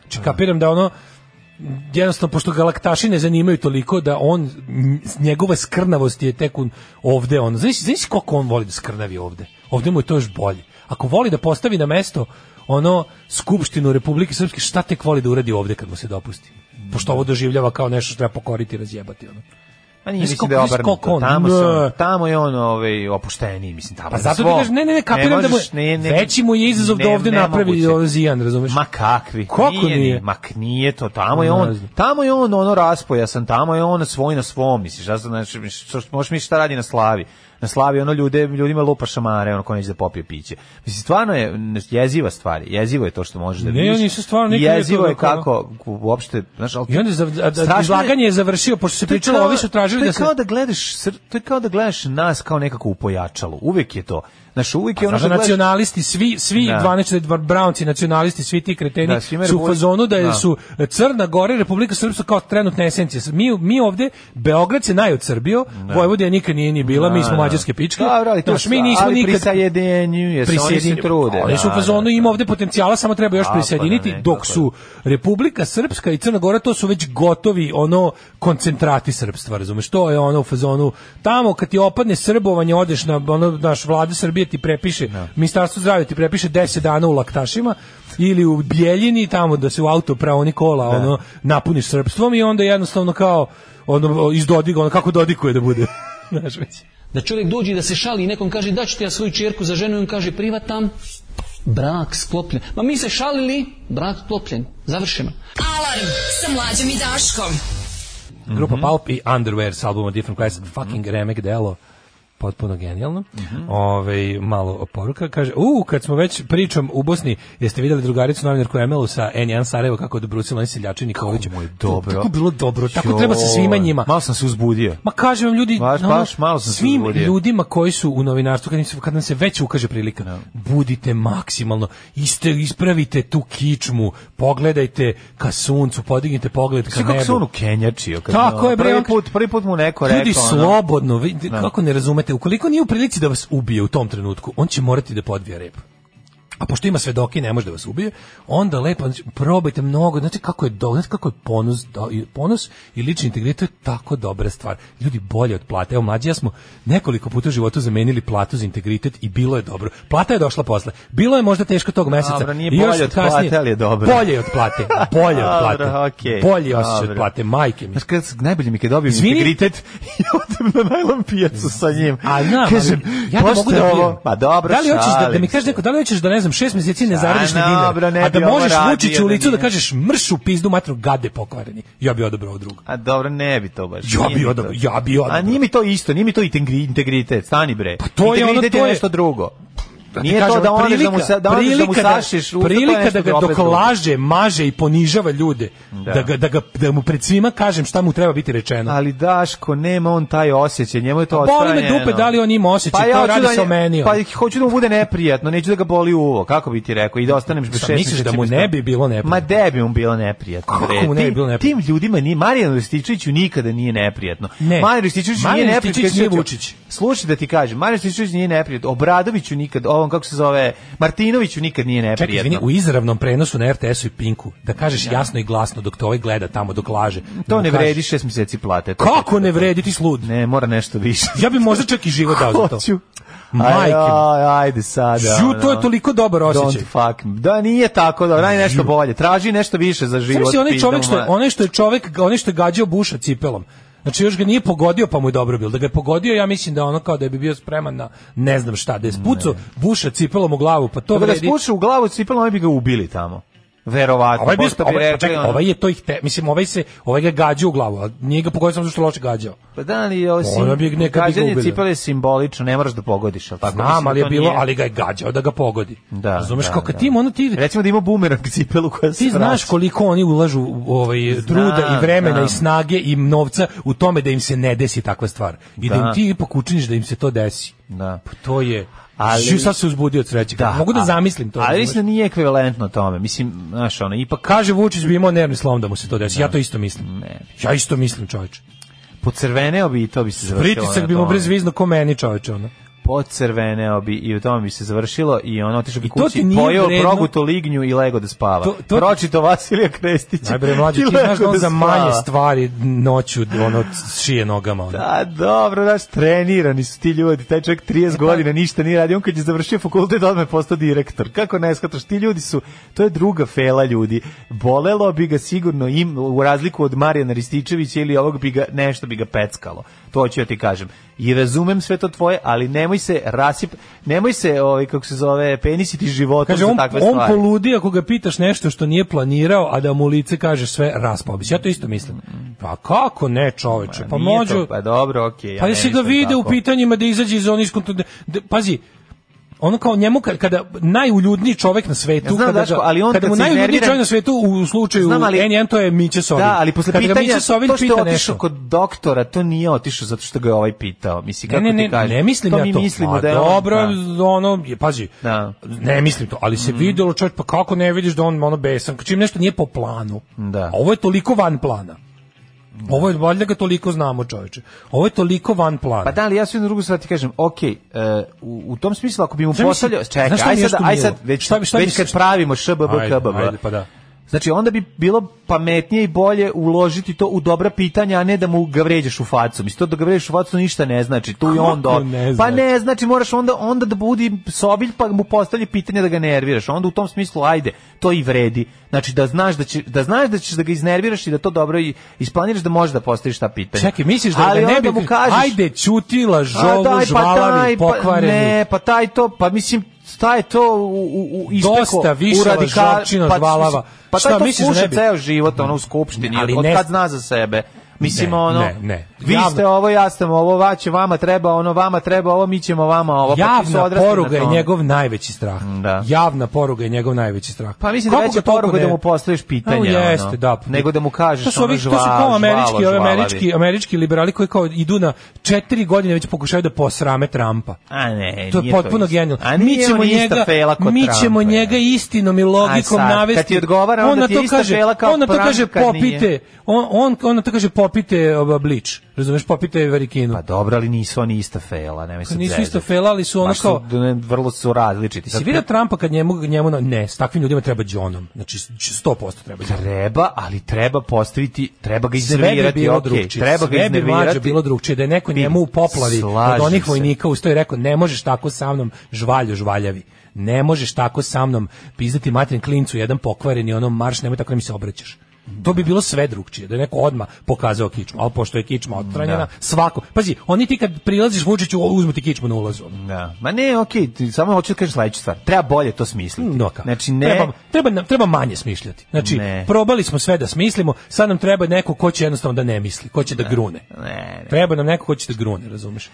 Znači, da. kapiram da ono, jednostavno, pošto galaktaši ne zanimaju toliko, da on, njegova skrnavost je tek ovde, on, znaš, znaš koliko on voli da skrnavi ovde? Ovde mu je to još bolje ako voli da postavi na mesto ono Skupštinu Republike Srpske, šta tek voli da uradi ovde kad mu se dopusti? Pošto ovo doživljava kao nešto što treba pokoriti i razjebati. Ono. Pa nije, mislim da je obrnuto. Tamo, su, tamo je on ovaj, opušteniji, mislim. Tamo pa zato ti kažeš, ne, ne, ne, kapiram da mu, ne, veći mu je izazov da ne, da ovde napravi ovaj zijan, razumeš? Ma kakvi? Kako nije? nije? Ma nije to, tamo je on, tamo je on ono raspojasan, tamo je on svoj na svom, misliš, ja znači, možeš misliti šta radi na slavi na slavi ono ljude, ljudima lupa šamare, ono ko neće da popije piće. Mislim, stvarno je jeziva stvar, jezivo je to što možeš da vidiš. Ne, oni su stvarno Jezivo je da kako, uopšte, znaš, ali... I onda za, izlaganje je završio, pošto se pričalo, ovi su tražili da se... To je kao da gledaš, to je kao da gledaš nas kao nekako u pojačalu uvek je to. Naš uvijek je ono što da nacionalisti svi svi da. 12 brownci nacionalisti svi ti kreteni da, su u fazonu da, da, su Crna Gora i Republika Srpska kao trenutna esencija. Mi mi ovde Beograd se najodsrbio, da. Vojvodina nikad nije ni bila, mi smo da. mađarske pičke. Da, vrali, to mi nismo ali nikad prisajedinju, oni se trude. Oni su u fazonu ima ovde potencijala, samo treba još pa prisjediniti dok su Republika Srpska i Crna Gora to su već gotovi ono koncentrati srpstva, razumeš? To je ono u fazonu tamo kad ti opadne srbovanje odeš na ono naš vlade Srbije ti prepiše, no. Da. ministarstvo zdravlja ti prepiše 10 dana u Laktašima ili u Bjeljini, tamo da se u auto praoni kola, no. Da. ono, napuniš srpstvom i onda jednostavno kao, ono, izdodiga, Dodiga, ono, kako Dodikuje da bude, (laughs) znaš već. Da čovjek dođe da se šali i nekom kaže, daću ti ja svoju čerku za ženu i on kaže, privatam, brak sklopljen. Ma mi se šalili, brak sklopljen. Završeno. Alarm sa mlađom i Daškom. Mm -hmm. Grupa mhm. Palp i Underwear s albuma Different Class, fucking mhm. remek delo potpuno genijalno. Mm -hmm. Ove, ovaj, malo poruka kaže, u, kad smo već pričom u Bosni, jeste videli drugaricu novinarku Emelu sa N1 Sarajevo kako do Brusila nisi Ljači Nikolić. Kako je dobro. Tako bilo dobro, tako jo, treba sa svima njima. Malo sam se uzbudio. Ma kažem vam ljudi, baš, baš, malo sam svim uzbudio. ljudima koji su u novinarstvu, kad, im, kad nam se već ukaže prilika, no. Da. budite maksimalno, iste, ispravite tu kičmu, pogledajte ka suncu, podignite pogled ka nebu. Kako se on u Kenjačio? Tako je, prvi put, prvi put mu neko rekao. Ljudi, slobodno, vi, da. kako ne razumete ukoliko nije u prilici da vas ubije u tom trenutku, on će morati da podvije rep a pošto ima svedoki ne može da vas ubije, onda lepo znači, probajte mnogo, znači kako je do, znači kako je ponos, do, ponos i lični integritet je tako dobra stvar. Ljudi bolje od plate. Evo mlađi ja smo nekoliko puta u životu zamenili platu za integritet i bilo je dobro. Plata je došla posle. Bilo je možda teško tog meseca. Dobro, nije bolje od kasnije, plate, ali je dobro. Bolje od plate. Bolje od (laughs) plate. Dobro, okay. Bolje osjećaj od plate, majke mi. Znaš, kad, najbolje mi kad dobijem Zvini? integritet (laughs) i odem na najlon pijacu sa njim. A, na, Kažem, ja ne mogu da pijem. Pa dobro, da li hoćeš da, da mi kažeš neko, da li hoćeš da ne znam, znam, šest mjeseci ne zaradiš ni dinar. Ne a da možeš Vučiću u licu da kažeš mršu pizdu matru gade pokvareni. Ja bih odabrao ovog A dobro, ne bi to baš. Ja bih odabrao, ja bih odabrao. A nije mi to isto, nije mi to integritet, stani bre. Pa to je ono, to je nešto drugo. Nije kažem, to da on da mu sa, da, da prilika, da mu sašiš, prilika da, da ga dok laže, maže i ponižava ljude, da. da ga, da ga da mu pred svima kažem šta mu treba biti rečeno. Ali Daško nema on taj osjećaj, njemu je to odstranjeno. Pa boli me dupe da li on ima osjećaj, pa ja to radi da, sa meni. Pa hoću da mu bude neprijatno, neću da ga boli uvo, kako bi ti rekao, i da ostanem bez šest. Misliš da mu ne bi bilo neprijatno? Ma da bi mu bilo neprijatno. Kako mu ne bi bilo neprijatno? Tim ljudima ni Marijan Rističeviću nikada nije neprijatno. Ne. Marijan Rističević nije neprijatno. Slušaj da ti kažem, Marijan Rističević nije neprijatno. Obradoviću nikad, ovom ovom, kako se zove, Martinoviću nikad nije neprijatno. Čekaj, u izravnom prenosu na RTS-u i Pinku, da kažeš ja. Da. jasno i glasno dok te ovaj gleda tamo, dok laže. To ne vredi šest mjeseci plate. To kako to ne vredi, ti slud? Ne, mora nešto više. ja bi možda čak i život dao za to. Hoću. Majke. Aj, ajde sad. Ju, to je toliko dobar osjećaj. Don't fuck me. Da, nije tako, dobro. daj nešto bolje. Traži nešto više za život. Sve onaj čovjek što, onaj što je čovjek, onaj što je gađao buša cipelom. Znači još ga nije pogodio, pa mu je dobro bilo. Da ga je pogodio, ja mislim da ono kao da bi bio spreman na ne znam šta, da je spucao, buša cipelom u glavu, pa to Kada vredi. Da ga spuša u glavu cipelom, oni bi ga ubili tamo. Verovatno. Ovaj, bio, ovaj, rekli, čekaj, ovaj je to ih te, mislim ovaj se ovaj ga gađa u glavu, a nije ga pogodio samo zato što loše gađao. Pa da ali ovo sim, bi neka gađanje cipele simbolično, ne moraš da pogodiš, al tako. Znam, ali da je bilo, nije... ali ga je gađao da ga pogodi. Da, Razumeš da, kako da. ti ono ti recimo da ima bumerang cipelu koja se Ti znaš koliko oni ulažu ovaj znam, truda i vremena znam. i da. snage i novca u tome da im se ne desi takva stvar. I da, da im ti ipak učiniš da im se to desi. Da. Pa to je Ali Šu, sad se uzbudio od sreće. Da, Mogu da a, zamislim to. Ali mislim da nije ekvivalentno tome. Mislim, znaš, ona ipak kaže Vučić bi imao nervni slom da mu se to desi. Da. Ja to da. isto mislim. Ne. Ja isto mislim, čoveče. Pocrveneo crvene i to bi se završilo. Pritisak bi mu brez vizno ko meni, čoveče, ona pocrveneo bi i u tom bi se završilo i on otišao bi kući, pojeo progutu lignju i lego da spava. To, to Pročito Vasilija Krestića. Najbre mlađi, ti znaš da on da za manje stvari noću ono šije nogama. Ono. Da, dobro, znaš, trenirani su ti ljudi, taj čovjek 30 e, pa- godina ništa nije radi, on kad je završio fakultet odmah postao direktor. Kako ne shvataš, ti ljudi su, to je druga fela ljudi. Bolelo bi ga sigurno im, u razliku od Marijana Rističevića ili ovog bi ga, nešto bi ga peckalo to ću ja ti kažem. I razumem sve to tvoje, ali nemoj se rasip, nemoj se, ovaj, kako se zove, penisiti životom Kaže, za takve on stvari. On poludi ako ga pitaš nešto što nije planirao, a da mu lice kaže sve raspao Ja to isto mislim. Pa kako ne, čoveče? Pa, pa mođu... To, pa dobro, okej. Okay, ja pa se ga vide tako. u pitanjima da izađe iz onih da- da- pazi, ono kao njemu kada najuljudniji čovjek na svetu ja znam, kada daško, ali on kada mu najljudniji čovjek na svetu u slučaju znam, ali, n to je Miće Sovin. Da, ali posle kada pitanja Sovin to što je otišao kod doktora, to nije otišao zato što ga je ovaj pitao. Misli kako ne, ne, ti kažeš. Ne, ne, mislim to ja mi to. Mislimo A, da je dobro, da. ono je pazi. Da. Ne mislim to, ali se mm. videlo čovjek pa kako ne vidiš da on ono besan, čim nešto nije po planu. Da. ovo je toliko van plana. Da. Ovo je valjda ga toliko znamo, čoveče. Ovo je toliko van plana. Pa da li ja sve na drugu stvar ti kažem, ok, uh, u, u, tom smislu ako bi mu postavljao, čekaj, aj sad, aj sad, već, šta bi, šta već kad pravimo šbb, kbb, pa da. Znači, onda bi bilo pametnije i bolje uložiti to u dobra pitanja, a ne da mu ga vređaš u facu. Mislim, to da ga vređaš u facu ništa ne znači. Tu i onda... Pa ne znači. Pa ne, znači, moraš onda, onda da budi sobilj, pa mu postavlja pitanje da ga nerviraš. Onda u tom smislu, ajde, to i vredi. Znači, da znaš da, će, da, znaš da ćeš da ga iznerviraš i da to dobro i isplaniraš da možeš da postaviš ta pitanja. Čekaj, misliš da Ali ne bi... Mu kažeš, ajde, čutila, žovu, pa žvalavi, pa, pokvareni. Ne, pa taj to, pa mislim, šta je to u, u, u ispeko, Dosta više u radikal... pa, zvalava. Pa, šta, misliš ne bi? ceo život ono, u skupštini, ali od ne, kad zna za sebe. Mislim ne, ono, ne, ne. vi Javno. ste ovo, ja sam ovo, vaće vama treba ono, vama treba ovo, mi ćemo vama ovo. Pa Javna pa poruga je njegov najveći strah. Da. Javna poruga je njegov najveći strah. Pa mislim da veća poruga da ne... da mu postaviš pitanje. No, jeste, ono, da. Pa Nego da mu kažeš to su ono, žva, to su kao američki, žvala, američki, američki liberali koji kao idu na četiri godine već pokušaju da posrame Trumpa. A ne, to je potpuno genijalno. A mi ćemo njega, mi ćemo njega istinom i logikom navesti. Kad ti odgovara, onda ti je ista kao On to kaže popite, on to kaže popite blič, razumeš, popite varikinu. Pa dobro, ali nisu oni ista fela, ne mislim. da Nisu ista fela, ali su ono Baš kao su, ne, vrlo su različiti. Si vidio Trumpa kad njemu njemu ne, s takvim ljudima treba đonom. Znači 100% treba. Johnom. Treba, ali treba postaviti, treba ga iznervirati, bi okay, treba ga iznervirati. Bi bilo drugčije da je neko njemu u poplavi od onih vojnika ustao i rekao ne možeš tako sa mnom, žvalju žvaljavi ne možeš tako sa mnom pizdati materin klincu jedan pokvareni onom marš, nemoj tako da mi se obraćaš. To bi bilo sve drugčije, da je neko odma pokazao kičmu, al pošto je kičma otranjena, da. svako. Pazi, oni ti kad prilaziš Vučiću, uzmu ti kičmu na ulazu. Da. Ma ne, okej, okay, samo hoćeš da kažeš sledeću stvar. Treba bolje to smisliti. No, mm, da, znači ne treba, treba, treba manje smišljati. Znači ne. probali smo sve da smislimo, sad nam treba neko ko će jednostavno da ne misli, ko će da, da grune. Ne, ne. Treba nam neko ko će da grune, razumeš?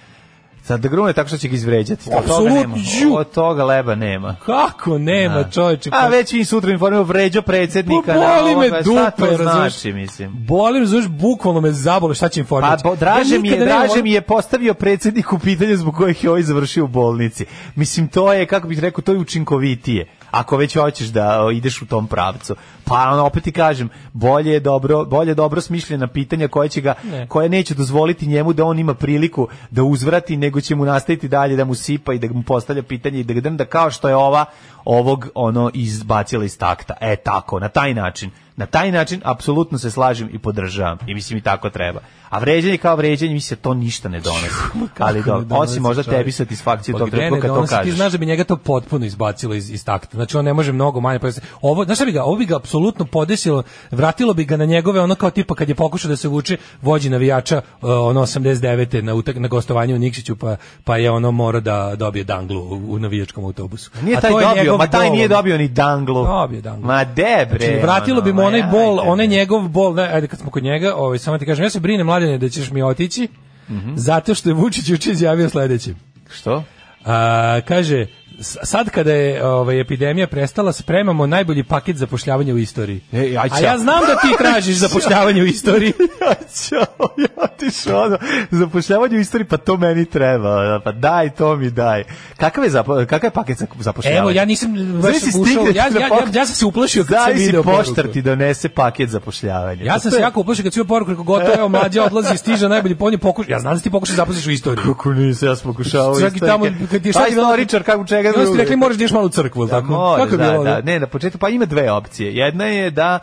Sad da grune tako što će ga izvređati. Apsolutno. Od toga leba nema. Kako nema, da. čoveče? A pa- već mi sutra informirao vređo predsednika. Pa boli me dupe, znači, mislim. Boli me, znaš, bukvalno me zabole šta će informirati. Pa draže mi je, draže on... mi je postavio predsednik u pitanje zbog kojih je ovaj završio u bolnici. Mislim, to je, kako bih rekao, to je učinkovitije ako već hoćeš da ideš u tom pravcu. Pa on opet ti kažem, bolje je dobro, bolje dobro smišljena pitanja koja će ga, ne. koje neće dozvoliti njemu da on ima priliku da uzvrati, nego će mu nastaviti dalje da mu sipa i da mu postavlja pitanje i da ga drnda kao što je ova ovog ono izbacila iz takta. E tako, na taj način. Na taj način apsolutno se slažem i podržavam. I mislim i tako treba. A vređanje kao vređanje mi se to ništa ne donosi. (laughs) Ali do, osim možda čovjek. tebi satisfakciju tog trenutka kad donosi, to kažeš. Ti znaš da bi njega to potpuno izbacilo iz, iz takta. Znači on ne može mnogo manje. Pa ovo, znaš šta bi ga, ovo bi ga apsolutno podesilo, vratilo bi ga na njegove ono kao tipa kad je pokušao da se vuče vođi navijača eh, ono 89. na utak, na gostovanju u Nikšiću pa, pa je ono mora da dobije danglu u, u navijačkom autobusu. Nije A taj to je dobio, njegov Ma taj nije dobio ni danglu. Dobio danglu. Ma de bre. Znači, vratilo ono, bi mu onaj bol, onaj njegov bol, ne, ajde kad smo kod njega, ovaj, samo ti kažem, ja se brinem mladene da ćeš mi otići, mm -hmm. zato što je Vučić juče izjavio sledeće. Što? A, kaže, sad kada je ovaj epidemija prestala spremamo najbolji paket zapošljavanja u istoriji. Ej, ja A ja znam da ti tražiš zapošljavanje u istoriji. (laughs) ja ja ti šono. Zapošljavanje u istoriji, pa to meni treba. Pa daj, to mi daj. Kakav je, zapo, kakav je paket za zapošljavanje? Evo, ja nisam baš ušao. Da ja, ja, ja, ja, sam se uplašio kad sam video poruku. poštar ti donese paket zapošljavanja. Ja sam se jako uplašio kad sam poruku rekao gotovo, evo, mlađi odlazi, stiže najbolji ponje, pokušaj. Ja znam da ti pokušaj da zaposliš u istoriji. Kako nisi, ja sam pokušao. Čak i tamo, kad pa ti šta ti Richard, kako čega drugog. Jeste rekli moraš da malo u crkvu, da, tako? Kako je da, bilo? Da, da, ne, na početku pa ima dve opcije. Jedna je da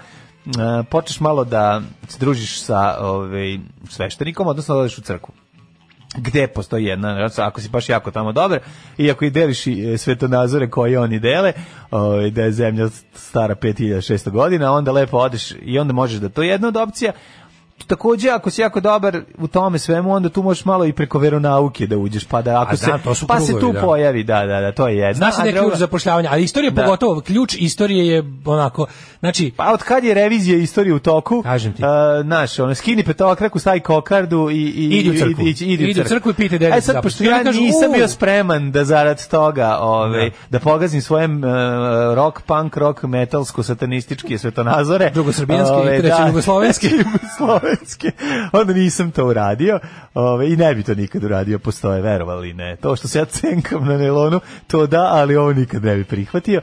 uh, počneš malo da se družiš sa ovaj sveštenikom, odnosno da odeš u crkvu gde postoji jedna, ako si baš jako tamo dobar, i ako i deliš i e, svetonazore koje oni dele, o, ovaj, da je zemlja stara 5600 godina, onda lepo odeš i onda možeš da to je jedna od opcija, takođe ako si jako dobar u tome svemu onda tu možeš malo i preko veronauke da uđeš pa da ako znam, da, se to su pa krugovi, se tu da. pojavi da da da to je jedno znači da je ključ zapošljavanja ali istorija da. pogotovo ključ istorije je onako znači pa od kad je revizija istorije u toku kažem ti uh, naš ono skini petovak reku staj kokardu i i idi u crkvu i idi, idi u crkvu i pite da e sad pošto ja kažu, nisam bio spreman da zarad toga ovaj da. da pogazim svoje uh, rock punk rock metalsko satanistički svetonazore drugosrbijanske i ovaj, da. (laughs) treće jugoslovenske Hrvatske, onda nisam to uradio ove, ovaj, i ne bi to nikad uradio, postoje, verovali ne. To što se ja cenkam na nelonu, to da, ali ovo nikad ne bi prihvatio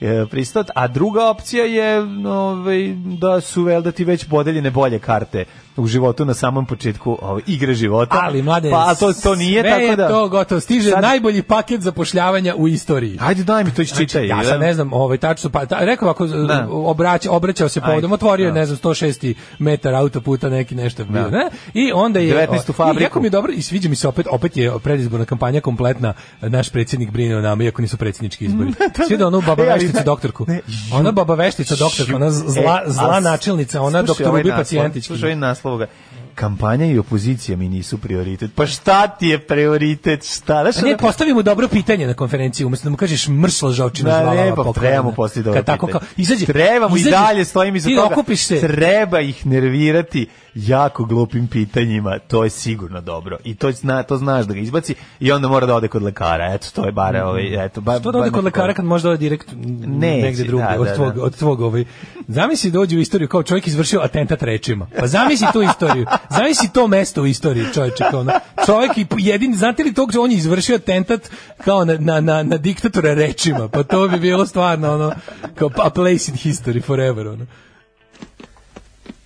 e, Pristot. a druga opcija je ovaj, da su vel da ti već podeljene bolje karte u životu na samom početku ove, ovaj, igre života. Ali mlade, pa to to nije sve tako da. to gotovo stiže sad... najbolji paket zapošljavanja u istoriji. Hajde daj mi to isčitaj. Znači, čitaj. ja sad ne znam, ovaj tačno pa ta, rekao ako da. obraća obraćao se povodom otvorio da. ne znam 106 metar autoputa neki nešto bio, da. ne? I onda je 19. fabriku. Jako mi je dobro i sviđa mi se opet opet je predizborna kampanja kompletna naš predsjednik brine o nama iako nisu predsjednički izbori. Sve (laughs) da onu e, baba veštica doktorku. Ona baba veštica doktorka, ona e, zla zla načelnica, ona doktoru bi pacijentić. Slušaj ovaj nas zasluga kampanja i opozicija mi nisu prioritet. Pa šta ti je prioritet? Šta? Znaš, ne, postavimo dobro pitanje na konferenciji, umesto da mu kažeš mrsla žaočina da, zvala. Ne, pa trebamo postaviti dobro tako, pitanje. Kao, izađe, trebamo izađe, i dalje stojim iza toga. se. Treba ih nervirati jako glupim pitanjima, to je sigurno dobro. I to, zna, to znaš da ga izbaci i onda mora da ode kod lekara. Eto, to je bare ovaj, mhm. eto, ba, Što da ode kod lekara kad može da ode direkt Neći, negde drugde, da, od, da, tvog, da. od tvog ovaj. Zamisli dođe da u istoriju kao čovjek izvršio atentat rečima. Pa zamisli tu istoriju znaš si to mesto u istoriji, čovječe, kao ono. čovek i jedini, znate li to, on je izvršio atentat kao na, na, na, na diktatora rečima, pa to bi bilo stvarno, ono, kao a pa place in history forever, ono.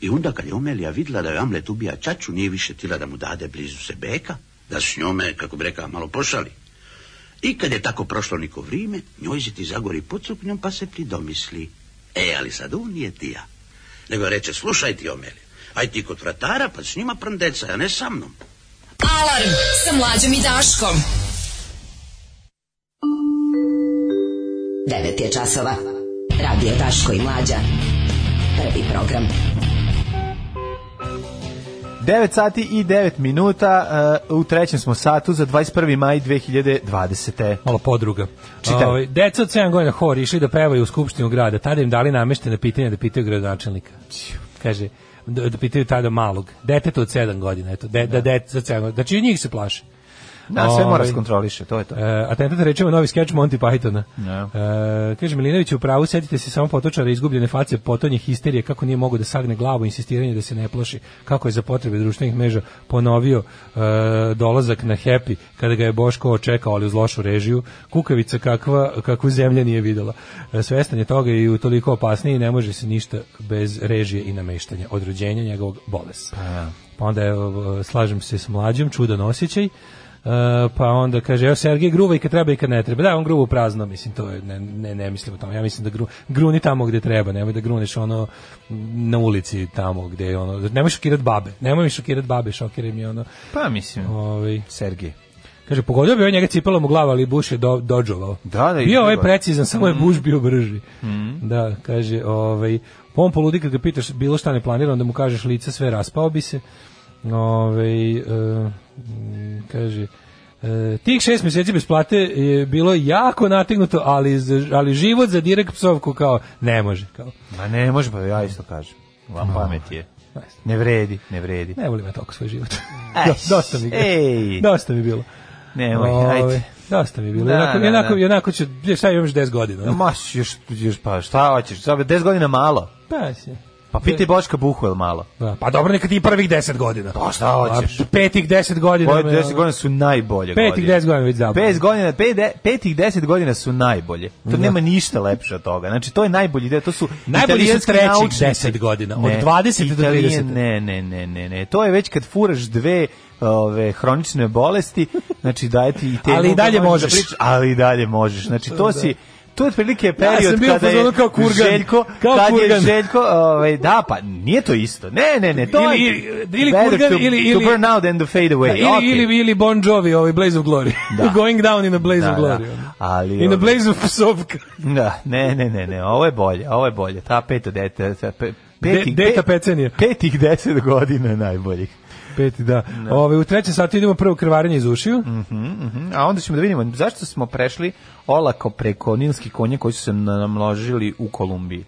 I onda kad je Omelija vidjela da je Amlet ubija Čaču, nije više tila da mu dade blizu se beka, da s njome, kako bi rekao, malo pošali. I kad je tako prošlo neko vrijeme, njoj se ti zagori pod suknjom pa se pridomisli. E, ali sad on nije tija. Nego reče, slušaj ti, Omelija, Aj pa ti kod vratara, pa s njima prndeca, a ne sa mnom. Alarm sa mlađom i Daškom. 9 je časova. Radio Daško i Mlađa. Prvi program. 9 sati i 9 minuta uh, u trećem smo satu za 21. maj 2020. Malo podruga. Čitam. Ove, ovaj, deca od 7 godina hor išli da pevaju u Skupštinu grada. Tada im dali nameštene pitanja da pitaju gradonačelnika. Kaže, Da, da pitaju tada malog. Detetu od 7 godina, eto, de, da. da detetu od 7 godina. Znači, njih se plaši. Na da, sve mora ovaj, skontroliše, to je to. E, atentat rečeva novi sketch Monty Pythona. Yeah. Da. E, kaže Milinović, u pravu setite se samo potočara izgubljene face, potonje histerije, kako nije mogao da sagne glavu, insistiranje da se ne plaši, kako je za potrebe društvenih mreža ponovio e, dolazak na Happy, kada ga je Boško očekao, ali uz lošu režiju, kukavica kakva, kakvu zemlja nije videla. E, svestan je toga i u toliko opasniji, ne može se ništa bez režije i nameštanja, od rođenja njegovog bolesa. Pa, pa onda je, slažem se s mlađim, čudan osjećaj. E, pa onda kaže, evo Sergej gruva i kad treba i kad ne treba. Da, on gruva prazno, mislim, to je, ne, ne, ne mislim o tome. Ja mislim da gru, gruni tamo gde treba, nemoj da gruniš ono na ulici tamo gde je ono, nemoj šokirat babe, nemoj mi šokirat babe, šokiraj mi ono. Pa mislim, ovaj, Sergej. Kaže, pogodio bi on ovaj njega cipalom u glavu, ali Bush je do, dođovao. Da, da, bio ovaj precizan, samo mm. je Bush bio brži. Mm. Da, kaže, ovaj, on poludi kad ga pitaš bilo šta ne planirano, da mu kažeš lice sve raspao bi se. Ove, uh, kaže, E, tih šest meseci bez plate je bilo jako nategnuto, ali, ali život za direkt psovku kao ne može. Kao. Ma ne može, pa ja isto kažem. Vam pamet je. Ne vredi, ne vredi. Ne volim ja toliko svoj život. Ajš, (laughs) dosta mi, ej. dosta mi bilo. Nemoj, Ove, ajde. Dosta mi je bilo. Da, jednako, da, da. jednako će, šta još 10 godina? Ma, maš, još, još pa, šta hoćeš? 10 godina malo. Pa, si. Pa pite Boška Buhuel malo. Da. Pa dobro, neka ti prvih 10 godina. Pa šta hoćeš? petih 10 godina. Pa 10 godina su najbolje petih godine. Petih 10 godina već zapravo. 5 godina, pet, de, petih 10 godina su najbolje. To da. nema ništa lepše od toga. Znači to je najbolji deo, to su najbolji su trećih 10 godina, od ne, 20 do 30. Ne, ne, ne, ne, ne. To je već kad furaš dve ove hronične bolesti, znači daje ti i te Ali i da dalje možeš. Da priča, ali i dalje možeš. Znači to da. si to je otprilike period ja kada je kao kurgan, Željko, kao kad kurgan. je Željko, ovaj, da, pa nije to isto. Ne, ne, ne, to ili, je... Ili, kurgan, to, ili, ili, to burn out and to fade away. Da, ili, okay. ili, ili Bon Jovi, ovaj Blaze of Glory. Da. (laughs) Going down in a Blaze da, of da. Glory. Da. Ali, in a ovaj- Blaze of Psovka. Da, ne, ne, ne, ne, ovo je bolje, ovo je bolje. Ta peto dete, ta pe, petih, De, deta pecenija. Petih deset godina najboljih. Peti, da. da. Ove, u trećem satu idemo prvo krvarenje iz ušiju. Mm -hmm, mm -hmm. A onda ćemo da vidimo zašto smo prešli olako preko nilskih konja koji su se namložili u Kolumbiji.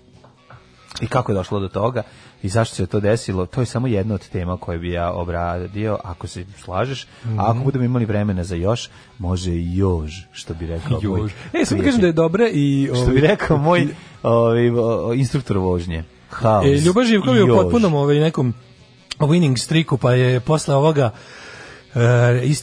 I kako je došlo do toga i zašto se to desilo, to je samo jedna od tema koje bi ja obradio, ako se slažeš, mm -hmm. a ako mhm. budemo imali vremena za još, može i još, što bi rekao još. moj... E, sam kažem da je dobra i... Što bi rekao moj ovaj, instruktor vožnje. House, e, Ljubav Živkov je u potpunom ovaj, nekom winning streaku, pa je posle ovoga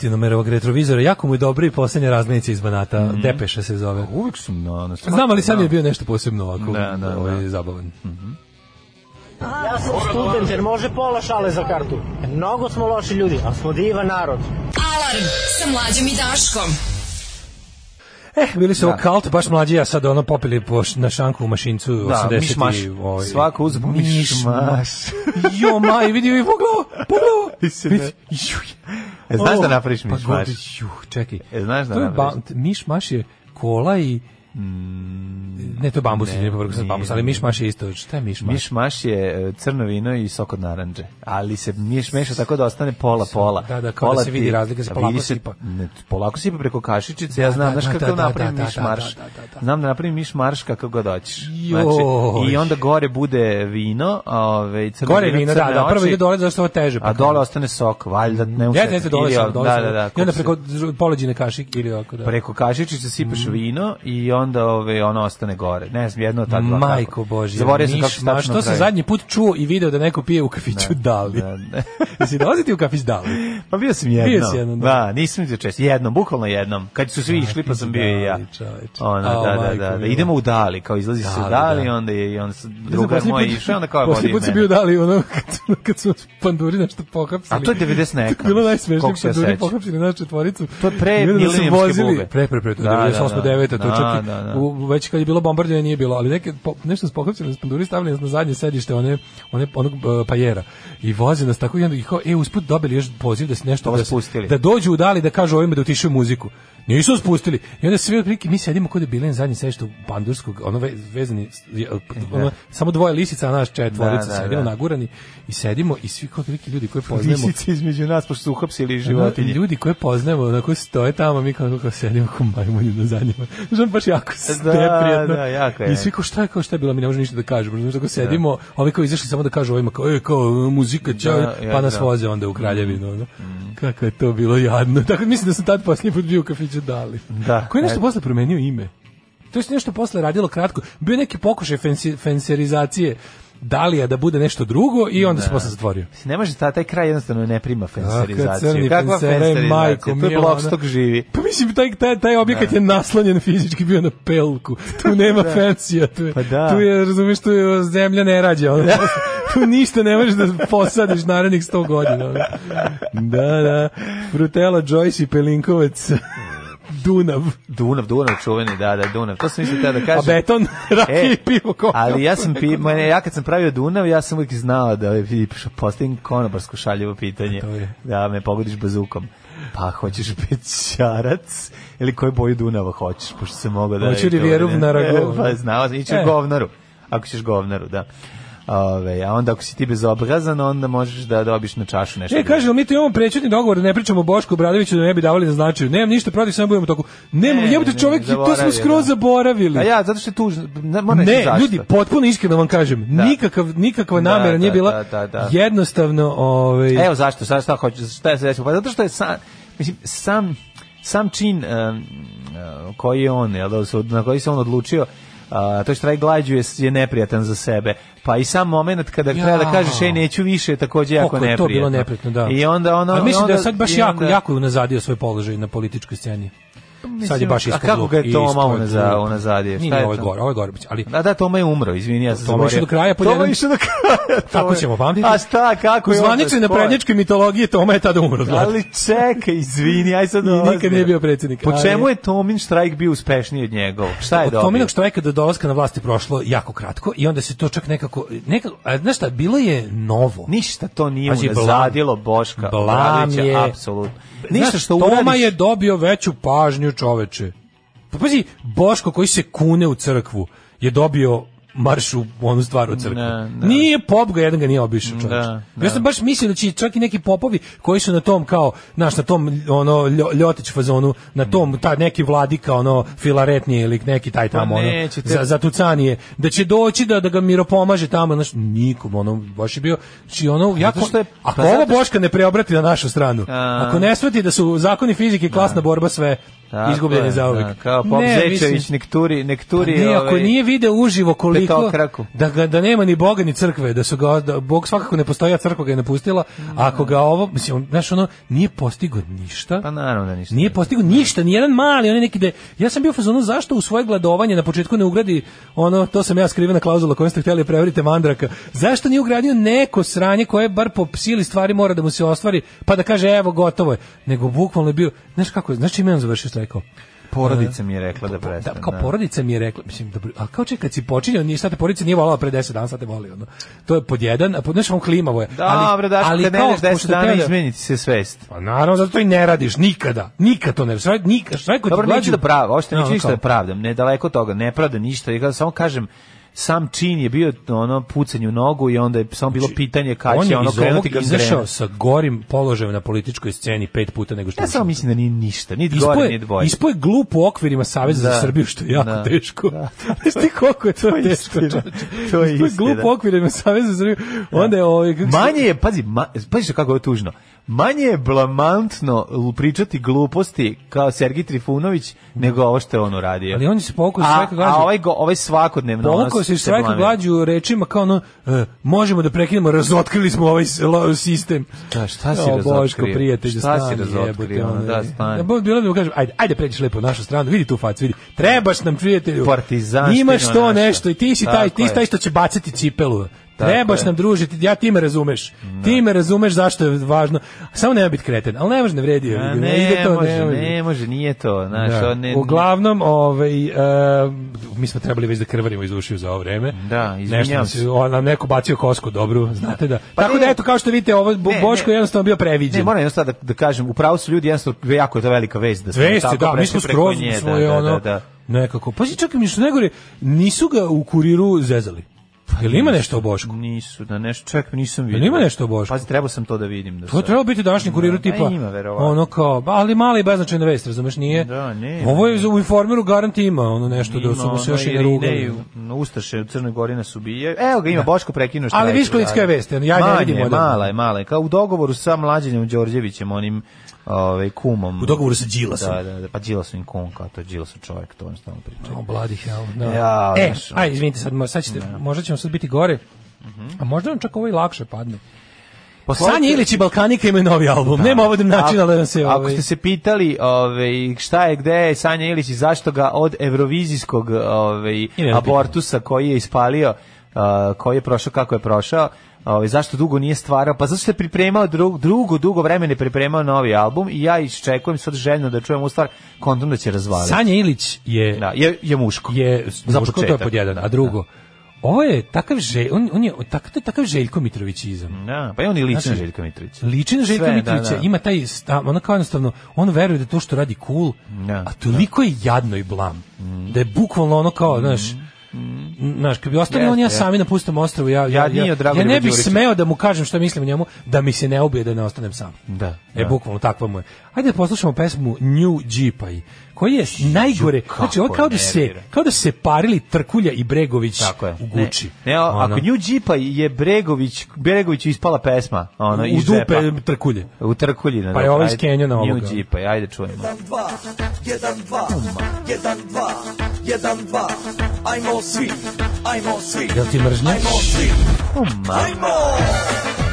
e, ovog retrovizora, jako mu je i poslednje razmenice iz Banata, mm -hmm. Depeše se zove. Uvijek su da, na, na Znam, ali sad da. je bio nešto posebno ovako, da, da, ovaj, da. zabavan. Mm -hmm. Ja sam student, jer može pola šale za kartu. Mnogo smo loši ljudi, a smo divan narod. Alarm sa mlađim i Daškom. Eh, bili su da. kalt, baš mlađi, a sad ono popili po, na šanku u mašincu da, 80. Mišmaš. Ovaj, Svako uzmo mišmaš. jo, maj, vidi, vidi, pogledao, pogledao. E, znaš da napraviš mišmaš? Pa, čekaj. E, znaš da napraviš? Mišmaš je kola i Mm, ne to bambus, ne, ne sam bambus, ali mišmaš je isto. Šta je mišmaš? Mišmaš je e, crno vino i sok od naranđe, ali se miješ tako da ostane pola pola. Da, da, kao da pola da se vidi razlika, se polako se, sipa. Ne, polako sipa preko kašičice, da, ja znam, da, znaš da, kako da, napravim da, mišmarš. Znam da napravim mišmarš kako god hoćeš. Znači, i onda gore bude vino, ove, crno gore vino, da, da, prvo ide dole zašto ovo teže. A pa dole ostane sok, valjda ne ne, ne, dole sam, dole. I onda preko poleđine kašik ili ovako da. Preko kašičice sipaš mm. vino i on onda ove, ono ostane gore. Ne znam, jedno od ta dva. Majko božja. Zaboravio sam kako se tačno Što sam zadnji put čuo i video da neko pije u kafiću ne, Dali? Da, da. si u kafić Dali? Pa bio sam jednom. Bio si da. da nisam ti čest. Jednom, bukvalno jednom. Kad su svi išli pa sam bio i ja. Ona, da da, da, da, da, da. Idemo u Dali, kao izlazi se u Dali, da. onda je i on druga moja išla, onda kao je vodio mene. bio Dali, ono, (laughs) kad, kad su panduri nešto pohapsili. A to je 90 neka. bilo najsmešnije, panduri pohapsili na četvoricu. To je pre milenijske bube. Pre, pre, pre, to je 98. 9. To je čak Da, da, U, već kad je bilo bombardovanje nije bilo, ali neke, po, nešto spohapćeno s panduri stavili na zadnje sedište one, one, onog uh, pajera i voze nas tako i onda ih e, usput dobili još poziv da se nešto... Da, da, da dođu u dali da kažu ovima da utišaju muziku. Nisu spustili. I onda svi otprilike mi sedimo kod bilen zadnji sve što pandurskog, ono ve, vezani ono, da. samo dvoje lisica, a naš četvorica da, da, sedimo da. nagurani i sedimo i svi kao veliki ljudi koje poznajemo. Lisice između nas pošto su uhapsili da, da, životinje. Ljudi koje poznajemo, na koji stoje tamo, mi kao, kao sedimo kao majmuni na zadnjima. Znam baš jako da, neprijatno. Da, jako je. I svi kao šta je, kao šta je bilo, mi ne možemo ništa da kažemo. Znaš, tako sedimo, da. ovi kao izašli samo da kažu ovima kao, e, kao muzika, čao, da, pa nas da. voze onda u Kraljevinu. Mm. Kako je to bilo jadno. Tako mislim da sam tad posljednji put bio u kafiću Mlađe Dali. Da. Koji je nešto posle promenio ime? To je nešto posle radilo kratko. Bio neki pokušaj fenserizacije Dalija da bude nešto drugo i onda ne. se da. posle zatvorio. Ne može ta taj kraj jednostavno ne prima fenserizaciju. Kakva fenserizacija? Majko, to je blobstok živi. Pa mislim taj taj taj objekat da. je naslonjen fizički bio na pelku. Tu (laughs) da. nema da. fensija, tu je. Pa da. Tu je razumeš tu je zemlja ne rađa. Ono, (laughs) tu ništa ne možeš da posadiš narednih 100 godina. Da, da. Frutela Joyce i Pelinkovac. Dunav. Dunav, Dunav čuveni, da, da, Dunav. To sam mislio tada da kažem. A beton, (laughs) e, raki i pivo konop. Ali ja sam pi, mene, ja kad sam pravio Dunav, ja sam uvijek znao da postavim konobarsko šaljivo pitanje. Da me pogodiš bazukom. Pa hoćeš pećarac? ili koju boju Dunava hoćeš, pošto se mogu da... Hoću rivjeru na ragu. Pa znao, iću e. govnaru. Ako ćeš govnaru, da. Ove, a onda ako si ti bezobrazan, onda možeš da dobiš na čašu nešto. E, kaže, mi tu imamo prećutni dogovor, ne pričamo o Bošku Bradoviću da ne bi davali na značaju. Nemam ništa protiv, samo budemo toku. Nemam, ne, jebate čovjek, ne, to smo skroz da. zaboravili. A ja, zato što je tužno. Ne, ne ljudi, potpuno iskreno da vam kažem, da. nikakav, nikakva da, namera nije da, bila da, jednostavno... Ovaj... Evo zašto, sad šta hoću, šta je Pa zato što je sam, mislim, sam, sam čin um, koji je on, jel, na koji se on odlučio, Uh, to što taj glađu je, je neprijatan za sebe. Pa i sam moment kada ja. treba da kažeš ej neću više, takođe jako neprijatno. to bilo neprijatno, da. I onda ono, A mislim onda, da je sad baš jako, onda, jako je unazadio svoj položaj na političkoj sceni. Mislim, sad je baš ispod. A kako ga je Toma ispod, ona za ona zadije? Šta je ovo gore, ovo gore, ali Da, da, Toma je umro, izvini, se. sam Toma išao do kraja, po pa jedan. Toma išao do kraja. Kako (laughs) ćemo pamtiti. A šta, kako je? U na prednjačkoj mitologiji Toma je tada umro. Ali čekaj, izvini, aj sad. Nikad nije bio predsednik. Po čemu je Tomin štrajk bio uspešniji od njegovog? Šta je dobro? Tominog štrajka do dolaska na vlasti prošlo jako kratko i onda se to čak nekako nekako, a znaš šta, bilo je novo. Ništa to nije mu zadilo Boška. Blam je apsolutno ništa što uradiš. Toma je dobio veću pažnju čoveče. Pa pazi, Boško koji se kune u crkvu je dobio marš u onu stvar u crkvi. Nije pop ga, jedan ga nije obišao, da, čovječe. Da. Ja sam baš mislio da će čak i neki popovi koji su na tom kao, znaš, na tom ono ljotić fazonu, na tom ta neki vladika ono filaretnije ili neki taj pa tamo ono, za, za tucanije, da će doći da da ga miro pomaže tamo, znaš, nikom ono baš je bio, znači ono pa jako što je, ako pa ovo Boška ne preobrati na našu stranu, ako ne shvati da su zakoni fizike da. klasna borba sve, Tako izgubljen je zauvijek. Da, kao Pop ne, Zečević, nekturi, nekturi... Pa ne, ovaj, ako nije video uživo koliko... Petokraku. Da, ga, da nema ni Boga, ni crkve, da su ga... Da, Bog svakako ne postoji, a crkva ga je napustila. Mm. Ako ga ovo... Mislim, on, znaš, ono, nije postigo ništa. Pa naravno da ništa. Nije postigo ništa, ni jedan mali, on da je neki de... Ja sam bio fazonu, zašto u svoje gladovanje na početku ne ugradi ono, to sam ja skrivena klauzula kojom ste htjeli da preverite mandraka. Zašto nije ugradio neko sranje koje bar po sili stvari mora da mu se ostvari, pa da kaže evo gotovo je. Nego bukvalno je bio, znaš kako, znači meni završio rekao? Porodica e, mi je rekla da, da prestane. Da, kao porodica mi je rekla, mislim, dobro, a kao čekaj, kad si počinjao, ni šta te porodica nije volala pre 10 dana, sad te voli, ono. To je pod jedan, a pod našom klimavo je. Da, ali, bre, daš, ali kad kao, 10 dana tebe, izmeniti se svest. Pa naravno, zato i ne radiš, nikada, nikad to ne radiš, nikad, šta je kod Dobro, neću da pravo, ošte neću ništa da pravdam, ne daleko toga, ne pravda ništa, ja samo kažem, sam čin je bio ono pucanje u nogu i onda je samo bilo znači, pitanje kada će ono krenuti ga izašao sa gorim položajem na političkoj sceni pet puta nego što ja samo mislim da nije ništa niti gore ni dvoje ispoje glup u okvirima saveza da, za Srbiju što je jako da, teško da, da, (laughs) koliko je to, to teško istina, to je ispoje glup u okvirima saveza za Srbiju onda je ovaj manje je pazi ma, pazi kako je tužno manje je blamantno pričati gluposti kao Sergij Trifunović nego ovo što je on uradio. Ali on je se povukao sa glađu. A ovaj, go, ovaj svakodnevno... Pokušao se svaka glađu rečima kao ono, e, možemo da prekinemo, razotkrili smo ovaj sistem. Da, šta si o, razotkrio? Boško, prijatelj, šta si razotkrio? da, stani. Ja, bilo bi mu kažem, ajde, ajde pređeš lepo našu stranu, vidi tu facu, vidi. Trebaš nam, prijatelju. Partizan. Imaš to nešto i ti si taj, ti si taj što će bacati cipelu. Trebaš nam družiti, ja ti me razumeš. No. Ti da. me razumeš zašto je važno. Samo nema biti kreten, ali ne može ne vredi. Ne, ne, ide to, može, ne, ne može, nije to. Znaš, da. On ne, Uglavnom, ovaj, uh, mi smo trebali već da krvarimo iz ušiju za ovo vreme. Da, izvinjam se. On nam neko bacio kosku dobru, znate da. Pa Tako ne, da, eto, kao što vidite, ovo, ne, Boško je jednostavno bio previđen. Ne, moram jednostavno da, da kažem, upravo su ljudi jednostavno, jako je to velika vest. Da smo Vesti, tako da, mi smo skroz svoje, da, da ono, da, nekako. Pazi, čekaj, mi što ne gori, nisu ga u kuriru zezali. Pa Jel ima nešto o Bošku? Nisu, da nešto, čak nisam vidio. Jel ima nešto o Bošku? Pazi, trebao sam to da vidim. Da to treba biti današnji kurir da, tipa. E, ima, verovatno. Ono kao, ali mali i beznačajna vest, razumeš, nije? Da, ne. Ovo je u uniformiru garanti ima, ono nešto da ima, da su mu se još i rugali. Ustaše u Crnoj Gori nas ubije. Evo ga, ima da. Boško prekinuo što Ali Viškovićka je vest, ja ne vidim. Mala je, mala je, mala je. Kao u dogovoru sa mlađenjem Đorđevićem, onim ovaj kumom. U dogovoru sa Đilasom. Da, da, da, pa Đilas im kum, kao to Đilas čovjek, to on stalno priča. Oh, bloody hell. Da. Ja, e, znaš, aj, izvinite, sad, sad ćete, da. možda ćemo sad biti gore. Uh A možda nam čak ovo i lakše padne. Pa Sanje Ilić i Balkanika imaju novi album. Da. Nema ovdje načina da nam se... Ovaj... Ako ste se pitali ovaj, šta je, gde je Sanja Ilić i zašto ga od evrovizijskog ove, ovaj, abortusa koji je ispalio, uh, koji je prošao kako je prošao, Ovaj zašto dugo nije stvarao? Pa zato što je pripremao drugo, drugo dugo vremena je pripremao novi album i ja iščekujem sad željno da čujem u stvar kontom da će razvaliti. Sanja Ilić je da, je je muško. Je za muško to je pod jedan, da, a drugo da. Ovo je takav želj, on, on je tak, to je takav Željko Mitrovićizam. Da, pa je on i lična znači, Željko Mitrović. Lična Željko da, Mitrović, da, da. ima taj, ono kao jednostavno, on veruje da to što radi cool, da, a toliko da. je jadno i blam, mm. da je bukvalno ono kao, mhm. znaš, znaš, kad bi ostavili yes, on ja yes. sami napustam ostrovo, ja, ja, ja, ja, ja ne bih smeo da mu kažem što mislim o njemu, da mi se ne ubije da ne ostanem sam. Da. E, da. bukvalno, takva mu je. Hajde da poslušamo pesmu New Jeepaj, koji je najgore. Kako znači, on kao da se kao da se parili Trkulja i Bregović Tako je. u Guči. Ne, ne ako New Jeepa je Bregović, Bregović ispala pesma, ono u iz dupe džepa. Trkulje. U Trkulji, ne. Pa je ovaj skenio na ovoga. New Jeepa, ajde čujemo. 1 2 1 2 1 2 1 2 Ajmo svi, ajmo svi. Jel ti mržnja? Ajmo svi. Uma. Ajmo.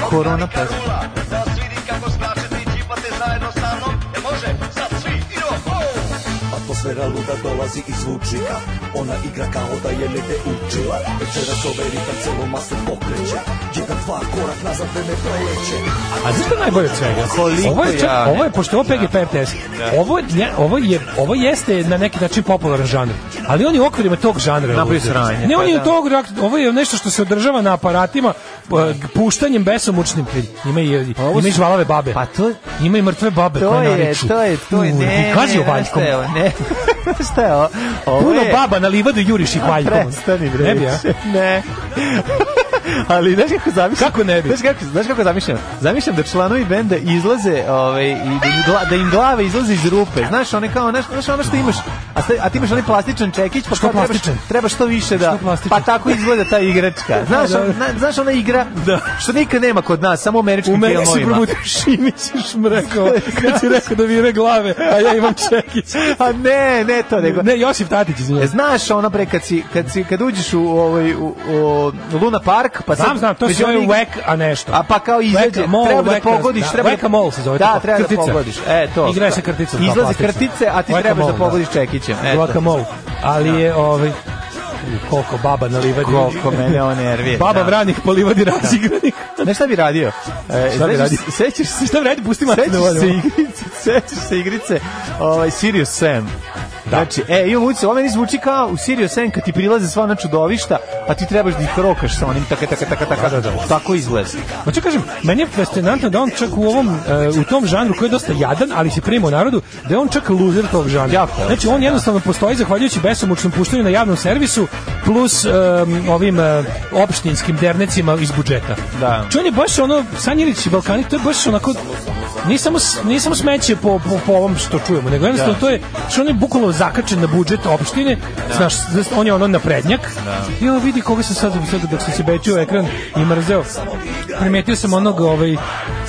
korona pesma. Atmosfera luda dolazi iz zvučnika Ona igra kao da je negde učila Večeras ovaj ritam celo masu pokreće Jedan, dva, korak nazad, vreme da proleće A znaš što najbolje od svega? ovo je, čak, ovo je, pošto ovo PGP da. RTS, da. ovo, je, ovo, je, ovo jeste na neki način popularan žanr, ali oni je u okvirima tog žanra. Napravi sranje. Ne, oni je pa, tog, ovo je nešto što se održava na aparatima puštanjem besomučnim. Ima i, pa ima i žvalave babe. Pa to, ima i mrtve babe koje nariču. To je, to je, to je, ne, ne, ne, (laughs) Šta je ovo? ovo Puno baba na livadu juriš ih valjkom. Prestani, bre. Ne bi, ja? Ne. Ali znaš kako zamišljam? Kako ne bi? Znaš kako, znaš kako zamišljam? Zamišljam da članovi benda izlaze, ovaj i da im, gla, da im glave izlaze iz rupe. Znaš, one kao, znaš, znaš ono što imaš, a, sta, a ti imaš onaj plastičan čekić, pa što kao, plastičan? Trebaš, treba što više da pa tako izgleda ta igračka. (laughs) Znaš, da, da. On, znaš ona igra da. što nikad nema kod nas, samo u američkim filmovima. U meni si probudio (laughs) Šimić i šmrekao kad si rekao da vire glave, a ja imam čekić. a ne, Ne, ne to nego. Ne, Josip Tatić izvinjavam. Znaš ono bre kad si kad si kad uđeš u ovaj u, u Luna Park, pa sad znam, znam to se zove Wek a nešto. A pa kao izađe, treba da pogodiš, da, treba da Mall se zove. Da, treba da pogodiš. E to. Igra se kartica. Izlazi da, pa kartice, a ti trebaš da pogodiš da. čekićem. Eto. Ali je ovaj koliko baba na livadi. Koliko mene on nervira. Baba da. vranih po livadi da. razigranih. Da. Ne šta bi radio? E, šta bi e, radio? Sećaš se šta bi radio? Pusti mati da volim. Sećaš se igrice, ovaj, Sirius Sam. Da. Znači, e, imam utisak, ovo meni zvuči kao u Sirius Sam kad ti prilaze sva ona čudovišta, a ti trebaš da ih rokaš sa onim taka, taka, taka, taka, da, da, da, tako izgleda. Ma čak kažem, meni je fascinantno da on čak u ovom, e, u tom žanru koji je dosta jadan, ali se prima u narodu, da je on čak loser tog žanra. Jako, znači, on jednostavno postoji zahvaljujući besomučnom puštenju na javnom servisu plus um, ovim uh, opštinskim dernecima iz budžeta. Da. Čon je baš ono, Sanjilić i Balkanik, to je baš onako, nije samo, nije samo smeće po, po, po ovom što čujemo, nego jednostavno da. to je, što on je bukvalno zakačen na budžet opštine, da. znaš, on je ono naprednjak, da. i ono vidi koga se sad, sad dok sam se bečio ekran i mrzeo, primetio sam onog, ovaj,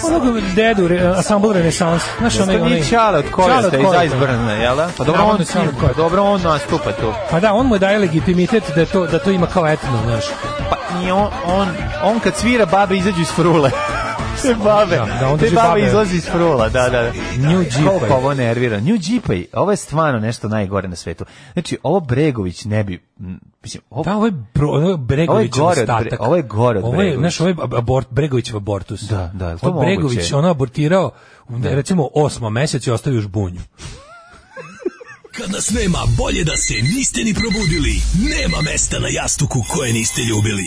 Onog dedu, re, asambl renesans. Znaš onaj, onaj... Čale od Koresta iz Iceburna, jel da? Pa dobro, da, on, pa dobro on nastupa tu. Pa da, on mu daje legitimitet da to, da to ima kao etno, znaš. Pa i on, on, on kad svira babe izađu iz frule te da, babe, da, da te babe, babe izlazi iz frola, da, da, da. New Koliko pa ovo nervira. New Jeepaj, ovo je stvarno nešto najgore na svetu. Znači, ovo Bregović ne bi, mislim, ovo... Da, ovo je, bro, ovo je Bregović ovo je gore ostatak. Od, ovo je gore od Bregović. Ovo je, znaš, ovo je abort, Bregovićev abortus. Da, da, je to ovo Bregović, moguće? ono abortirao, da. recimo, osmom mesec i ostavio bunju. (laughs) Kad nas nema, bolje da se niste ni probudili. Nema mesta na jastuku koje niste ljubili.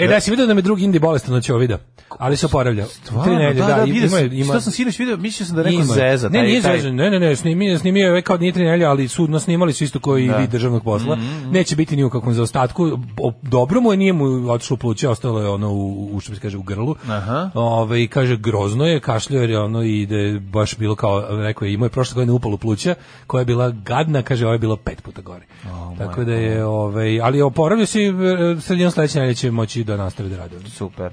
E, da si vidio da me drugi indi bolestan od čovida, ali se oporavlja. Stvarno, da, da, da, ima, ima, šta sam sinoć video? mislio sam da neko zeza. Ne, nije zeza, ne, ne, ne, snimio, snimio je kao nije tri nelje, ali sudno snimali su isto koji da. vid državnog posla. Mm, mm, mm. Neće biti ni u kakvom zaostatku. Dobro mu je, nije mu otišlo pluće, ostalo je ono u, u što se kaže, u grlu. Aha. Ove, i kaže, grozno je, kašljao je ono i da je baš bilo kao, rekao je, imao je prošle godine upalu pluća, koja je bila gadna, kaže, ovo je bilo pet puta gore. Oh Tako da je, ovaj, ali oporavlja se e, sredinom sledeće nedelje će moći da nastave da rade. Super.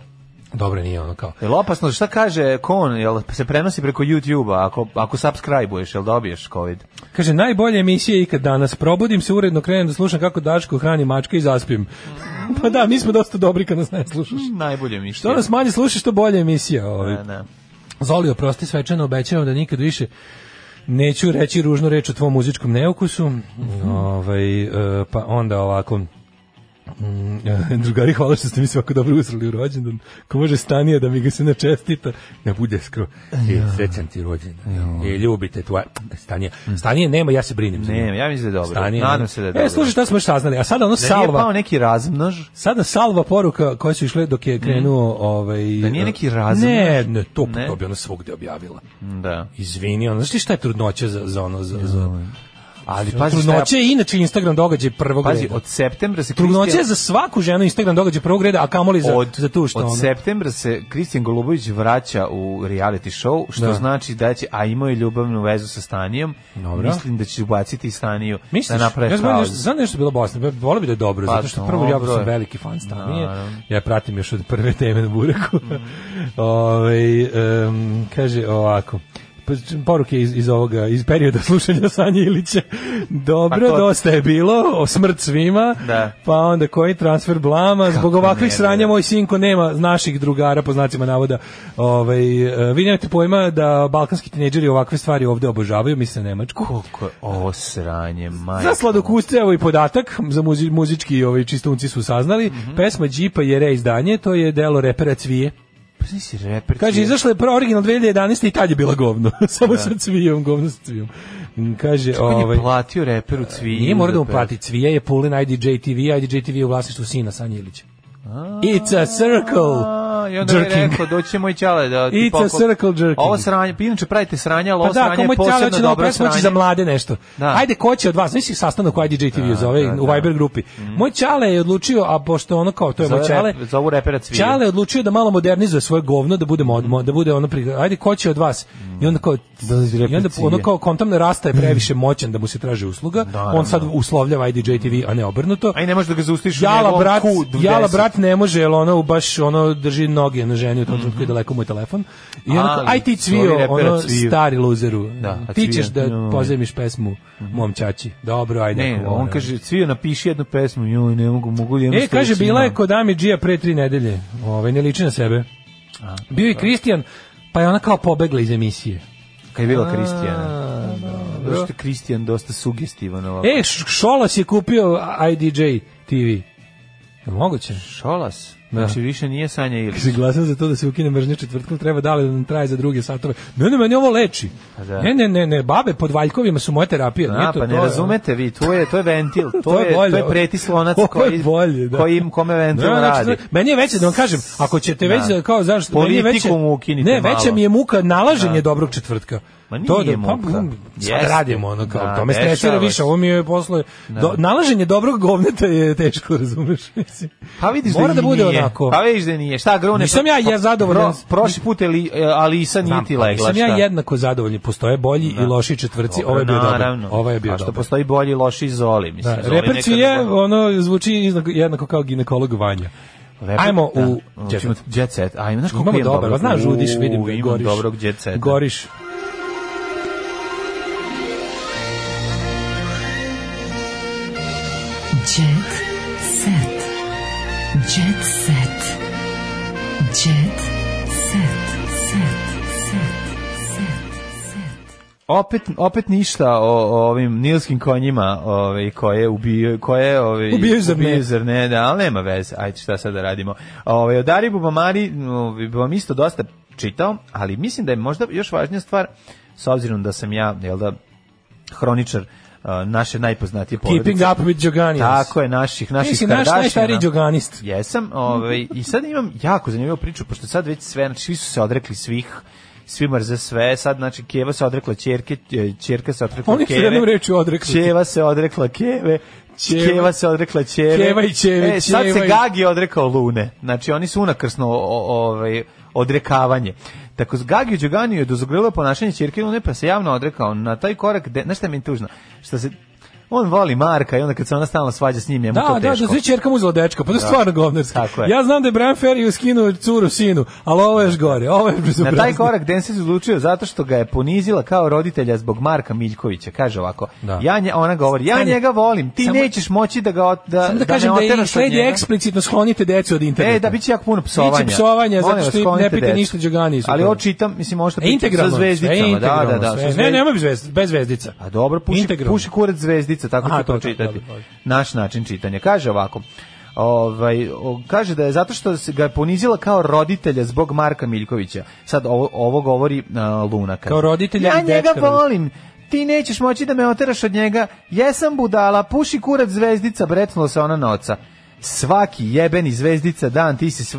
Dobro, nije ono kao. Jel opasno, šta kaže Kon, jel se prenosi preko YouTube-a, ako, ako subscribe-uješ, jel dobiješ COVID? Kaže, najbolje emisije ikad danas, probudim se uredno, krenem da slušam kako Daško hrani mačka i zaspim. (laughs) pa da, mi smo dosta dobri kad nas ne slušaš. Mm, najbolje emisije. Što nas manje slušaš, to bolje emisija. Ovaj. Ne, da, ne. Da. Zoli, oprosti, svečano obećavam da nikad više neću reći ružnu reč o tvom muzičkom neukusu. Mm -hmm. ovaj, e, pa onda ovako... Mm, (laughs) drugari, hvala što ste mi svako dobro uzrali u rođendan. Ko može stanije da mi ga se ne čestita, ne bude skro. E, ja. srećan ti rođendan. Ja. I e, ljubite tvoje stanije. Stanije nema, ja se brinim. Ne, ja mislim da je dobro. Stanije. Nadam se da je e, dobro. E, slušaj, šta smo još saznali. A sada ono da salva... Da pao neki razmnož? Sada salva poruka koja su išle dok je mhm. krenuo... Mm. Ovaj, da nije neki razmnož? Ne, ne, to, ne. to bi ona svugde objavila. Da. Izvini, ono, znaš ti šta je trudnoća za, za ono, za, za, ovaj. Ali pazi, trudnoće je inače Instagram događaj prvog pazi, reda. od septembra se Kristijan... Trudnoće je za svaku ženu Instagram događaj prvog reda, a kamoli za, od, za tu što Od ono. septembra se Kristijan Golubović vraća u reality show, što da. znači da će, a imao je ljubavnu vezu sa Stanijom, Dobra. mislim da će ubaciti Staniju da Misliš, da napravi ja znam nešto, znam da nešto bilo Bosna, volio bi da je dobro, pa, zato što prvo ja sam veliki fan Stanije, da, ja pratim još od prve teme na Buraku. Mm. (laughs) Ove, ovaj, um, kaže ovako, Pa, poruke iz, iz ovoga, iz perioda slušanja Sanje Ilića. Dobro, pa dosta je bilo, o smrt svima, da. pa onda koji transfer blama, zbog Kako ovakvih ne, sranja ne. moj sinko nema naših drugara, po znacima navoda. Ovaj, e, vi nemate pojma da balkanski tineđeri ovakve stvari ovde obožavaju, misle Nemačku. Koliko je ovo sranje, majko. Za sladokuste, evo i podatak, za muzi, muzički ovaj, čistunci su saznali, mm -hmm. pesma Džipa je reizdanje, to je delo repera Cvije si reper. Kaže, izašla je prva original 2011. i tad je bila govno. (laughs) Samo da. sa cvijom, govno sa cvijom. Mm, kaže, Čak ovaj, je platio reperu e, cvije. Nije mora da mu plati cvije, je Pulin IDJ TV, IDJ TV je u vlasništvu sina Sanje Ilića. It's a circle. I onda jerking. je rekao, doći moj čale da ti It's poko... a circle jerking. Ovo sranje, inače pravite sranje, ali pa ovo pa da, sranje je posebno će da dobro sranje. za mlade nešto. Da. Ajde, ko će od vas? Nisi sastanak koji DJ TV da, zove da, u da. Viber grupi. Mm. Moj čale je odlučio, a pošto ono kao, to je zove, moj Za ovu repera cvije. Čale je odlučio da malo modernizuje svoje govno, da bude, mod, da bude ono, pri... ajde, ko će od vas? Mm. I onda kao, da, i onda ono kao, kontam ne da je mhm. previše moćan da mu se traži usluga, da, on sad uslovljava IDJ TV, a ne obrnuto. Aj ne može da ga zaustiš u njegovom Jala brat brat ne može, jer ono baš ono drži noge na ženi u tom trenutku mm -hmm. daleko mu je telefon. I onako, aj ti cvio, ono cvio. stari loseru. Da, ti ćeš da no. pozemiš pesmu mhm. mom čači. Dobro, ajde. Ne, neko, on kaže, cvio, napiši jednu pesmu, joj, ne mogu, mogu jednu E, kaže, da bila je kod Ami Gia pre tri nedelje. Ove, ovaj, ne liči na sebe. A, Bio je Kristijan, da. pa je ona kao pobegla iz emisije. Kad je bila Kristijana. Zato je Kristijan dosta sugestivan ovako. E, Šolas je kupio IDJ TV. Je moguće? Šolas? Da. Znači više nije Sanja Ilić. Si glasan za to da se ukine mržnja četvrtkom, treba da dale da nam traje za druge satove. Ne, ne, meni ovo leči. Pa da. Ne, ne, ne, ne, babe pod valjkovima su moje terapije. Da, to, pa ne to, razumete vi, to je, to je ventil, (laughs) to, je, to je pretislonac (laughs) koji, bolje, da. kojim, kome ventil da, radi. Znači, meni je veće, da vam kažem, ako ćete već, da. kao, zašto, meni je veće, mu ne, veća mi je muka da. nalaženje dobrog četvrtka to da, muka. Pa, radimo ono kao da, to. Me stresira više, ovo mi je posle... Da. Do, nalaženje dobrog govneta je teško, (laughs) razumeš? Mislim. Pa vidiš da Mora da, da bude nije. onako. Pa vidiš da nije. Šta, grone? Nisam ja, ja zadovoljan. Pro, prošli put e, ali, ali sa niti ti legla. Nisam ja jednako zadovoljan. Postoje bolji da. i loši četvrci. Ovo ovaj ovaj je bio dobar. Ovo je bio dobar. što postoji bolji i loši Zoli, mislim. Da. Reperci je, ono, zvuči jednako kao ginekolog Vanja. Lepo, ajmo da, u jet set. Jet set. Ajmo, znaš kako je dobro, pa znaš, žudiš, vidim, goriš. Dobrog jet seta. Goriš. Jet set. Jet set. Jet set. Set. Set. Opet opet ništa o, o ovim nilskim konjima, ovaj koje ubijaju, koje ovaj ubijaju zrne, da, ali nema veze. Ajde šta sad da radimo. Ovaj od Ari Bubamari, ovaj, vam isto dosta čitao, ali mislim da je možda još važnija stvar s obzirom da sam ja, jel da, hroničar naše najpoznatije porodice. Keeping up with Joganians. Tako je, naših, naših Mislim, naš najstariji Joganist. Jesam, ovaj, i sad imam jako zanimljivu priču, pošto sad već sve, znači, svi su se odrekli svih svi mrze sve, sad znači Keva se odrekla Čerke, Čerka e, se odrekla Oni Keve. Oni su jednom reču odrekli. Keva se odrekla Keve, Čeva. Keva se odrekla Čeve. Keva i Čeve. E, sad čeva se Gagi odrekao Lune. Znači, oni su unakrsno ovaj, odrekavanje. Tako Gagi Đogani je dozgrilo ponašanje Ćirkinune pa se javno odrekao na taj korak, de, znaš šta mi je tužno, što se on voli Marka i onda kad se ona stalno svađa s njim, njemu da, to teško. Da, da, da, čerka mu uzela dečka, pa to je da. stvarno govnerski. Je. Ja znam da je Brian Ferry uskinuo curu sinu, ali ovo je još gore, ovo je Na taj korak Dense se odlučio zato što ga je ponizila kao roditelja zbog Marka Miljkovića, kaže ovako. Da. Ja nje, ona govori, ja Stani, njega volim, ti samo, nećeš moći da ga da-, da, da, kažem da, da sledi eksplicitno sklonite decu od interneta. E, da biće jako puno psovanja. Biće psovanja, zato što ne pita ništa Đogani. Ali očitam, mislim, možda sa zvezdicama. Da, da, da. Ne, nema bez zvezdica. A dobro, puši, puši kurac zvezdica igrica, tako Aha, ću to čitati. Naš način čitanja. Kaže ovako, Ovaj, kaže da je zato što se ga ponizila kao roditelja zbog Marka Miljkovića. Sad ovo, ovo govori uh, Lunaka. Kao roditelja ja i njega volim. Ti nećeš moći da me oteraš od njega. Jesam budala, puši kurac zvezdica, bretnula se ona noca. Svaki jebeni zvezdica dan ti se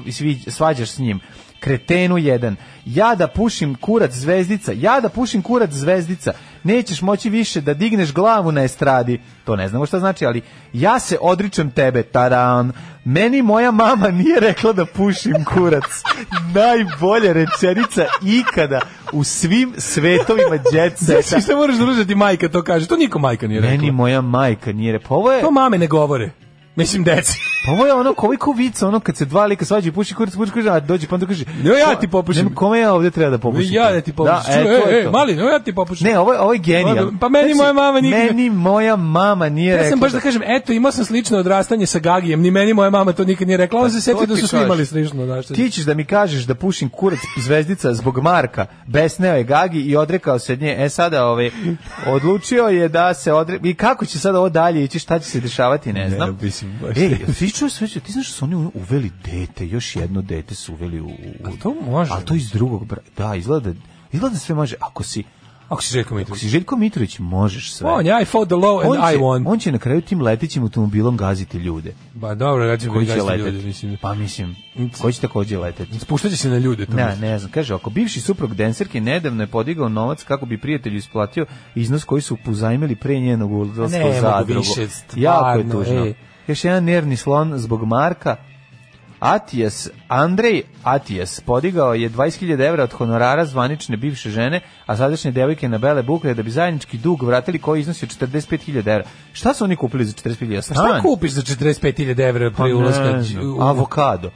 svađaš s njim kretenu jedan. Ja da pušim kurac zvezdica, ja da pušim kurac zvezdica, nećeš moći više da digneš glavu na estradi. To ne znamo šta znači, ali ja se odričem tebe, taran. Meni moja mama nije rekla da pušim kurac. (laughs) Najbolja rečenica ikada u svim svetovima djece. Znači šta moraš da majka to kaže? To niko majka nije rekla. Meni moja majka nije rekla. Pa ovo je... To mame ne govore. Mislim, deci. Pa ovo je ono, koliko vica, ono kad se dva lika svađaju, puši kurac, puši kurac, a dođe pa onda kaže, no ja ti popušim. Nema, kome ja ovdje treba da popušim? Ja da ti popušim. Da, e, e, e, mali, no ja ti popušim. Ne, ovo, ovo je genijal. Pa, pa meni znači, moja mama nije... Meni moja mama nije rekla. Ja sam baš da-, da kažem, eto, imao sam slično odrastanje sa Gagijem, ni meni moja mama to nikad nije rekla, ona se pa, sjeti da su svi imali slično. Znaš, ti ćeš da mi kažeš da pušim kurac zvezdica zbog Marka, besneo je Gagi i odrekao se od nje. E sada, ovaj, odlučio je da se odre... I kako će sada ovo dalje ići, šta će se dešavati, ne znam. Ne, Ej, ti čuješ sve, ti znaš da su oni uveli dete, još jedno dete su uveli u... u ali to može. A to iz drugog, bra... da, izgleda, izgleda sve može. Ako si, ako si Željko Mitrović. Ako si Željko Mitrović, možeš sve. On je I fought the law and on će, I won. On će na kraju tim letećim automobilom gaziti ljude. Ba dobro, recimo koji da će Ljude, mislim. Pa mislim, koji će takođe leteti? Spuštaće se na ljude. To ne, mislim. ne znam. Kaže, ako bivši suprug Denserke nedavno je podigao novac kako bi prijatelju isplatio iznos koji su pozajmili pre njenog ulazka u zadrugu. Ne, mogu više, stvarno, Jako je tužno. Ej još jedan nervni slon zbog Marka, Atijas, Andrej Atijas podigao je 20.000 evra od honorara zvanične bivše žene, a sadašnje devojke na bele bukle da bi zajednički dug vratili koji iznosi 45.000 evra. Šta su oni kupili za 45.000 evra? Pa šta kupiš za 45.000 evra pa pri ulazka? Avokado.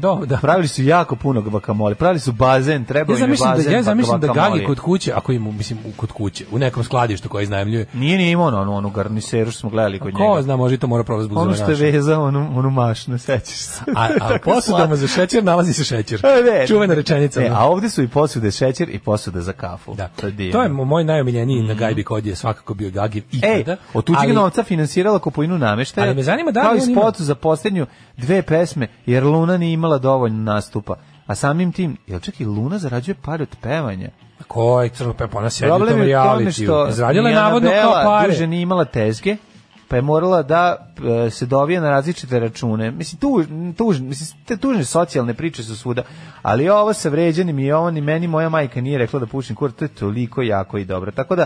Da, da. Pravili su jako puno guacamole. Pravili su bazen, trebao ja im da- bazen. Pa da, ja zamislim da Gagi kod kuće, ako im mislim kod kuće, u nekom skladištu koje iznajmljuje. Nije ni imao ono, onu garniseru što smo gledali kod njega. Ko zna, može to mora provesti zbog Ono što je vezao, ono, onu mašnu, sećaš se. A a (laughs) posudama za šećer nalazi se šećer. Ne, Čuvena e, rečenica. Ne, da. a ovde su i posude šećer i posude za kafu. Da. To je moj najomiljeniji mm. na mhm. Gajbi kod je svakako bio Gagi e, ikada. Ej, od tuđeg novca finansirala kupovinu nameštaja. Ali me zanima da li spot za poslednju dve pesme, jer Luna nije imala dovoljno nastupa. A samim tim, jel čak i Luna zarađuje pare od pevanja? A Koji crno pepo, ona sjedi u tom realitiju. Izradila je navodno Bela kao pare. duže nije imala tezge, pa je morala da e, se dovije na različite račune. Mislim, tuž, tuž, mislim, te tužne socijalne priče su svuda, ali ovo sa vređanim i ovo ni meni moja majka nije rekla da pušim kur, to je toliko jako i dobro. Tako da,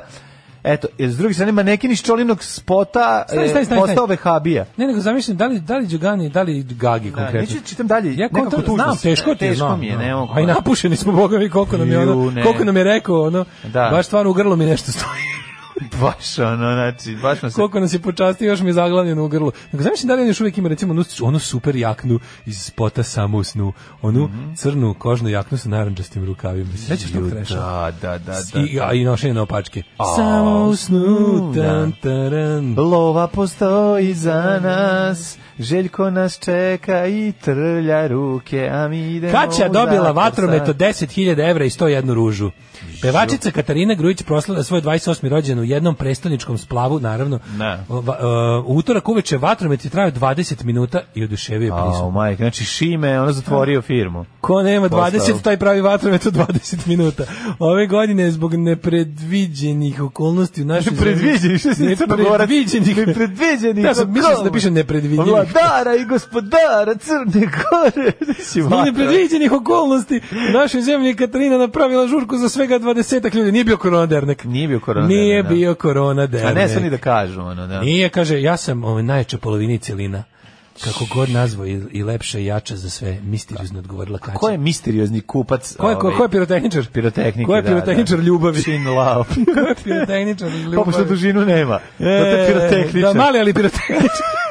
Eto, e, s druge strane, manekin iz Čolinog spota e, stani, stani, stani, postao vehabija. Ne, nego zamislim, da li, da li Đugani, da li Gagi da, konkretno. Neću da čitam dalje, ja nekako tužno. Znam, teško ti je, znam. mi je, ne mogu. A i napušeni smo, boga mi, koliko nam je, ono, koliko nam je rekao, ono, da. baš stvarno u grlu mi nešto stoji. (laughs) (laughs) baš ono, znači, baš nas... Koliko nas je počastio, još mi je zaglavljeno u grlu. Nego, znaš da li on još uvijek ima, recimo, onu, onu super jaknu iz spota samo u snu, onu mm -hmm. crnu kožnu jaknu sa naranđastim rukavima. Sećaš tog treša? Da, da, da. da. I, da. a, i nošenje na opačke. A, samo u snu, da. tan, taran. Lova postoji za nas, Željko nas čeka i trlja ruke, a mi idemo... Kaća dobila vatromet od 10.000 evra i 101 ružu. Pevačica Katarina Grujić proslala svoj 28. rođendan u jednom prestoničkom splavu, naravno. Ne. E, u, utorak uveče vatromet vatrometi traju 20 minuta i oduševio je prisutno. majke, znači Šime, ono zatvorio da. firmu. Ko nema 20, taj pravi vatromet od 20 minuta. Ove godine zbog nepredviđenih okolnosti u našoj zemlji... Nepredviđenih, što si nepredviđenih. Nepredviđenih. Da, sam mislio da piše nepredviđenih. Pa vladara i gospodara Crne Gore. (laughs) Znači, Zbog nepredviđenih okolnosti našoj zemlji je Katarina napravila žurku za svega 20 ljudi. Nije bio korona dernek. Nije bio korona dernek. Nije da. bio korona dernek. A ne su ni da kažu. Ono, da. Nije, kaže, ja sam ovaj, najjača polovini cilina kako god nazvao i, i lepše i jače za sve, misteriozno odgovorila Kaća. Ko je misteriozni kupac? Ko je, ko, ovaj, ko je pirotehničar? Pirotehnik, Ko je pirotehničar da, da. ljubavi? Shin love. (laughs) ko je pirotehničar (laughs) ljubavi? Pa dužinu nema. E, da, pirotehničar. da, mali ali pirotehničar.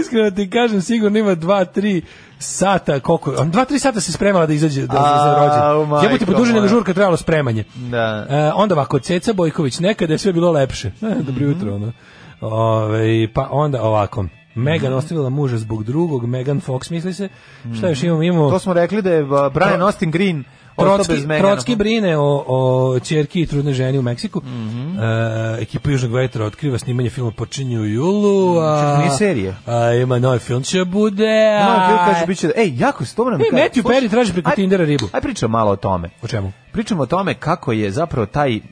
Iskreno ti kažem, sigurno ima 2 3 sata, koliko? 2 3 sata se spremala da izađe da A, za rođendan. Jebote poduže nego žurka trebalo spremanje. Da. E, onda ovako Ceca Bojković, nekada je sve bilo lepše. E, dobro mhm. jutro mm -hmm. ono. Ove, pa onda ovako. Megan mm -hmm. ostavila muža zbog drugog, Megan Fox misli se. Mm -hmm. Šta mhm. još imamo? Imamo To smo rekli da je Brian pa- Austin Green Trotski, Trotski brine o, o čerki i trudnoj ženi u Meksiku. Mm -hmm. uh, ekipa Južnog vetra otkriva snimanje filma počinje u julu. A, Čak serije. A, ima novi film će bude. A... Novi film kaže biće... Ej, jako se to moram... E, Matthew Perry traži preko aj, Tindera ribu. Aj pričam malo o tome. O čemu? Pričamo o tome kako je zapravo taj... Uh,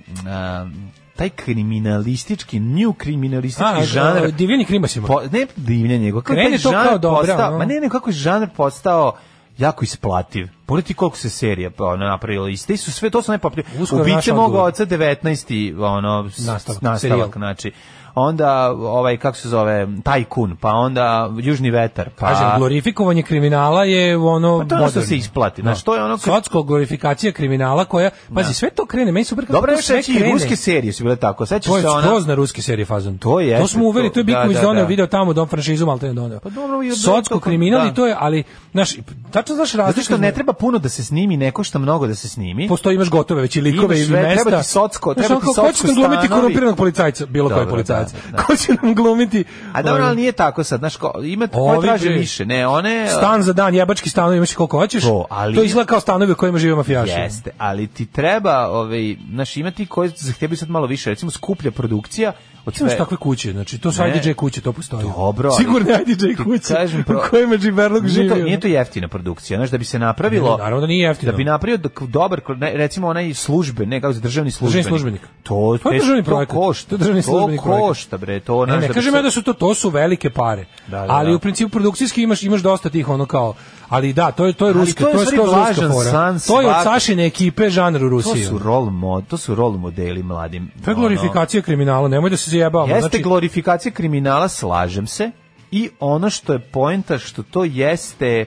taj kriminalistički, new kriminalistički žanr. Divljeni krimasima. Po, ne divljenje, nego kako je žanr postao, no. ma ne, ne, kako je žanr postao jako isplativ. Pogledaj koliko se serija pa, ona napravila. I ste su sve, to su najpopularnije. Ubice mog oca 19. Ono, nastavak, nastavak znači onda ovaj kako se zove tajkun, pa onda južni vetar, pa Kažem, glorifikovanje kriminala je ono pa to što se isplati. Znači to je ono socsko glorifikacija kriminala koja pazi no. Da. sve to krene, meni super kako Dobro to sve ruske serije su bile tako. Sećaš se ona. To je na ruske serije fazon. To je. To smo uveli, to, je Biković da, da, doneo da. video tamo dom franšizu Malte doneo. Pa dobro, i socsko kriminal i da. to je, ali znaš, tačno znaš razliku. što ne treba puno da se snimi, ne košta mnogo da se snimi. Postoji imaš gotove već i likove i mesta. Treba ti socsko, treba ti socsko. Hoćeš glumiti korumpiranog policajca, bilo koji policajac muškarac. Da, da, Ko će nam glumiti? A dobro, ali ovaj. nije tako sad, znaš, ko, ima ko traži pre... više, ne, one... Stan za dan, jebački stan, imaš koliko hoćeš. To, ali... to izgleda kao stanovi u kojima žive mafijaši. Jeste, ali ti treba, ovaj, znaš, imati koji zahtijebaju sad malo više, recimo skuplja produkcija, od sve. Imaš takve kuće, znači to su IDJ kuće, to postoji. Dobro. Sigurno IDJ kuće. Kažem pro... U kojima Džiberlog živi. Nije to, nije to jeftina produkcija, znači da bi se napravilo. Ne, naravno da nije jeftina. Da bi napravio dobar, recimo onaj službe, ne kako se državni službenik. Državni službenik. To, to je državni projekat. To košta. državni službenik. To košta bre, to ne, ne, ne da kažem da su to to su velike pare. Da, da, ali da. u principu produkcijski imaš imaš dosta tih ono kao Ali da, to je to je ruska, to je, to je ruska fora. To je od Sašine ekipe žanr u Rusiji. To su rol mod, to su rol modeli mladim. To je glorifikacija kriminala, nemoj da se zajebamo. Jeste znači, glorifikacija kriminala, slažem se. I ono što je poenta što to jeste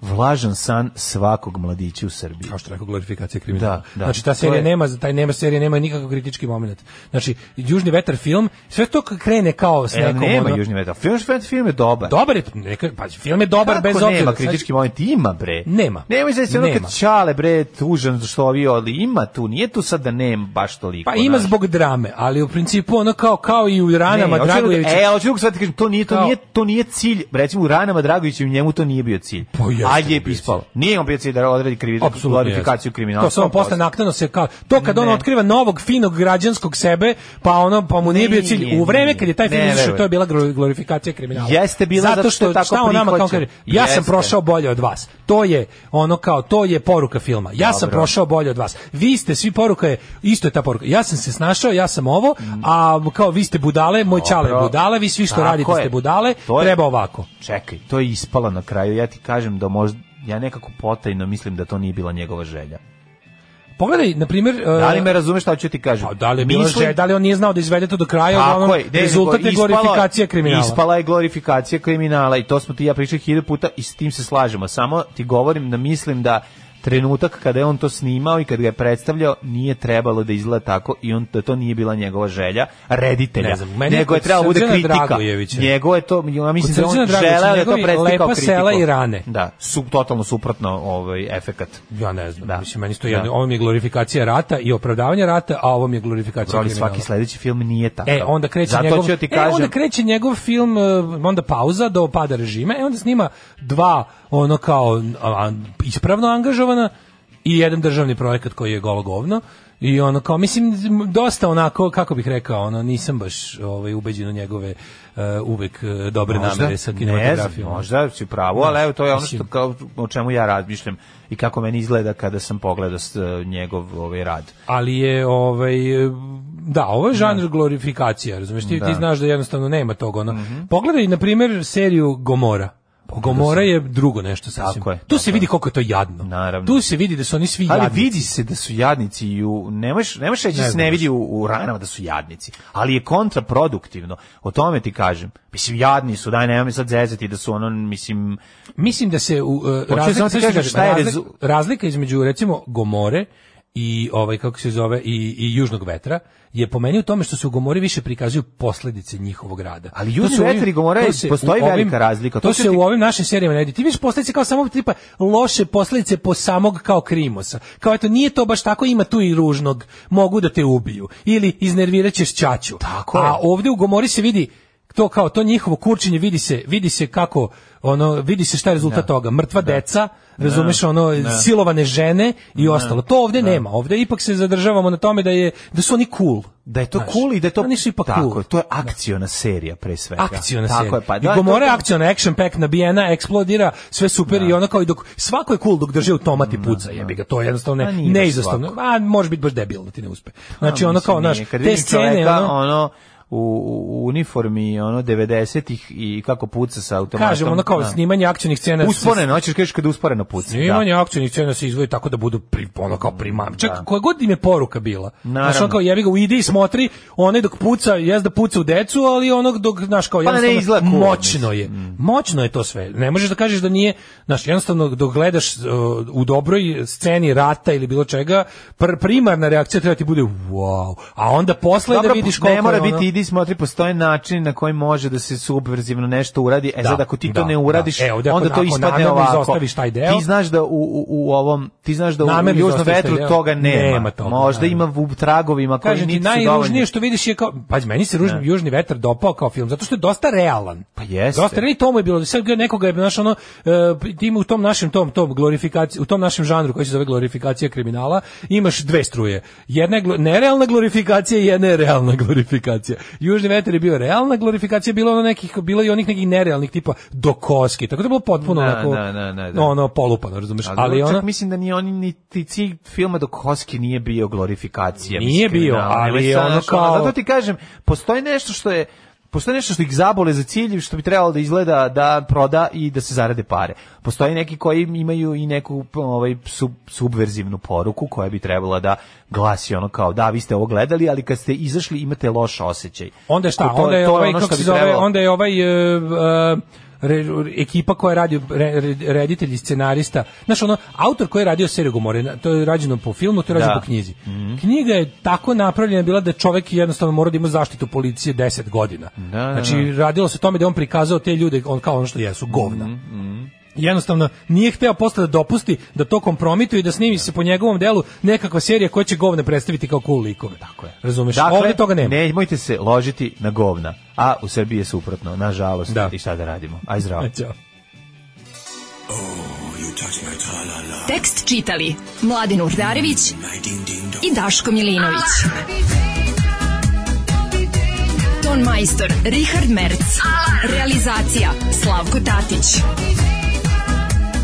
vlažan san svakog mladića u Srbiji. Kao što rekao, glorifikacija kriminala. Da, da. Znači, ta serija je... nema, taj nema serija nema nikakav kritički moment. Znači, Južni vetar film, sve to krene kao s nekom... E, nema ono... Južni vetar. Film, film je dobar. Dobar je, neka, pa film je dobar Kako bez obzira. nema kritički moment? Ima, bre. Nema. Nema, znači, ono kad čale, bre, tužan što ovi, ali ima tu, nije tu sad da nema baš toliko. Pa ima naš. zbog drame, ali u principu ono kao, kao i u ranama ne, da- Dragojevića. E, ali da sad kažem, to nije, to, kao... nije, to nije cilj, recimo u ranama Dragojevića njemu to nije bio cilj. Pa ja Ali je ispalo. Nije on bio cilj da odredi krivicu, glorifikaciju kriminala. To samo posle naknadno se kao to kad ne. on otkriva novog finog građanskog sebe, pa ono pa mu nije, nije bio cilj u vreme kad je taj film izašao, to je bila glorifikacija kriminala. Jeste bila zato što, zato što tako nama kao kaže, ja sam prošao bolje od vas. To je ono kao to je poruka filma. Ja Dobro. sam prošao bolje od vas. Vi ste svi poruka je isto je ta poruka. Ja sam se snašao, ja sam ovo, a kao vi ste budale, moj Dobro. čale budale, vi svi što radite ste budale, treba ovako. Čekaj, to je ispalo na kraju. Ja ti kažem da možda, ja nekako potajno mislim da to nije bila njegova želja. Pogledaj, na primjer... E, da li me razumeš šta ću ti kažem? Pa, da, li je mislim... želja, da li on nije znao da izvede to do kraja, Tako uglavnom, je, rezultat je glorifikacija kriminala. Ispala je glorifikacija kriminala i to smo ti ja pričali hiljadu puta i s tim se slažemo. Samo ti govorim da mislim da trenutak kada je on to snimao i kad ga je predstavljao nije trebalo da izgleda tako i on da to nije bila njegova želja reditelja ne znam, meni nego je trebalo da bude kritika njegov je to ja mislim da on želeo da to predstavi kao kritiku sela i rane da su totalno suprotno ovaj efekat ja ne znam da. mislim meni to da. je ovo mi je glorifikacija rata i opravdavanje rata a ovo mi je glorifikacija Ali svaki sledeći film nije tako e onda kreće Zato njegov ti e, kažem, e, onda kreće njegov film eh, onda pauza do pada režima i e onda snima dva ono kao ispravno angažovano realizovana i jedan državni projekat koji je golo govno. I ono kao mislim dosta onako kako bih rekao, ono nisam baš ovaj ubeđen u njegove uh, uvek eh, dobre možda, namere sa kinematografijom. Ne, možda si pravo, da, ali evo to je ono što kao o čemu ja razmišljam i kako meni izgleda kada sam pogledao eh, njegov ovaj rad. Ali je ovaj da, ovo je da. žanr glorifikacija, razumeš? Ti, da. ti znaš da jednostavno nema toga. ono. Mm -hmm. Pogledaj na primjer seriju Gomora. Gomora je drugo nešto sasvim. Tako je, tu se vidi koliko je to jadno. Naravno. Tu se vidi da su oni svi ali jadnici. Ali vidi se da su jadnici i u, nemaš, nemaš reći da ne se ne vidi u, u, ranama da su jadnici, ali je kontraproduktivno. O tome ti kažem. Mislim, jadni su, daj, nemoj sad zezati da su ono, mislim... Mislim da se... U, uh, razlika, kažem, šta je razlika, razlika između, recimo, Gomore i ovaj kako se zove i, i južnog vetra je po meni u tome što se u Gomori više prikazuju posledice njihovog rada. Ali južni vetar i Gomora postoji ovim, velika razlika. To, to se ti... u ovim našim serijama ne vidi. Ti vidiš posljedice kao samog tipa loše posledice po samog kao Krimosa. Kao eto nije to baš tako, ima tu i ružnog, mogu da te ubiju ili iznerviraćeš ćaću. Tako je. A ovdje u Gomori se vidi to kao to njihovo kurčenje vidi se vidi se kako ono vidi se šta je rezultat ne. Da. toga mrtva ne. Da. deca da. razumeš ono ne. silovane žene i ostalo to ovdje nema ovde ipak se zadržavamo na tome da je da su oni cool da je to Znaš, cool i da je to oni ipak tako, cool. to je akciona serija pre svega akciona tako serija je, pa, da, i gomore to... akciona action pack nabijena eksplodira sve super i ono kao i dok svako je cool dok drži automat i puca jebi ga to je jednostavno ne, neizostavno a može biti baš debil da ti ne uspe znači ono kao naš te scene ono, ono u, uniformi ono 90-ih i kako puca sa automatom. Kažemo ono kao da. snimanje akcionih scena. Usporeno, hoćeš kažeš kada usporeno puca. Da. Snimanje da. akcionih scena se izvodi tako da budu pri, ono kao primam. Čak da. koja god im je poruka bila. Naravno. Znaš, on kao jebi ga u idi i smotri, onaj dok puca, jes da puca u decu, ali onog dok znaš kao pa ne izgleda moćno je. Mm. Moćno je to sve. Ne možeš da kažeš da nije, znaš, jednostavno dok gledaš uh, u dobroj sceni rata ili bilo čega, pr primarna reakcija treba ti bude wow. A onda posle da Dobro, da vidiš koliko ne mora je ono, biti ti smotri postoji način na koji može da se subverzivno nešto uradi. E da, sad ako ti da, to ne da. uradiš, da. e, ovdje, onda to ispadne ovako. Taj deo, ti znaš da u, u, u ovom, ti znaš da u južnom vetru toga nema. nema toga, Možda nema. ima u tragovima koji Kažem, nisu dovoljni. Najružnije što vidiš je kao, pa meni se ružni, da. južni vetar dopao kao film, zato što je dosta realan. Pa jeste. Dosta realan tomu je bilo. da Sad nekoga je, znaš, ono, e, tim u tom našem tom, tom glorifikaciji, u tom našem žanru koji se zove glorifikacija kriminala, imaš dve struje. Jedna je nerealna glorifikacija i jedna je realna glorifikacija. Južni veter je bio realna glorifikacija, bilo ono nekih, bilo i onih nekih nerealnih tipa do koski. Tako da je bilo potpuno na, da, onako, na, da, na, da, na, da. ono polupano, razumeš? Ali, ali ona, čak mislim da ni oni niti cilj filma do koski nije bio glorifikacija. Nije mislim, bio, ali ono kao... Zato ti kažem, postoji nešto što je Postoji nešto što ih zabole za cilj, što bi trebalo da izgleda da proda i da se zarade pare. Postoji neki koji imaju i neku ovaj, sub, subverzivnu poruku koja bi trebala da glasi ono kao da, vi ste ovo gledali, ali kad ste izašli imate loš osjećaj. Onda šta? To, onda je to ovaj, ono kako se zove, trebalo... onda je ovaj... Uh, uh, re, ekipa koja radi re, re, reditelj i scenarista. Znaš, ono, autor koji je radio seriju Gomore, to je rađeno po filmu, to je rađeno da. po knjizi. Mm -hmm. Knjiga je tako napravljena bila da čovek jednostavno mora da ima zaštitu policije 10 godina. Da, znači, da, znači, radilo se o tome da on prikazao te ljude, on kao ono što jesu, govna. Mm -hmm jednostavno nije hteo posle da dopusti da to kompromituje i da snimi se po njegovom delu nekakva serija koja će govne predstaviti kao cool likove. Tako je. Razumeš? Dakle, Ovde toga nema. Nemojte se ložiti na govna, a u Srbiji je suprotno, nažalost. Da. I šta da radimo? Aj zdravo. Ćao. Tekst čitali Mladin Urdarević i Daško Milinović. Ton majstor Richard Merc. Realizacija Slavko Tatić